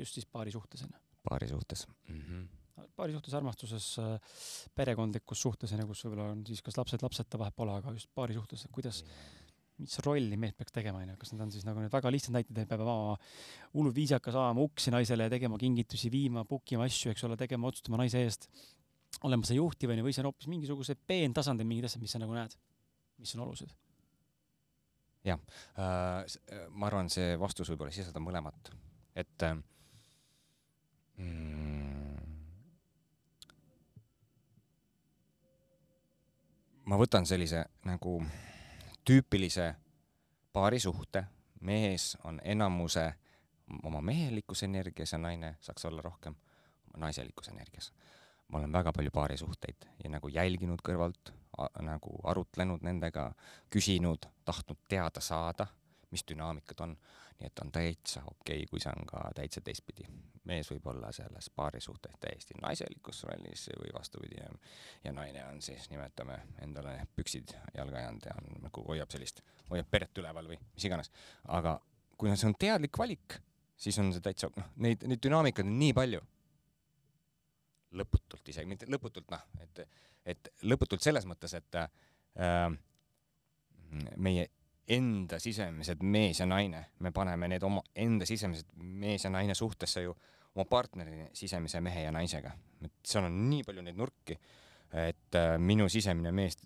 just siis paari suhtes, on ju. paari suhtes mm. -hmm paari suhtes, armastuses, äh, perekondlikus suhtes, onju, kus võib-olla on siis kas lapsed, lapseta vahet pole, aga just paari suhtes, kuidas, mis rolli mees peaks tegema, onju, kas need on siis nagu need väga lihtsad näited, et peab olema hullult viisakas, avama uksi naisele ja tegema kingitusi, viima, book ima asju, eks ole, tegema, otsustama naise eest, olema see juhtiv, onju, või see on hoopis mingisugused peentasandil mingid asjad, mis sa nagu näed, mis on olulised? jah äh,, ma arvan, see vastus võib-olla sisaldab mõlemat, et äh, mm, ma võtan sellise nagu tüüpilise paarisuhte, mees on enamuse oma mehelikus energias ja naine saaks olla rohkem naiselikus energias. ma olen väga palju paarisuhteid ja nagu jälginud kõrvalt, nagu arutlenud nendega, küsinud, tahtnud teada saada, mis dünaamikad on nii et on täitsa okei okay,, kui see on ka täitsa teistpidi. Mees võib olla selles paarisuhtes täiesti naiselikus rollis või vastupidi ja, ja naine on siis, nimetame endale püksid jalga ajanud ja on, nagu hoiab sellist, hoiab peret üleval või mis iganes. aga kui see on teadlik valik, siis on see täitsa, noh, neid, neid dünaamikaid on nii palju. lõputult isegi, mitte lõputult noh, et, et lõputult selles mõttes, et äh, meie enda sisemised mees ja naine, me paneme need oma enda sisemised mees ja naine suhtesse ju oma partneri sisemise mehe ja naisega. et seal on nii palju neid nurki, et äh, minu sisemine mees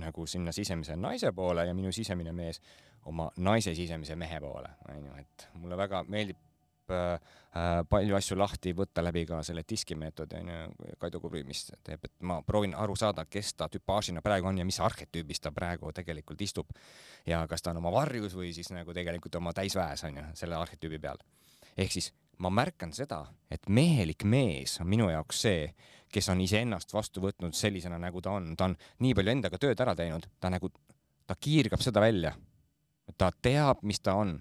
nagu sinna sisemise naise poole ja minu sisemine mees oma naise sisemise mehe poole, onju, et mulle väga meeldib äh, palju asju lahti võtta läbi ka selle diskimeetodi onju, Kaido Kubri, mis teeb, et ma proovin aru saada, kes ta tüpaažina praegu on ja mis arhetüübis ta praegu tegelikult istub. ja kas ta on oma varjus või siis nagu tegelikult oma täisväes onju, selle arhetüübi peal. ehk siis ma märkan seda, et mehelik mees on minu jaoks see, kes on iseennast vastu võtnud sellisena, nagu ta on, ta on nii palju endaga tööd ära teinud, ta nagu, ta kiirgab seda välja. ta teab, mis ta on.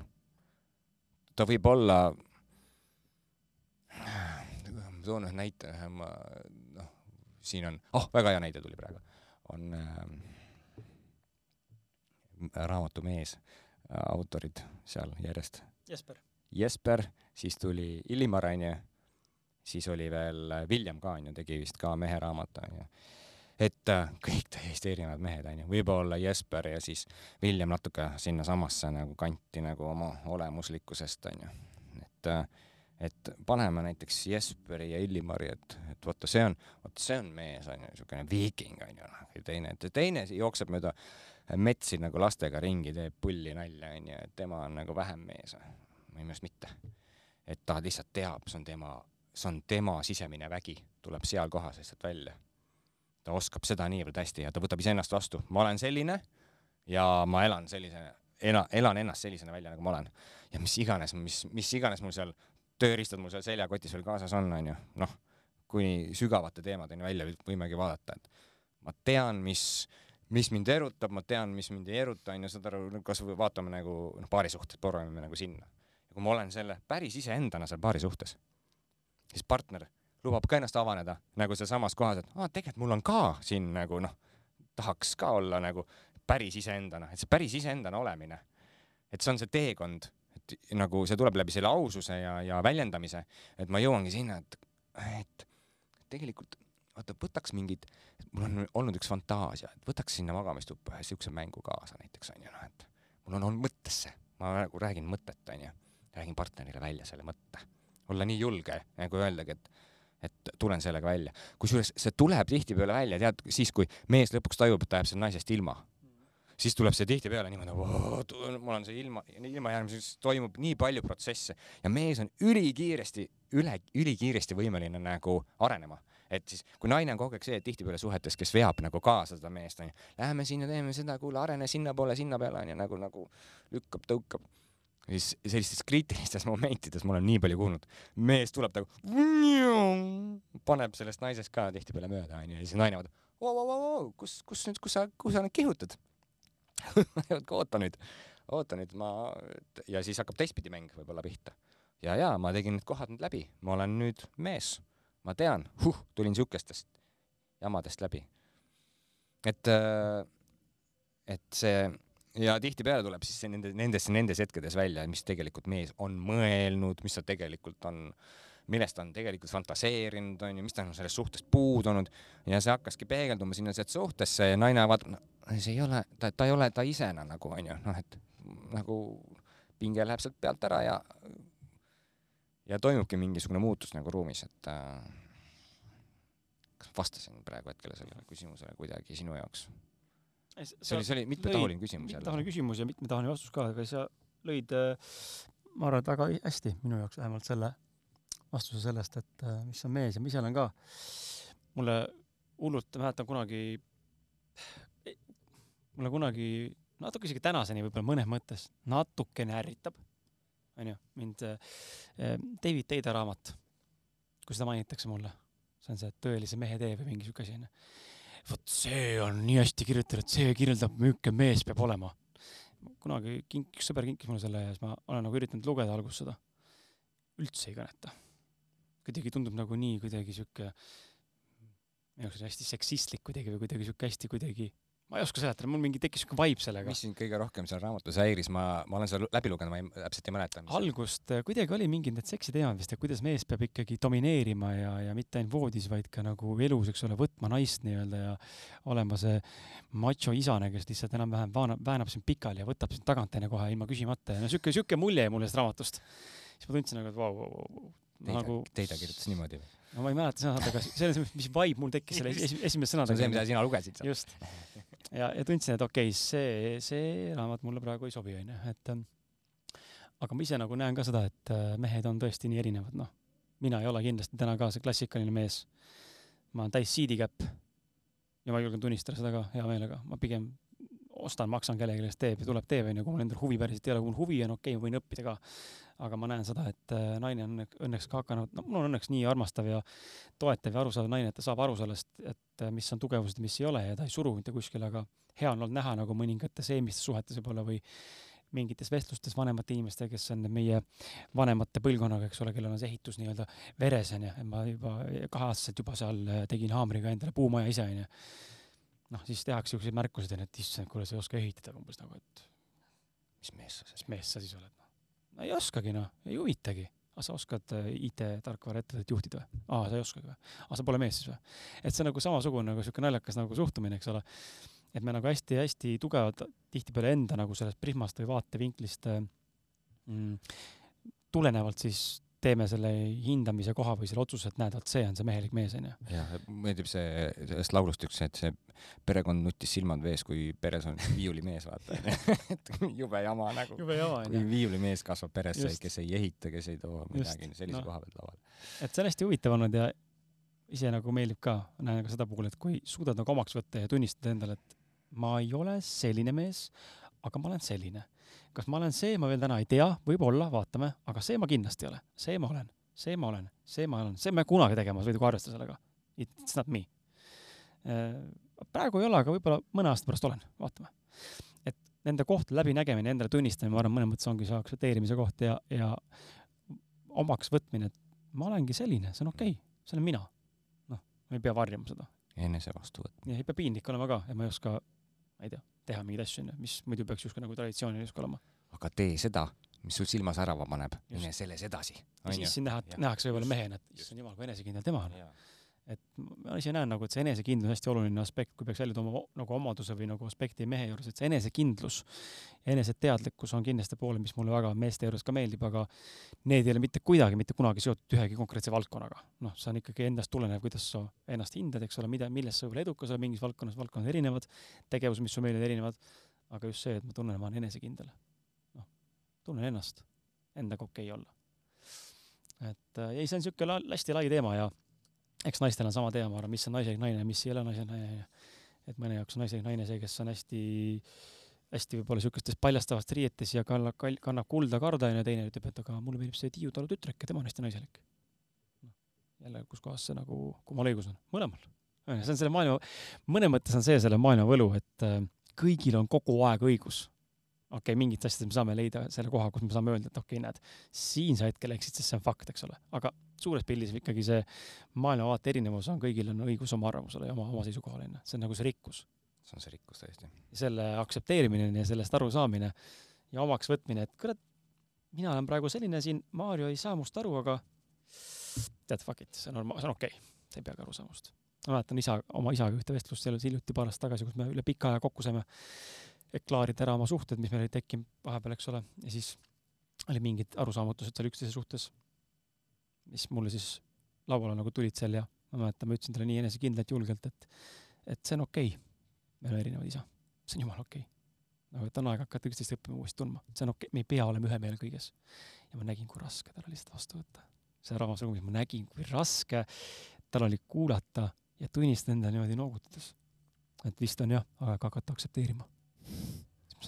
ta võib olla ma toon ühe näite, ma noh, siin on, oh, väga hea näide tuli praegu, on äh, raamatu Mees äh, autorid seal järjest. Jesper. Jesper, siis tuli Illimar onju, siis oli veel William ka onju, tegi vist ka Mehe raamatu onju et äh, kõik täiesti erinevad mehed onju, võib-olla Jesper ja siis William natuke sinnasamasse nagu kanti nagu oma olemuslikkusest onju, et äh, et paneme näiteks Jesperi ja Illimari, et, et vaata, see on, vot see on mees, onju, niisugune viiking, onju, noh, ja teine, teine jookseb mööda metsi nagu lastega ringi, teeb pulli nalja, onju, et tema on nagu vähem mees. minu meelest mitte. et ta lihtsalt teab, see on tema, see on tema sisemine vägi, tuleb seal kohas lihtsalt välja. ta oskab seda niivõrd hästi ja ta võtab iseennast vastu, ma olen selline ja ma elan sellise, ela, elan ennast sellisena välja, nagu ma olen. ja mis iganes, mis, mis iganes mul seal tööriistad mul seal seljakotis veel kaasas on, onju, noh, kuni sügavate teemadeni välja võimegi vaadata, et ma tean, mis, mis mind erutab, ma tean, mis mind ei eruta, onju, saad aru, kasvõi vaatame nagu noh, paari suhtes, proovime nagu sinna. ja kui ma olen selle päris iseendana seal paari suhtes, siis partner lubab ka ennast avaneda nagu sealsamas kohas, et aa, tegelikult mul on ka siin nagu noh, tahaks ka olla nagu päris iseendana, et see päris iseendana olemine, et see on see teekond et nagu see tuleb läbi selle aususe ja, ja väljendamise, et ma jõuangi sinna, et, et tegelikult vaata, võtaks mingid, mul on olnud üks fantaasia, et võtaks sinna magamistuppa ühe siukse mängu kaasa näiteks onju, noh et mul on olnud mõttesse, ma nagu räägin mõtet onju, räägin partnerile välja selle mõtte, olla nii julge nagu öeldagi, et et tulen sellega välja. kusjuures see tuleb tihtipeale välja, tead, siis kui mees lõpuks tajub, et ta jääb sellest naisest ilma siis tuleb see tihtipeale niimoodi, mul on see ilma, ilmajäämises toimub nii palju protsesse. Ja mees on ülikiiresti, üle, ülikiiresti võimeline nagu arenema. et siis, kui naine on kogu aeg see, et tihtipeale suhetes, kes veab nagu kaasa seda meest, onju, läheme sinna, teeme seda, kuule, arene sinnapoole, sinna peale, onju, nagu, nagu lükkab, tõukab. Siis sellistes kriitilistes momentides ma olen nii palju kuulnud, mees tuleb nagu, paneb sellest naisest ka tihtipeale mööda, onju, ja siis naine vaatab, kus, kus nüüd, kus sa, kuhu sa nüüd kihutad oota nüüd, oota nüüd, ma, ja siis hakkab teistpidi mäng võib-olla pihta. ja, ja ma tegin need kohad nüüd läbi, ma olen nüüd mees, ma tean, huh, tulin siukestest jamadest läbi. et, äh, et see ja tihtipeale tuleb siis nende, nendes, nendes hetkedes välja, mis tegelikult mees on mõelnud, mis ta tegelikult on millest ta on tegelikult fantaseerinud, onju, mis ta on sellest suhtest puudunud ja see hakkaski peegelduma sinna suhtesse ja naine vaatab, no see ei ole, ta, ta ei ole ta isena nagu onju, noh et nagu pinge läheb sealt pealt ära ja ja toimubki mingisugune muutus nagu ruumis, et äh, kas vastasin praegu hetkel sellele küsimusele kuidagi sinu jaoks? see oli, see oli mitmetahuline küsimus mitmetahuline küsimus ja mitmetahuline vastus ka, aga sa lõid, äh, ma arvan, et väga hästi minu jaoks vähemalt selle vastuse sellest, et äh, mis on mees ja ma ise olen ka, mulle hullult, mäletan kunagi mulle kunagi natuke isegi tänaseni võib-olla mõnes mõttes natukene ärritab, onju, mind äh, David Teida raamat, kui seda mainitakse mulle, see on see Tõelise mehe tee või mingi siuke asi onju. vot see on nii hästi kirjutatud, see kirjeldab, milline mees peab olema. kunagi kink-, üks sõber kinkis mulle selle ja siis ma olen nagu üritanud lugeda alguses seda. üldse ei kõneta. Kuidagi tundub nagu nii kuidagi siuke, minu jaoks hästi seksistlik kuidagi või kuidagi siuke hästi kuidagi ma ei oska seletada, mul mingi tekkis siuke vibe sellega. mis sind kõige rohkem seal raamatus häiris, ma, ma olen seda läbi lugenud, ma ei, täpselt ei mäleta. algust äh, kuidagi oli mingid need seksiteemad vist, et kuidas mees peab ikkagi domineerima ja, ja mitte ainult voodis, vaid ka nagu elus, eks ole, võtma naist nii-öelda ja olema see macho isane, kes lihtsalt enam-vähem väänab, väänab sind pikali ja võtab sind tagant enne kohe ilma küsimata ja no siuke, siuke mulje jäi mulle sellest raamatust. siis ma tundsin nagu, et vau, vau, vau. Nagu. Teida kirjutas niimoodi või? no ma ei mäleta sõnad, aga selles, mis vibe mul tekkis selle esimese sõnadega. see on see, mida sina lugesid. just ja, ja tundsin, et okei okay,, see, see raamat mulle praegu ei sobi, onju, et ähm, aga ma ise nagu näen ka seda, et äh, mehed on tõesti nii erinevad, noh. mina ei ole kindlasti täna ka see klassikaline mees. ma olen täis siidikäpp. ja ma julgen tunnistada seda ka hea meelega, ma pigem ostan, maksan kellelegi, kes teeb ja tuleb, teeb, onju, kui mul endal huvi päriselt ei ole, kui mul huvi on, okei okay,, ma võin õppida ka. aga ma näen seda, et äh, naine on õnneks ka hakanud, no mul on õnneks nii armastav ja toetav ja arusaadav naine, et ta saab aru sellest, et äh, mis on tugevused, mis ei ole ja ta ei suru mitte kuskile, aga hea on olnud näha nagu mõningates eelmistes suhetes võib-olla või mingites vestlustes vanemate inimestega, kes on meie vanemate põlvkonnaga, eks ole, kellel on see ehitus nii-öelda veres onju, ma juba kaheaastaselt juba seal äh, tegin haamriga endale puumaja ise onju noh, siis tehakse siukseid märkuseid, et issand, kuule, sa ei oska ehitada umbes nagu, et mis mees sa mis mees sa siis oled, noh. no ei oskagi, noh, ei huvitagi. aga sa oskad äh, IT-tarkvara ettevõtet juhtida või? aa, sa ei oskagi või? aa, sa pole mees siis või? et see on nagu samasugune nagu siuke naljakas nagu suhtumine, eks ole. et me nagu hästi-hästi tugevad tihtipeale enda nagu sellest prismast või vaatevinklist äh, mm, tulenevalt siis teeme selle hindamise koha või selle otsuse, et näed, vot see on see mehelik mees, onju. jah, meeldib see, sellest laulust üks, et see perekond nuttis silmad vees, kui peres on viiulimees, vaata et jube jama nagu. jube jama, onju. kui viiulimees kasvab peresse, kes ei ehita, kes ei too midagi sellise no. koha pealt lavale. et see on hästi huvitav olnud ja ise nagu meeldib ka, näen ka seda puhul, et kui suudad nagu omaks võtta ja tunnistada endale, et ma ei ole selline mees, aga ma olen selline kas ma olen see, ma veel täna ei tea, võib-olla, vaatame, aga see ma kindlasti ei ole, see ma olen, see ma olen, see ma olen, see ma kunagi tegema ei võidu arvestada sellega. It's not me. Äh, praegu ei ole, aga võib-olla mõne aasta pärast olen, vaatame. et nende kohtade läbinägemine, endale tunnistamine, ma arvan, mõnes mõttes ongi see aktsepteerimise koht ja, ja omaks võtmine, et ma olengi selline, see on okei okay,, see olen mina. noh, ma ei pea varjama seda. enese vastuvõtmine. ja ei pea piinlik olema ka ja ma ei oska, ma ei tea teha mingeid asju, onju, mis muidu peaks justkui nagu traditsiooniline justkui olema. aga tee seda, mis sul silma särava paneb, mine selles edasi. ja siis siin näha, nähakse võib-olla mehena, et issand jumal, kui enesekindel tema on et ma ise näen nagu, et see enesekindlus on hästi oluline aspekt, kui peaks välja tooma nagu omaduse või nagu aspekti mehe juures, et see enesekindlus eneseteadlikkus on kindlasti pool, mis mulle väga meeste juures ka meeldib, aga need ei ole mitte kuidagi mitte kunagi seotud ühegi konkreetse valdkonnaga. noh, see on ikkagi endast tulenev, kuidas sa ennast hindad, eks ole, mida, milles sa võib-olla edukas oled mingis valdkonnas, valdkonnad erinevad, tegevus, mis sul meeldivad, erinevad, aga just see, et ma tunnen, ma olen enesekindel. noh, tunnen ennast, endaga okei okay olla. et äh, ei, see on niisugune hästi lai teema ja eks naistel on sama teema, ma arvan, mis on naisega naine, mis ei ole naisega naine. et mõne jaoks on naisega naine see, kes on hästi, hästi võib-olla niisugustes paljastavast riietes ja kannab, kannab kulda karda ja teine ütleb, et aga mulle meeldib see Tiiu Talu tütreke, tema on hästi naiselik. noh, jälle, kus kohas see nagu, kummal õigus on? mõlemal. see on selle maailma, mõnes mõttes on see selle maailma võlu, et äh, kõigil on kogu aeg õigus okei okay,, mingit asjades me saame leida selle koha, kus me saame öelda, et okei okay,, näed, siin sa hetkel eksid, sest see on fakt, eks ole. aga suures pildis ikkagi see maailmavaate erinevus on, kõigil on õigus oma arvamusele ja oma, oma seisukohale, onju. see on nagu see rikkus. see on see rikkus tõesti. selle aktsepteerimine ja sellest arusaamine ja omaks võtmine, et kurat, mina olen praegu selline siin, Maarjo ei saa must aru, aga tead, fuck it, see on normaal, see on okei okay., sa ei peagi aru saama must. ma mäletan isa, oma isaga ühte vestlust hiljuti paar aastat tagasi, kus me üle pika aja kokku saime et klaarida ära oma suhted, mis meil olid tekkinud vahepeal, eks ole, ja siis oli mingid arusaamatused seal üksteise suhtes, mis mulle siis lauale nagu tulid seal ja ma mäletan, ma ütlesin talle nii enesekindlalt, julgelt, et, et see on okei okay.. me oleme erinevad isa, see on jumala okei okay.. nagu, et on aeg hakata üksteist õppima uuesti tundma, see on okei okay., me ei pea olema ühe meelel kõiges. ja ma nägin, kui raske tal oli seda vastu võtta. seal raamas ruumis ma nägin, kui raske tal oli kuulata ja tunnistada endale niimoodi noogutades. et vist on jah, aeg hakata aktsepteerima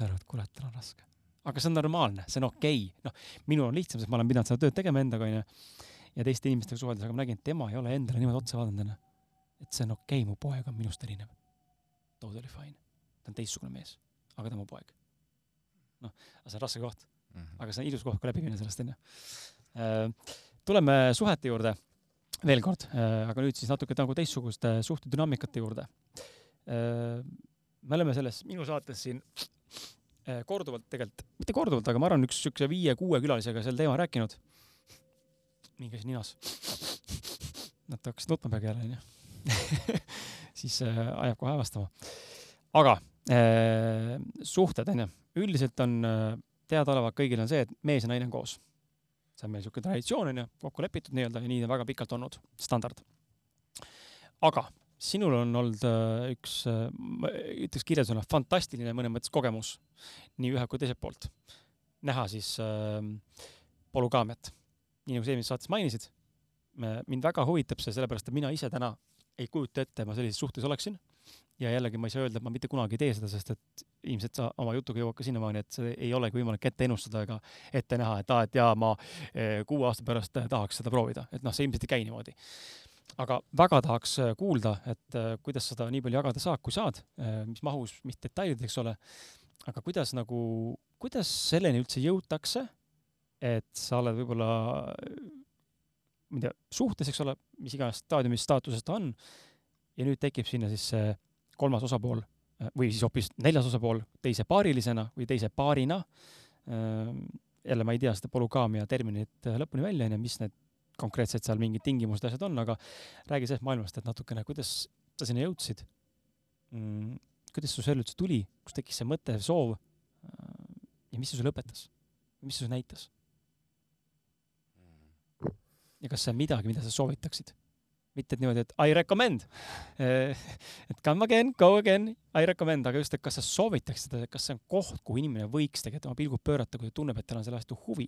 aru, et kurat, tal on raske. aga see on normaalne, see on okei okay.. noh, minul on lihtsam, sest ma olen pidanud seda tööd tegema endaga, onju. ja teiste inimestega suheldes, aga ma nägin, et tema ei ole endale niimoodi otsa vaadanud, onju. et see on okei okay,, mu poeg on minust erinev. Totally fine. ta on teistsugune mees, aga ta on mu poeg. noh, aga see on raske koht mm. -hmm. aga see on ilus koht ka läbi minna sellest, onju. Äh, tuleme suhete juurde veel kord, äh, aga nüüd siis natuke nagu teistsuguste suhtedünaamikate juurde äh, me oleme selles minu saates siin korduvalt tegelikult, mitte korduvalt, aga ma arvan, üks siukse viie-kuue külalisega sel teemal rääkinud. mingi asi ninas. Nad hakkasid nutma peagi jälle, onju. siis äh, ajab kohe hävastama. aga äh, suhted, onju. üldiselt on äh, teadaolevalt kõigil on see, et mees ja naine on koos. see on meil siuke traditsioon, onju, kokku lepitud nii-öelda ja nii on väga pikalt olnud, standard. aga sinul on olnud äh, üks, äh, ütleks kirjeldusena fantastiline mõnes mõttes kogemus nii ühelt kui teiselt poolt. näha siis äh, polügaamiat. nii nagu sa eelmises saates mainisid, mind väga huvitab see, sellepärast et mina ise täna ei kujuta ette, ma sellises suhtes oleksin. ja jällegi ma ei saa öelda, et ma mitte kunagi ei tee seda, sest et ilmselt sa oma jutuga jõuad ka sinnamaani, et see ei olegi võimalik ette ennustada ega ette näha, et aa, et jaa, ma eh, kuue aasta pärast tahaks seda proovida, et noh, see ilmselt ei käi niimoodi aga väga tahaks äh, kuulda, et äh, kuidas seda nii palju jagada saab, kui saad, äh, mis mahus, mis detailid, eks ole. aga kuidas nagu, kuidas selleni üldse jõutakse, et sa oled võib-olla, ma ei tea, suhtes, eks ole, mis iganes staadiumis staatuses ta on. ja nüüd tekib sinna siis see kolmas osapool või siis hoopis neljas osapool teise paarilisena või teise paarina. jälle ma ei tea seda polügaamia terminit lõpuni välja, onju, mis need konkreetselt seal mingid tingimused, asjad on, aga räägi sellest maailmast, et natukene, kuidas sa sinna jõudsid mm,? kuidas sul see üldse tuli, kust tekkis see mõte, soov? ja mis see sulle õpetas? mis see sulle näitas? ja kas see on midagi, mida sa soovitaksid? Mitte et niimoodi, et I recommend. Eh, et come again, go again, I recommend, aga just, et kas sa soovitaks seda, kas see on koht, kuhu inimene võiks tegelikult oma pilgud pöörata, kui ta tunneb, et tal on selle vastu huvi.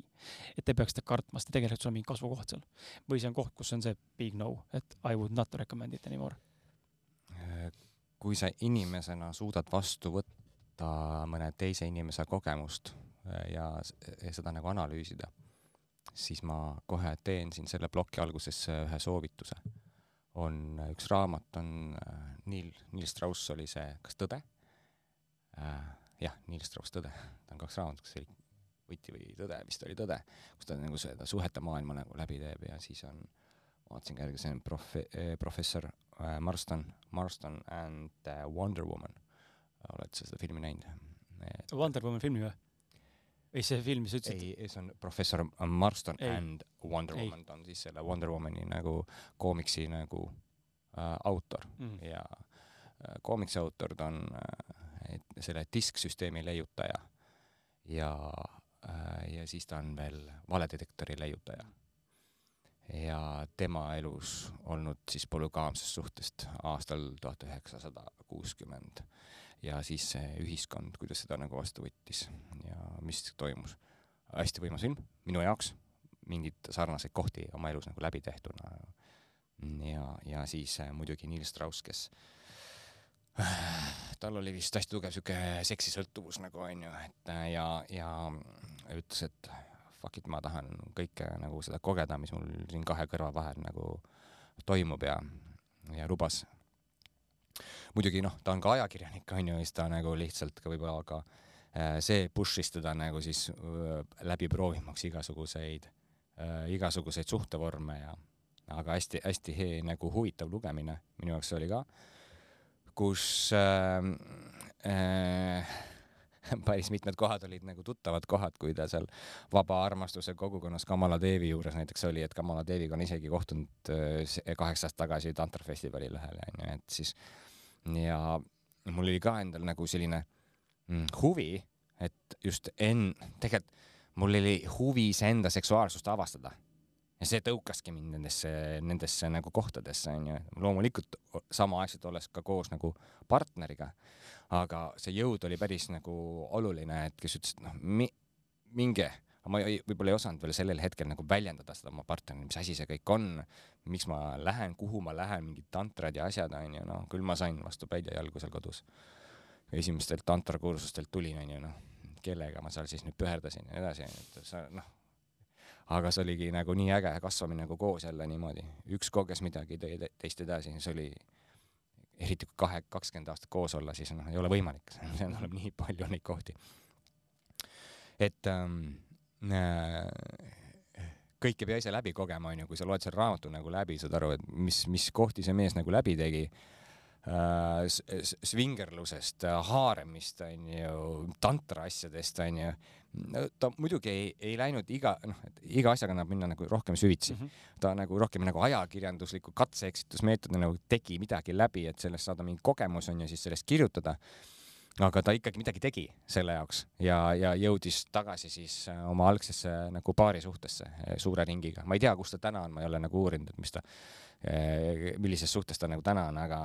et te peaks seda kartma, sest tegelikult sul on mingi kasvukoht seal. või see on koht, kus on see big no, et I would not recommend it anymore. kui sa inimesena suudad vastu võtta mõne teise inimese kogemust eh, ja seda nagu analüüsida, siis ma kohe teen siin selle ploki alguses ühe soovituse on üks raamat, on äh, Neil, Neil Strauss oli see, kas Tõde äh,? jah, Neil Strauss Tõde, ta on kaks raamatut, kas see oli Võti või Tõde, vist oli Tõde, kus ta nagu seda suhete maailma nagu läbi teeb ja siis on, vaatasin ka järgi, see on profe-, professor äh, Marston, Marston and Wonder Woman. oled sa seda filmi näinud? Wonder Woman filmi või? Ei, see film, sa ütlesid? ei, see on professor Marston ei. and Wonder Woman, ta on siis selle Wonder Womani nagu koomiksi nagu äh, autor mm. ja äh, koomiksi autor, ta on äh, selle disksüsteemi leiutaja ja äh,, ja siis ta on veel valedetektori leiutaja. ja tema elus olnud siis polügaamsest suhtest aastal tuhat üheksasada kuuskümmend ja siis see ühiskond, kuidas seda nagu vastu võttis ja mis toimus. hästi võimas film minu jaoks, mingeid sarnaseid kohti oma elus nagu läbi tehtuna. ja, ja siis äh, muidugi Neil Strauss, kes äh, tal oli vist hästi tugev sihuke seksisõltuvus nagu onju, et äh, ja, ja ütles, et fuck it, ma tahan kõike nagu seda kogeda, mis mul siin kahe kõrva vahel nagu toimub ja, ja lubas muidugi noh, ta on ka ajakirjanik onju ja siis ta nagu lihtsalt ka võib-olla ka äh, see push'is teda nagu siis äh, läbi proovimaks igasuguseid äh,, igasuguseid suhtevorme ja aga hästi-hästi nagu huvitav lugemine minu jaoks oli ka, kus äh, äh, päris mitmed kohad olid nagu tuttavad kohad, kui ta seal vaba armastuse kogukonnas Kamala Devi juures näiteks oli, et Kamala Deviga on isegi kohtunud kaheksa aastat tagasi Tantra festivalil ühel onju, et siis äh, ja mul oli ka endal nagu selline mm, huvi, et just enn-, tegelikult mul oli huvi iseenda seksuaalsust avastada. ja see tõukaski mind nendesse, nendesse nagu kohtadesse onju, loomulikult samaaegselt olles ka koos nagu partneriga. aga see jõud oli päris nagu oluline, et kes ütles, et noh mi,, minge aga ma võib-olla ei osanud veel sellel hetkel nagu väljendada seda oma partnerile, mis asi see kõik on, miks ma lähen, kuhu ma lähen, mingid tantrad ja asjad onju, noh, küll ma sain vastu päid ja jalgu seal kodus. esimestelt tantrakursustelt tulin onju, noh, kellega ma seal siis nüüd püherdasin ja nii edasi, et sa noh, aga see oligi nagu nii äge kasvamine nagu koos jälle niimoodi, üks koges midagi, tõi teist edasi, see oli eriti kui kahe, kakskümmend aastat koos olla, siis noh, ei ole võimalik, seal tuleb nii palju neid kohti. et ähm, Äh, kõik ei pea ise läbi kogema, onju, kui sa loed selle raamatu nagu läbi, saad aru, et mis, mis kohti see mees nagu läbi tegi äh,. svingerlusest, haaremist, onju, tantra asjadest, onju. ta muidugi ei, ei läinud iga, noh, et iga asjaga annab minna nagu rohkem süvitsi mm. -hmm. ta nagu rohkem nagu ajakirjandusliku katse-eksitusmeetodil nagu tegi midagi läbi, et sellest saada mingi kogemus, onju, siis sellest kirjutada aga ta ikkagi midagi tegi selle jaoks ja, ja jõudis tagasi siis äh, oma algsesse nagu paarisuhtesse äh, suure ringiga. ma ei tea, kus ta täna on, ma ei ole nagu uurinud, et mis ta, äh, millises suhtes ta nagu täna on, aga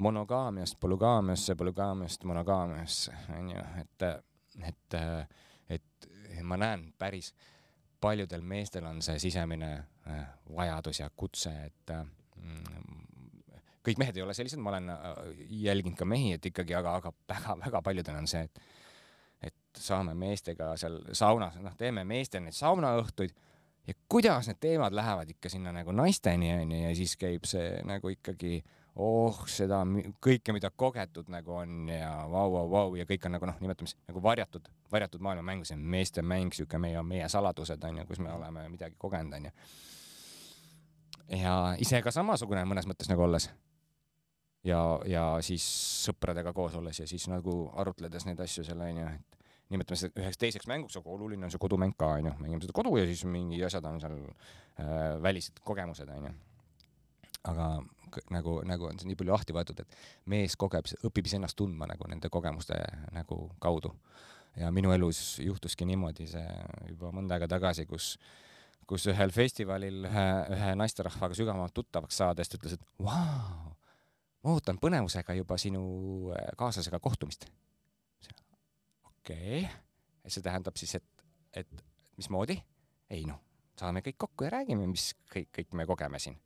monogaamiast polügaamiasse, polügaamiast monogaamiasse onju, et, et, et ma näen päris paljudel meestel on see sisemine vajadus ja kutse, et mm, kõik mehed ei ole sellised, ma olen äh, jälginud ka mehi, et ikkagi, aga, aga väga-väga paljudel on see, et et saame meestega seal saunas, noh, teeme meestel neid saunaõhtuid ja kuidas need teemad lähevad ikka sinna nagu naisteni onju ja siis käib see nagu ikkagi oh seda kõike, mida kogetud nagu on ja vau, vau, vau ja kõik on nagu noh, nimetame siis nagu varjatud, varjatud maailmamäng, see meeste mäng, siuke meie, meie saladused onju, kus me oleme midagi kogenud onju. ja ise ka samasugune mõnes mõttes nagu olles ja, ja siis sõpradega koos olles ja siis nagu arutledes neid asju seal onju, et nimetame seda üheks teiseks mänguks, aga oluline on see kodumäng ka onju, mängime seda kodu ja siis mingi asjad on seal äh, välised kogemused onju. aga nagu, nagu on see nii palju lahti võetud, et mees kogeb, õpib iseennast tundma nagu nende kogemuste nagu kaudu. ja minu elus juhtuski niimoodi see juba mõnda aega tagasi, kus kus ühel festivalil ühe, ühe naisterahvaga sügavamalt tuttavaks saades ta ütles, et vau, ma ootan põnevusega juba sinu äh, kaaslasega kohtumist. okei okay., see tähendab siis, et, et mismoodi? ei noh, saame kõik kokku ja räägime, mis kõik, kõik me kogeme siin.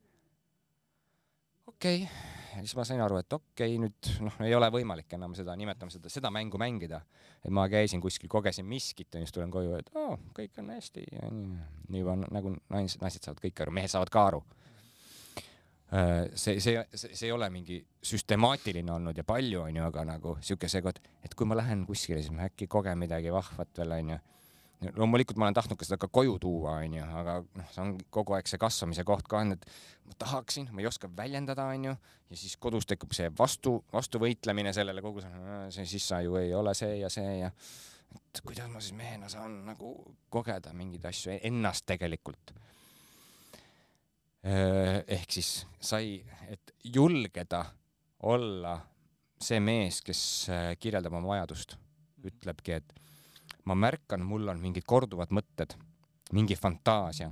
okei okay., ja siis ma sain aru, et okei okay,, nüüd noh, ei ole võimalik enam seda, nimetame seda, seda mängu mängida. et ma käisin kuskil, kogesin miskit ja siis tulen koju, et oo, kõik on hästi ja nii, nii juba nagu naised, naised saavad kõik aru, mehed saavad ka aru see, see, see, see ei ole mingi süstemaatiline olnud ja palju onju, aga nagu siuke seekord, et kui ma lähen kuskile, siis ma äkki kogen midagi vahvat veel onju. loomulikult ma olen tahtnud ka seda ka koju tuua onju, aga noh, see on kogu aeg see kasvamise koht ka on, et ma tahaksin, ma ei oska väljendada onju ja siis kodus tekib see vastu, vastuvõitlemine sellele kogu see, siis sa ju ei ole see ja see ja et kuidas ma siis mehena saan nagu kogeda mingeid asju ennast tegelikult Äh, ehk siis sai, et julgeda olla see mees, kes äh, kirjeldab oma vajadust, ütlebki, et ma märkan, mul on mingid korduvad mõtted, mingi fantaasia,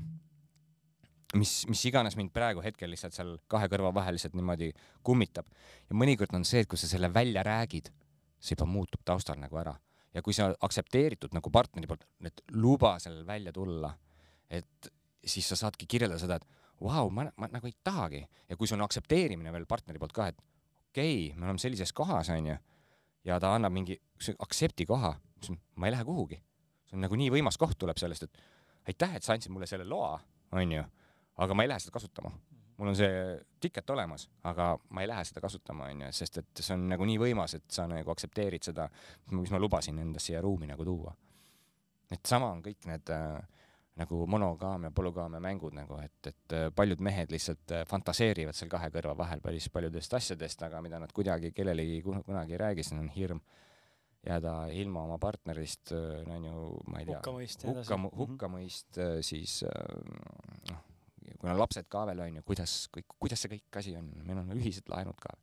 mis, mis iganes mind praegu hetkel lihtsalt seal kahe kõrva vahel lihtsalt niimoodi kummitab. ja mõnikord on see, et kui sa selle välja räägid, see juba muutub taustal nagu ära. Ja kui sa aktsepteeritud nagu partneri poolt, et luba sellel välja tulla, et siis sa saadki kirjeldada seda, et vau, ma, ma nagu ei tahagi ja kui sul on aktsepteerimine veel partneri poolt ka, et okei okay,, me oleme sellises kohas, onju, ja ta annab mingi aktsepti koha, ma ei lähe kuhugi. see on nagu nii võimas koht tuleb sellest, et aitäh, et sa andsid mulle selle loa, onju, aga ma ei lähe seda kasutama. mul on see ticket olemas, aga ma ei lähe seda kasutama, onju, sest et see on nagu nii võimas, et sa nagu aktsepteerid seda, mis ma lubasin endast siia ruumi nagu tuua. et sama on kõik need äh, nagu monogaamia, polügaamia mängud nagu, et, et äh, paljud mehed lihtsalt äh, fantaseerivad seal kahe kõrva vahel päris paljudest asjadest, aga mida nad kuidagi kellelegi kunagi ei räägi, siis on hirm jääda ilma oma partnerist, äh, on ju, ma ei tea, hukkamõist, hukka, hukkamõist, siis noh, kuna lapsed ka veel on ju, kuidas, kõik, kuidas see kõik asi on, meil on ühised laenud ka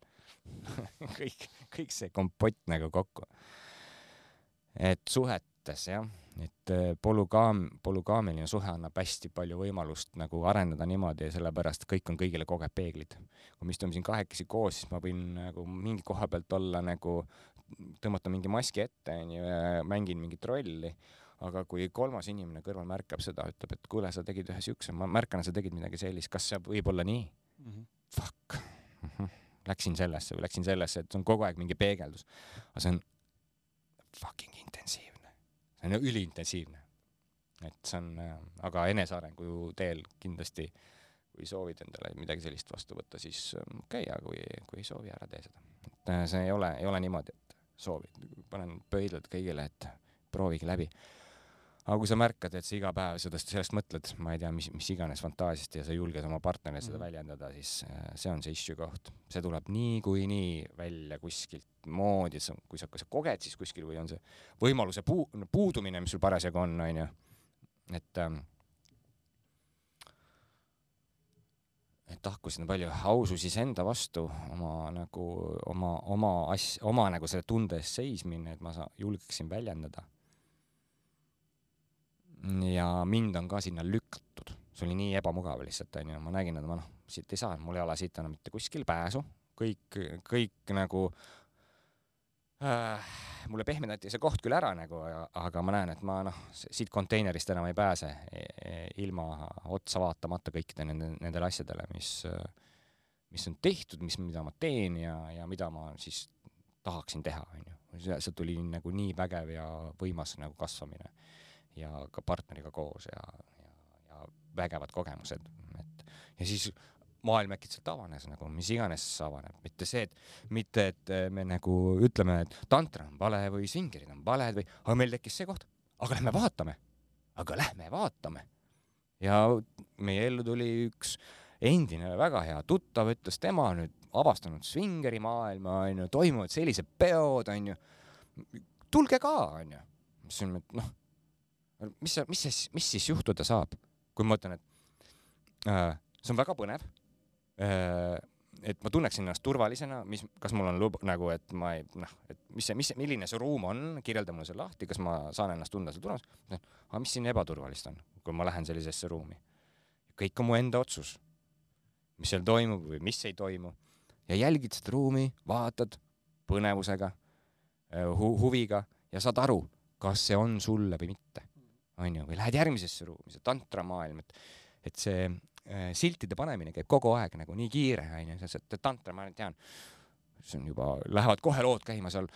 kõik, kõik see kompott nagu kokku. et suhetes jah et äh, polügaam, polügaamiline suhe annab hästi palju võimalust nagu areneda niimoodi, sellepärast kõik on kõigile kogu aeg peeglid. kui me istume siin kahekesi koos, siis ma võin nagu mingi koha pealt olla nagu, tõmmata mingi maski ette, onju, ja mängin mingit rolli, aga kui kolmas inimene kõrval märkab seda, ütleb, et kuule, sa tegid ühe siukse, ma märkan, sa tegid midagi sellist, kas see võib olla nii mm? -hmm. Fuck mm. -hmm. Läksin sellesse või läksin sellesse, et see on kogu aeg mingi peegeldus. aga see on fucking intensiivne see on üliintensiivne. et see on, äh, aga enesearengu teel kindlasti, kui soovid endale midagi sellist vastu võtta, siis okei okay,, aga kui, kui ei soovi, ära tee seda. et äh, see ei ole, ei ole niimoodi, et soovid, panen pöidlad kõigile, et proovige läbi aga kui sa märkad, et sa iga päev sellest, sellest mõtled, ma ei tea, mis, mis iganes fantaasiast ja sa julged oma partnerile seda mm väljendada, siis äh, see on see issue koht. see tuleb niikuinii välja kuskilt moodi, kui sa, kas sa koged siis kuskil või on see võimaluse puu-, puudumine, mis sul parasjagu on, onju. et ähm, et tahku sinna palju ausus iseenda vastu, oma nagu, oma, oma asja, oma nagu selle tunde eest seismine, et ma sa-, julgeksin väljendada ja mind on ka sinna lükatud, see oli nii ebamugav lihtsalt onju, ma nägin, et ma noh, siit ei saa, mul ei ole siit enam mitte kuskil pääsu, kõik, kõik nagu äh, mulle pehmendati see koht küll ära nagu, aga ma näen, et ma noh, siit konteinerist enam ei pääse e, e, ilma otsa vaatamata kõikide nende, nendele asjadele, mis, mis on tehtud, mis, mida ma teen ja, ja mida ma siis tahaksin teha, onju. see tuli nagu nii vägev ja võimas nagu kasvamine ja ka partneriga koos ja, ja, ja vägevad kogemused, et ja siis maailm äkitselt avanes nagu, mis iganes avaneb, mitte see, et mitte, et me nagu ütleme, et tantra on vale või svingerid on valed või, aga meil tekkis see koht, aga lähme vaatame, aga lähme vaatame. ja meie ellu tuli üks endine väga hea tuttav, ütles tema nüüd avastanud svingeri maailma, onju, toimuvad sellised peod, onju. tulge ka, onju. on, et noh, mis, mis siis, mis siis juhtuda saab, kui ma ütlen, et äh, see on väga põnev Äh, et ma tunneksin ennast turvalisena, mis, kas mul on lub-, nagu, et ma ei, noh, et mis see, mis see, milline see ruum on, kirjelda mulle selle lahti, kas ma saan ennast tunda seal turvaliselt. aga mis siin ebaturvalist on, kui ma lähen sellisesse ruumi? kõik on mu enda otsus, mis seal toimub või mis ei toimu. ja jälgid seda ruumi, vaatad põnevusega äh, hu, huviga ja saad aru, kas see on sulle või mitte. Onju, või lähed järgmisesse ruumi, see tantramaailm, et, et see Äh, siltide panemine käib kogu aeg nagu nii kiire, onju, sest et tantra, ma tean, see on juba, lähevad kohe lood käima seal,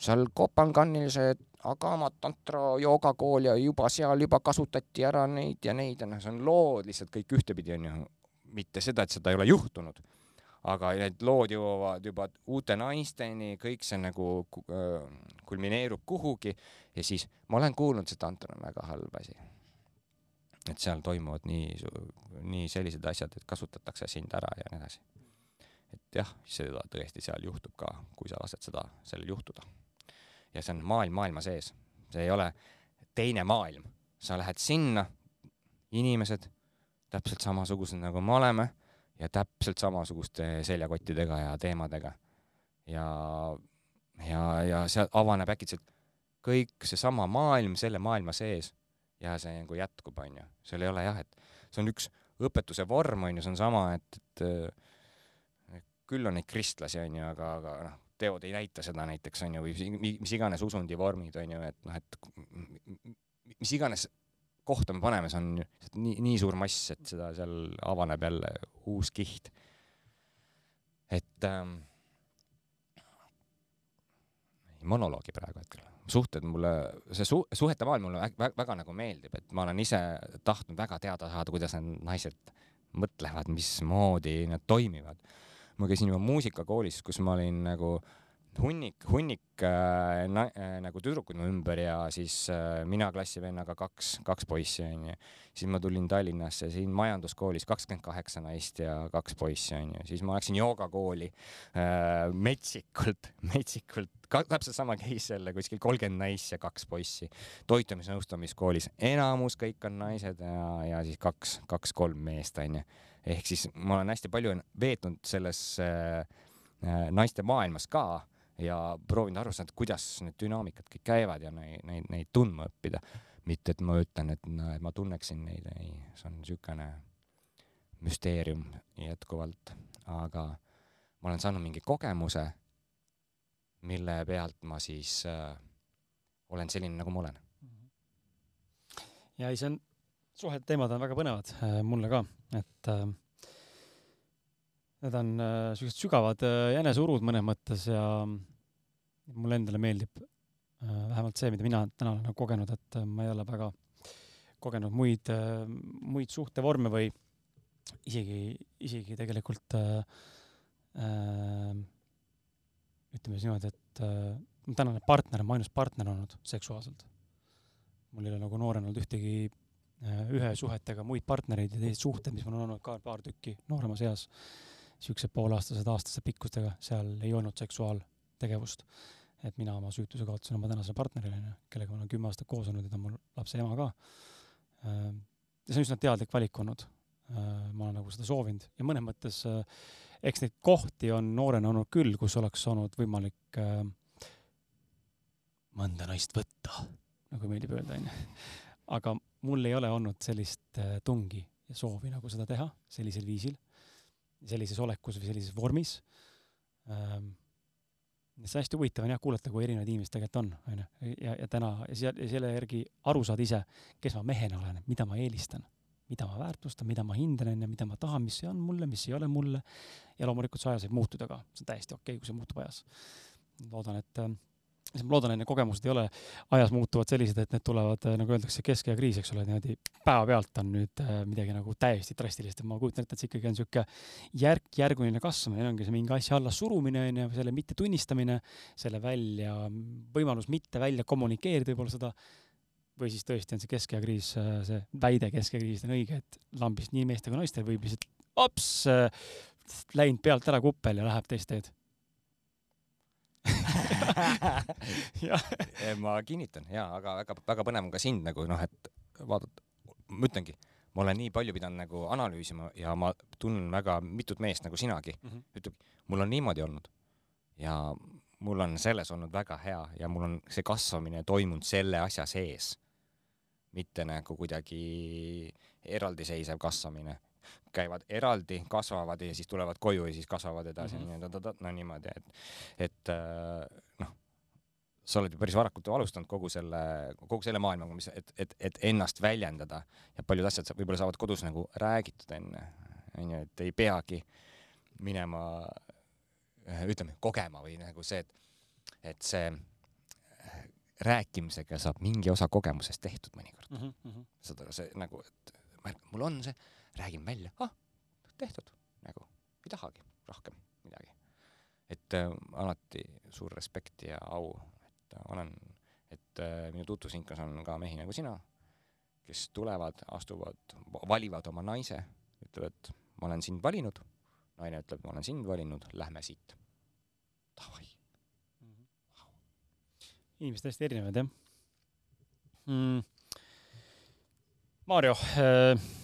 seal Kopanganil see Agama tantra joogakool ja juba seal juba kasutati ära neid ja neid ja noh, see on lood lihtsalt kõik ühtepidi onju, mitte seda, et seda ei ole juhtunud, aga need lood jõuavad juba uute naisteni, kõik see nagu äh, kulmineerub kuhugi ja siis ma olen kuulnud, see tantra on väga halb asi et seal toimuvad nii, nii sellised asjad, et kasutatakse sind ära ja nii edasi. et jah, seda tõesti seal juhtub ka, kui sa lased seda, sellel juhtuda. ja see on maailm maailma sees, see ei ole teine maailm, sa lähed sinna, inimesed täpselt samasugused nagu me oleme ja täpselt samasuguste seljakottidega ja teemadega. ja, ja, ja seal avaneb äkitselt kõik seesama maailm selle maailma sees ja see nagu jätkub, onju. seal ei ole jah, et see on üks õpetuse vorm, onju, see on sama, et, et, et küll on neid kristlasi, onju, aga, aga noh, teod ei näita seda näiteks, onju, või mis iganes usundi vormid, onju, et noh, et mis iganes kohta me paneme, see on nii, nii suur mass, et seda seal avaneb jälle uus kiht. et ähm, monoloogi praegu hetkel suhted mulle, see su-, suhete maailm mulle väga, väga, väga nagu meeldib, et ma olen ise tahtnud väga teada saada, kuidas need naised mõtlevad, mismoodi nad toimivad. ma käisin juba muusikakoolis, kus ma olin nagu hunnik, hunnik äh, na, äh, nagu tüdrukuid mu ümber ja siis äh, mina klassivennaga kaks, kaks poissi onju. siis ma tulin Tallinnasse, siin majanduskoolis kakskümmend kaheksa naist ja kaks poissi onju, siis ma läksin joogakooli äh, metsikult, metsikult ka täpselt sama case jälle kuskil kolmkümmend naist ja kaks poissi. toitumisnõustamiskoolis enamus kõik on naised ja, ja siis kaks, kaks-kolm meest onju. ehk siis ma olen hästi palju veetnud selles äh, äh, naiste maailmas ka ja proovinud aru saada, kuidas need dünaamikad kõik käivad ja neid, neid, neid tundma õppida. mitte, et ma ütlen, et, et ma tunneksin neid, ei, see on niisugune müsteerium jätkuvalt, aga ma olen saanud mingi kogemuse mille pealt ma siis äh, olen selline, nagu ma olen. ja ei, see on, suhete teemad on väga põnevad äh, mulle ka, et äh, need on äh, sellised sügavad äh, jäneseurud mõnes mõttes ja mulle endale meeldib äh, vähemalt see, mida mina täna olen nagu kogenud, et äh, ma ei ole väga kogenud muid äh,, muid suhtevorme või isegi, isegi tegelikult ütleme siis niimoodi, et mu tänane partner on mu ainus partner olnud seksuaalselt. mul ei ole nagu noorena olnud ühtegi ühe suhetega muid partnereid ja teised suhted, mis mul on olnud ka paar tükki nooremas eas, siuksed pooleaastased, aastaste pikkustega, seal ei olnud seksuaaltegevust. et mina oma süütuse kaotasin oma tänasele partnerile, onju, kellega ma olen kümme aastat koos olnud ja ta on mul lapse ema ka äh,. ja see on üsna teadlik valik olnud äh,. ma olen nagu seda soovinud ja mõnes mõttes äh, eks neid kohti on noorena olnud küll, kus oleks olnud võimalik mõnda naist võtta, nagu meeldib öelda, onju. aga mul ei ole olnud sellist tungi ja soovi nagu seda teha sellisel viisil, sellises olekus või sellises vormis. See on hästi huvitav on jah kuulata, kui erinevad inimesed tegelikult on, onju. ja, ja täna ja selle järgi aru saada ise, kes ma mehena olen, mida ma eelistan, mida ma väärtustan, mida ma hindan, onju, mida ma tahan, mis on mulle, mis ei ole mulle. ja loomulikult see ajas võib muutuda ka, see on täiesti okei okay,, kui see muutub ajas. loodan, et siis ma loodan, et need kogemused ei ole ajas muutuvad sellised, et need tulevad, äh, nagu öeldakse, keskaja kriis, eks ole, niimoodi päevapealt on nüüd äh, midagi nagu täiesti drastilist, et ma kujutan ette, et see ikkagi on niisugune järk-järguline kasvamine, ongi see mingi asja alla surumine, on ju, selle mittetunnistamine, selle välja, võimalus mitte välja kommunikeerida võib-olla seda, või siis tõesti on see keskaja kriis, äh, see väide keskaja kriisist on õige, et lambist nii meestel kui naistel võib lihtsalt ops, läinud pealt ära kuppel ja läheb teist teed ma kinnitan jaa, aga väga-väga põnev on ka sind nagu noh, et vaadata, ma ütlengi, ma olen nii palju pidanud nagu analüüsima ja ma tunnen väga mitut meest nagu sinagi. Mm, -hmm. ütleb, mul on niimoodi olnud. Ja mul on selles olnud väga hea ja mul on see kasvamine toimunud selle asja sees, mitte nagu kuidagi eraldiseisev kasvamine käivad eraldi, kasvavad ja siis tulevad koju ja siis kasvavad edasi mm, -hmm. no niimoodi, et, et äh, noh, sa oled ju päris varakult alustanud kogu selle, kogu selle maailmaga, mis, et, et, et ennast väljendada ja paljud asjad võib-olla saavad kodus nagu räägitud enne, onju, et ei peagi minema, ütleme, kogema või nagu see, et, et see rääkimisega saab mingi osa kogemusest tehtud mõnikord mm. -hmm. seda, see nagu, et mul on see räägin välja, ah, tehtud, nagu ei tahagi rohkem midagi. et äh, alati suur respekt ja au, et äh, olen, et äh, minu tutvusringkas on ka mehi nagu sina, kes tulevad, astuvad, valivad oma naise, ütlevad, ma olen sind valinud, naine ütleb, ma olen sind valinud, lähme siit. Davai mm. -hmm. Wow. inimesed hästi erinevad, jah mm.. Maarjo äh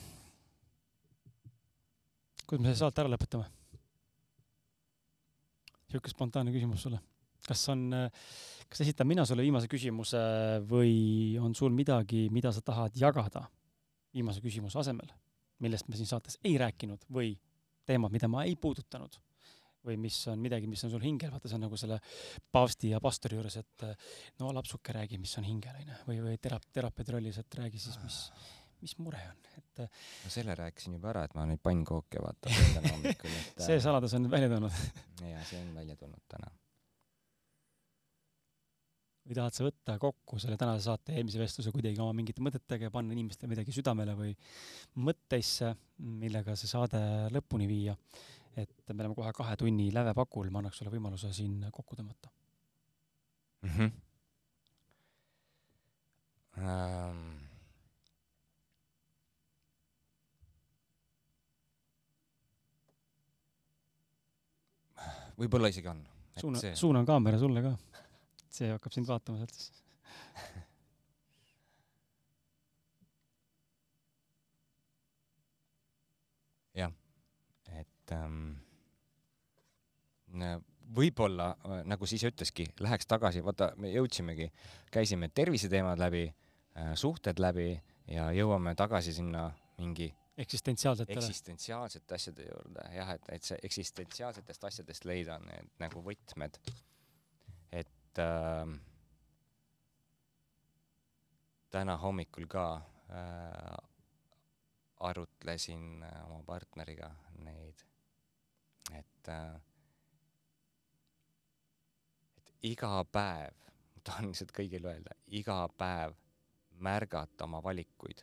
kuidas me selle saate ära lõpetame? niisugune spontaanne küsimus sulle. kas on, kas esitan mina sulle viimase küsimuse või on sul midagi, mida sa tahad jagada viimase küsimuse asemel, millest me siin saates ei rääkinud või teemad, mida ma ei puudutanud või mis on midagi, mis on sul hingel, vaata see on nagu selle paavsti ja pastori juures, et no lapsuke, räägi, mis on hingel, onju, või, või terapeudi terapeudi rollis, et räägi siis, mis mis mure on, et. Äh, no selle rääkisin juba ära, et ma neid pannkooke vaata täna hommikul, et. see saladus on välja tulnud ja see on välja tulnud täna. või tahad sa võtta kokku selle tänase saate eelmise vestluse kuidagi oma mingite mõtetega ja panna inimestele midagi südamele või mõtteisse, millega see saade lõpuni viia? et me oleme kohe kahe tunni lävepakul, ma annaks sulle võimaluse siin kokku tõmmata mm. -hmm. Um võib-olla isegi on. suuna see..., suunan kaamera sulle ka. see hakkab sind vaatama sealt siis jah, et ähm, võib-olla nagu sa ise ütleski, läheks tagasi, vaata, me jõudsimegi, käisime terviseteemad läbi äh,, suhted läbi ja jõuame tagasi sinna mingi eksistentsiaalsetele. eksistentsiaalsete asjade juurde jah, et, et see eksistentsiaalsetest asjadest leida need nagu võtmed. et äh, täna hommikul ka äh, arutlesin äh, oma partneriga neid, et äh, et iga päev, tahan lihtsalt kõigile öelda, iga päev märgata oma valikuid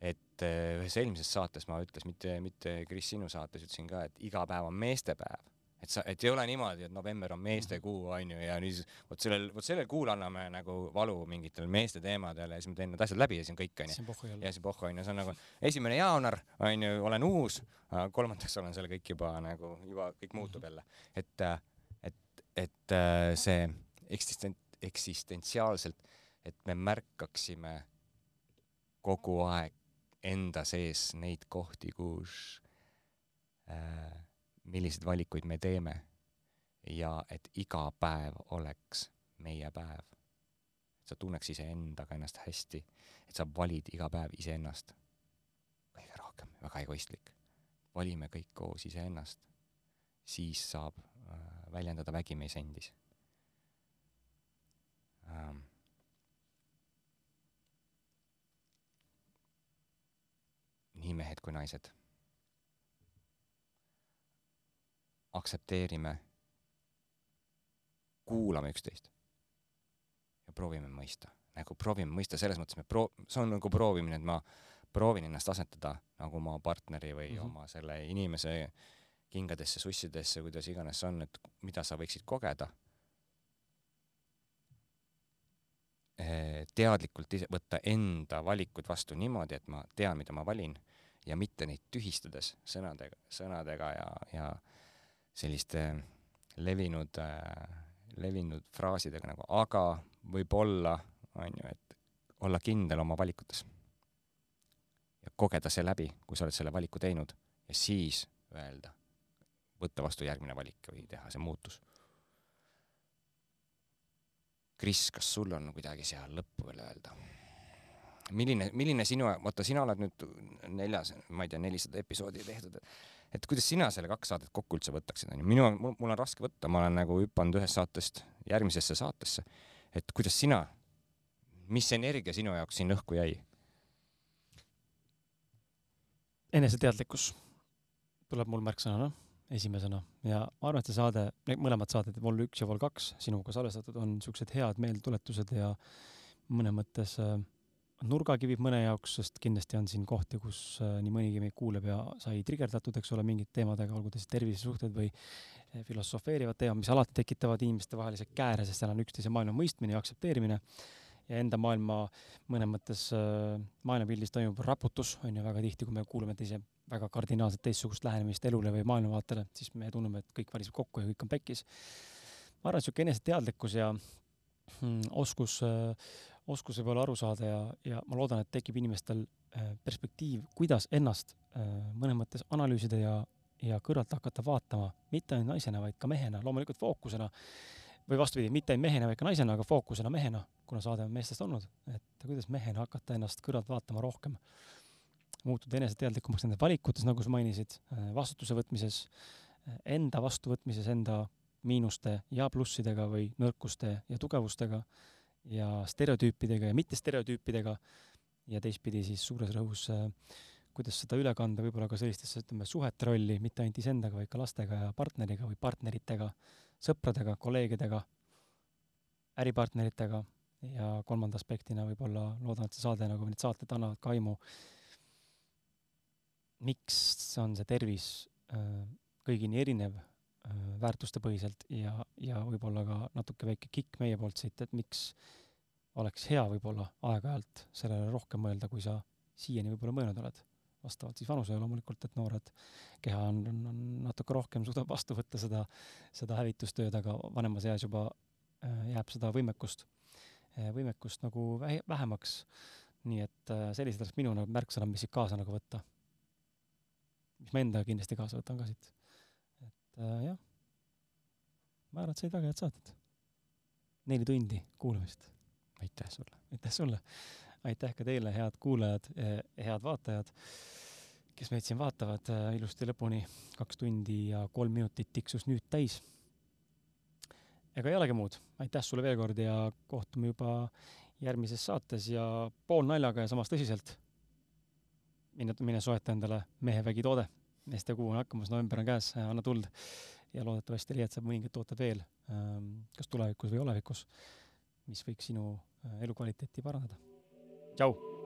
et eh, ühes eelmises saates ma ütles, mitte, mitte Kris sinu saates ütlesin ka, et iga päev on meestepäev. et sa, et ei ole niimoodi, et november on meestekuu, onju, ja nüüd vot sellel, vot sellel kuul anname nagu valu mingitel meeste teemadel ja siis ma teen need asjad läbi ja siis on kõik, onju. ja siis pohhu, onju, see on nagu esimene jaanuar, onju, olen uus, kolmandaks olen selle kõik juba nagu, juba kõik muutub jälle. et, et, et äh, see eksistent-, eksistentsiaalselt, et me märkaksime kogu aeg enda sees neid kohti, kus äh,, milliseid valikuid me teeme ja et iga päev oleks meie päev. et sa tunneks iseendaga ennast hästi, et sa valid iga päev iseennast. kõige rohkem, väga egoistlik. valime kõik koos iseennast, siis saab äh, väljendada vägi meis endis. ähm, nii mehed kui naised aktsepteerime, kuulame üksteist ja proovime mõista, nagu proovime mõista selles mõttes, me pro-, see on nagu proovimine, et ma proovin ennast asetada nagu oma partneri või mm -hmm. oma selle inimese kingadesse, sussidesse, kuidas iganes see on, et mida sa võiksid kogeda. Teadlikult ise võtta enda valikud vastu niimoodi, et ma tean, mida ma valin ja mitte neid tühistades sõnadega, sõnadega ja, ja selliste levinud, levinud fraasidega nagu aga, võib-olla, on ju, et olla kindel oma valikutes. ja kogeda see läbi, kui sa oled selle valiku teinud ja siis öelda, võtta vastu järgmine valik või teha see muutus. Kris, kas sul on kuidagi seal lõppu veel öelda? milline, milline sinu, vaata, sina oled nüüd neljas, ma ei tea, nelisada episoodi tehtud, et kuidas sina selle kaks saadet kokku üldse võtaksid, onju, minu, mul on raske võtta, ma olen nagu hüpanud ühest saatest järgmisesse saatesse. et kuidas sina, mis energia sinu jaoks siin õhku jäi? eneseteadlikkus tuleb mul märksõnana esimesena. Ja ma arvan, et see saade, need mõlemad saated, Vol üks ja Vol kaks, sinuga salvestatud, on niisugused head meeldetuletused ja mõne mõttes äh, nurgakivid mõne jaoks, sest kindlasti on siin kohti, kus äh, nii mõnigi meid kuuleb ja sai trigerdatud, eks ole, mingite teemadega, olgu ta siis tervisesuhted või äh, filosofeerivad teemad, mis alati tekitavad inimestevahelise kääre, sest seal on üksteise maailma mõistmine ja aktsepteerimine. Ja enda maailma mõnes mõttes maailmapildis toimub raputus, on ju, väga tihti, kui me kuuleme teise väga kardinaalselt teistsugust lähenemist elule või maailmavaatele, siis me tunneme, et kõik variseb kokku ja kõik on pekkis. ma arvan, et niisugune eneseteadlikkus ja mm, oskus äh, oskus võib-olla aru saada ja, ja ma loodan, et tekib inimestel äh, perspektiiv, kuidas ennast äh, mõnes mõttes analüüsida ja, ja kõrvalt hakata vaatama, mitte ainult naisena, vaid ka mehena, loomulikult fookusena. Või vastupidi, mitte ainult mehena, vaid ka naisena, aga fookusena mehena, kuna saade on meestest olnud, et kuidas mehena hakata ennast kõrvalt vaatama rohkem, muutuda eneseteadlikumaks nendes valikutes, nagu sa mainisid, äh, vastutuse võtmises, enda vastuvõtmises, enda miinuste ja plussidega või nõrkuste ja tugevustega ja stereotüüpidega ja mittestereotüüpidega ja teistpidi siis suures rõhus, äh, kuidas seda üle kanda võib-olla ka sellistesse, ütleme, suhete rolli, mitte ainult iseendaga, vaid ka lastega ja partneriga või partneritega, sõpradega, kolleegidega, äripartneritega. Ja kolmanda aspektina võib-olla loodan, et see saade, nagu need saated annavad ka aimu, miks on see tervis äh, kõigini erinev Äh, väärtustepõhiselt ja, ja võib-olla ka natuke väike kikk meie poolt siit, et miks oleks hea võib-olla aeg-ajalt sellele rohkem mõelda, kui sa siiani võib-olla mõelnud oled. vastavalt siis vanusele loomulikult, et noored keha on, on, on natuke rohkem, suudab vastu võtta seda, seda hävitustööd, aga vanemas eas juba äh, jääb seda võimekust, võimekust nagu vähemaks. nii et sellised oleks minu nagu märksõnad, mis siit kaasa nagu võtta. Mis ma enda kindlasti kaasa võtan ka siit äh, jah, ma arvan, et said väga head saated. neli tundi kuulamist. aitäh sulle. aitäh sulle. aitäh ka teile, head kuulajad, eh, head vaatajad, kes meid siin vaatavad eh, ilusti lõpuni. kaks tundi ja kolm minutit tiksus nüüd täis. ega ei olegi muud. aitäh sulle veel kord ja kohtume juba järgmises saates ja poolnaljaga ja samas tõsiselt. Mine, mine soeta endale mehevägi toode meeste kuu on hakkamas, november on käes, anna tuld ja loodetavasti leiad sa mõningad tooted veel, ähm, kas tulevikus või olevikus, mis võiks sinu äh, elukvaliteeti parandada. tšau!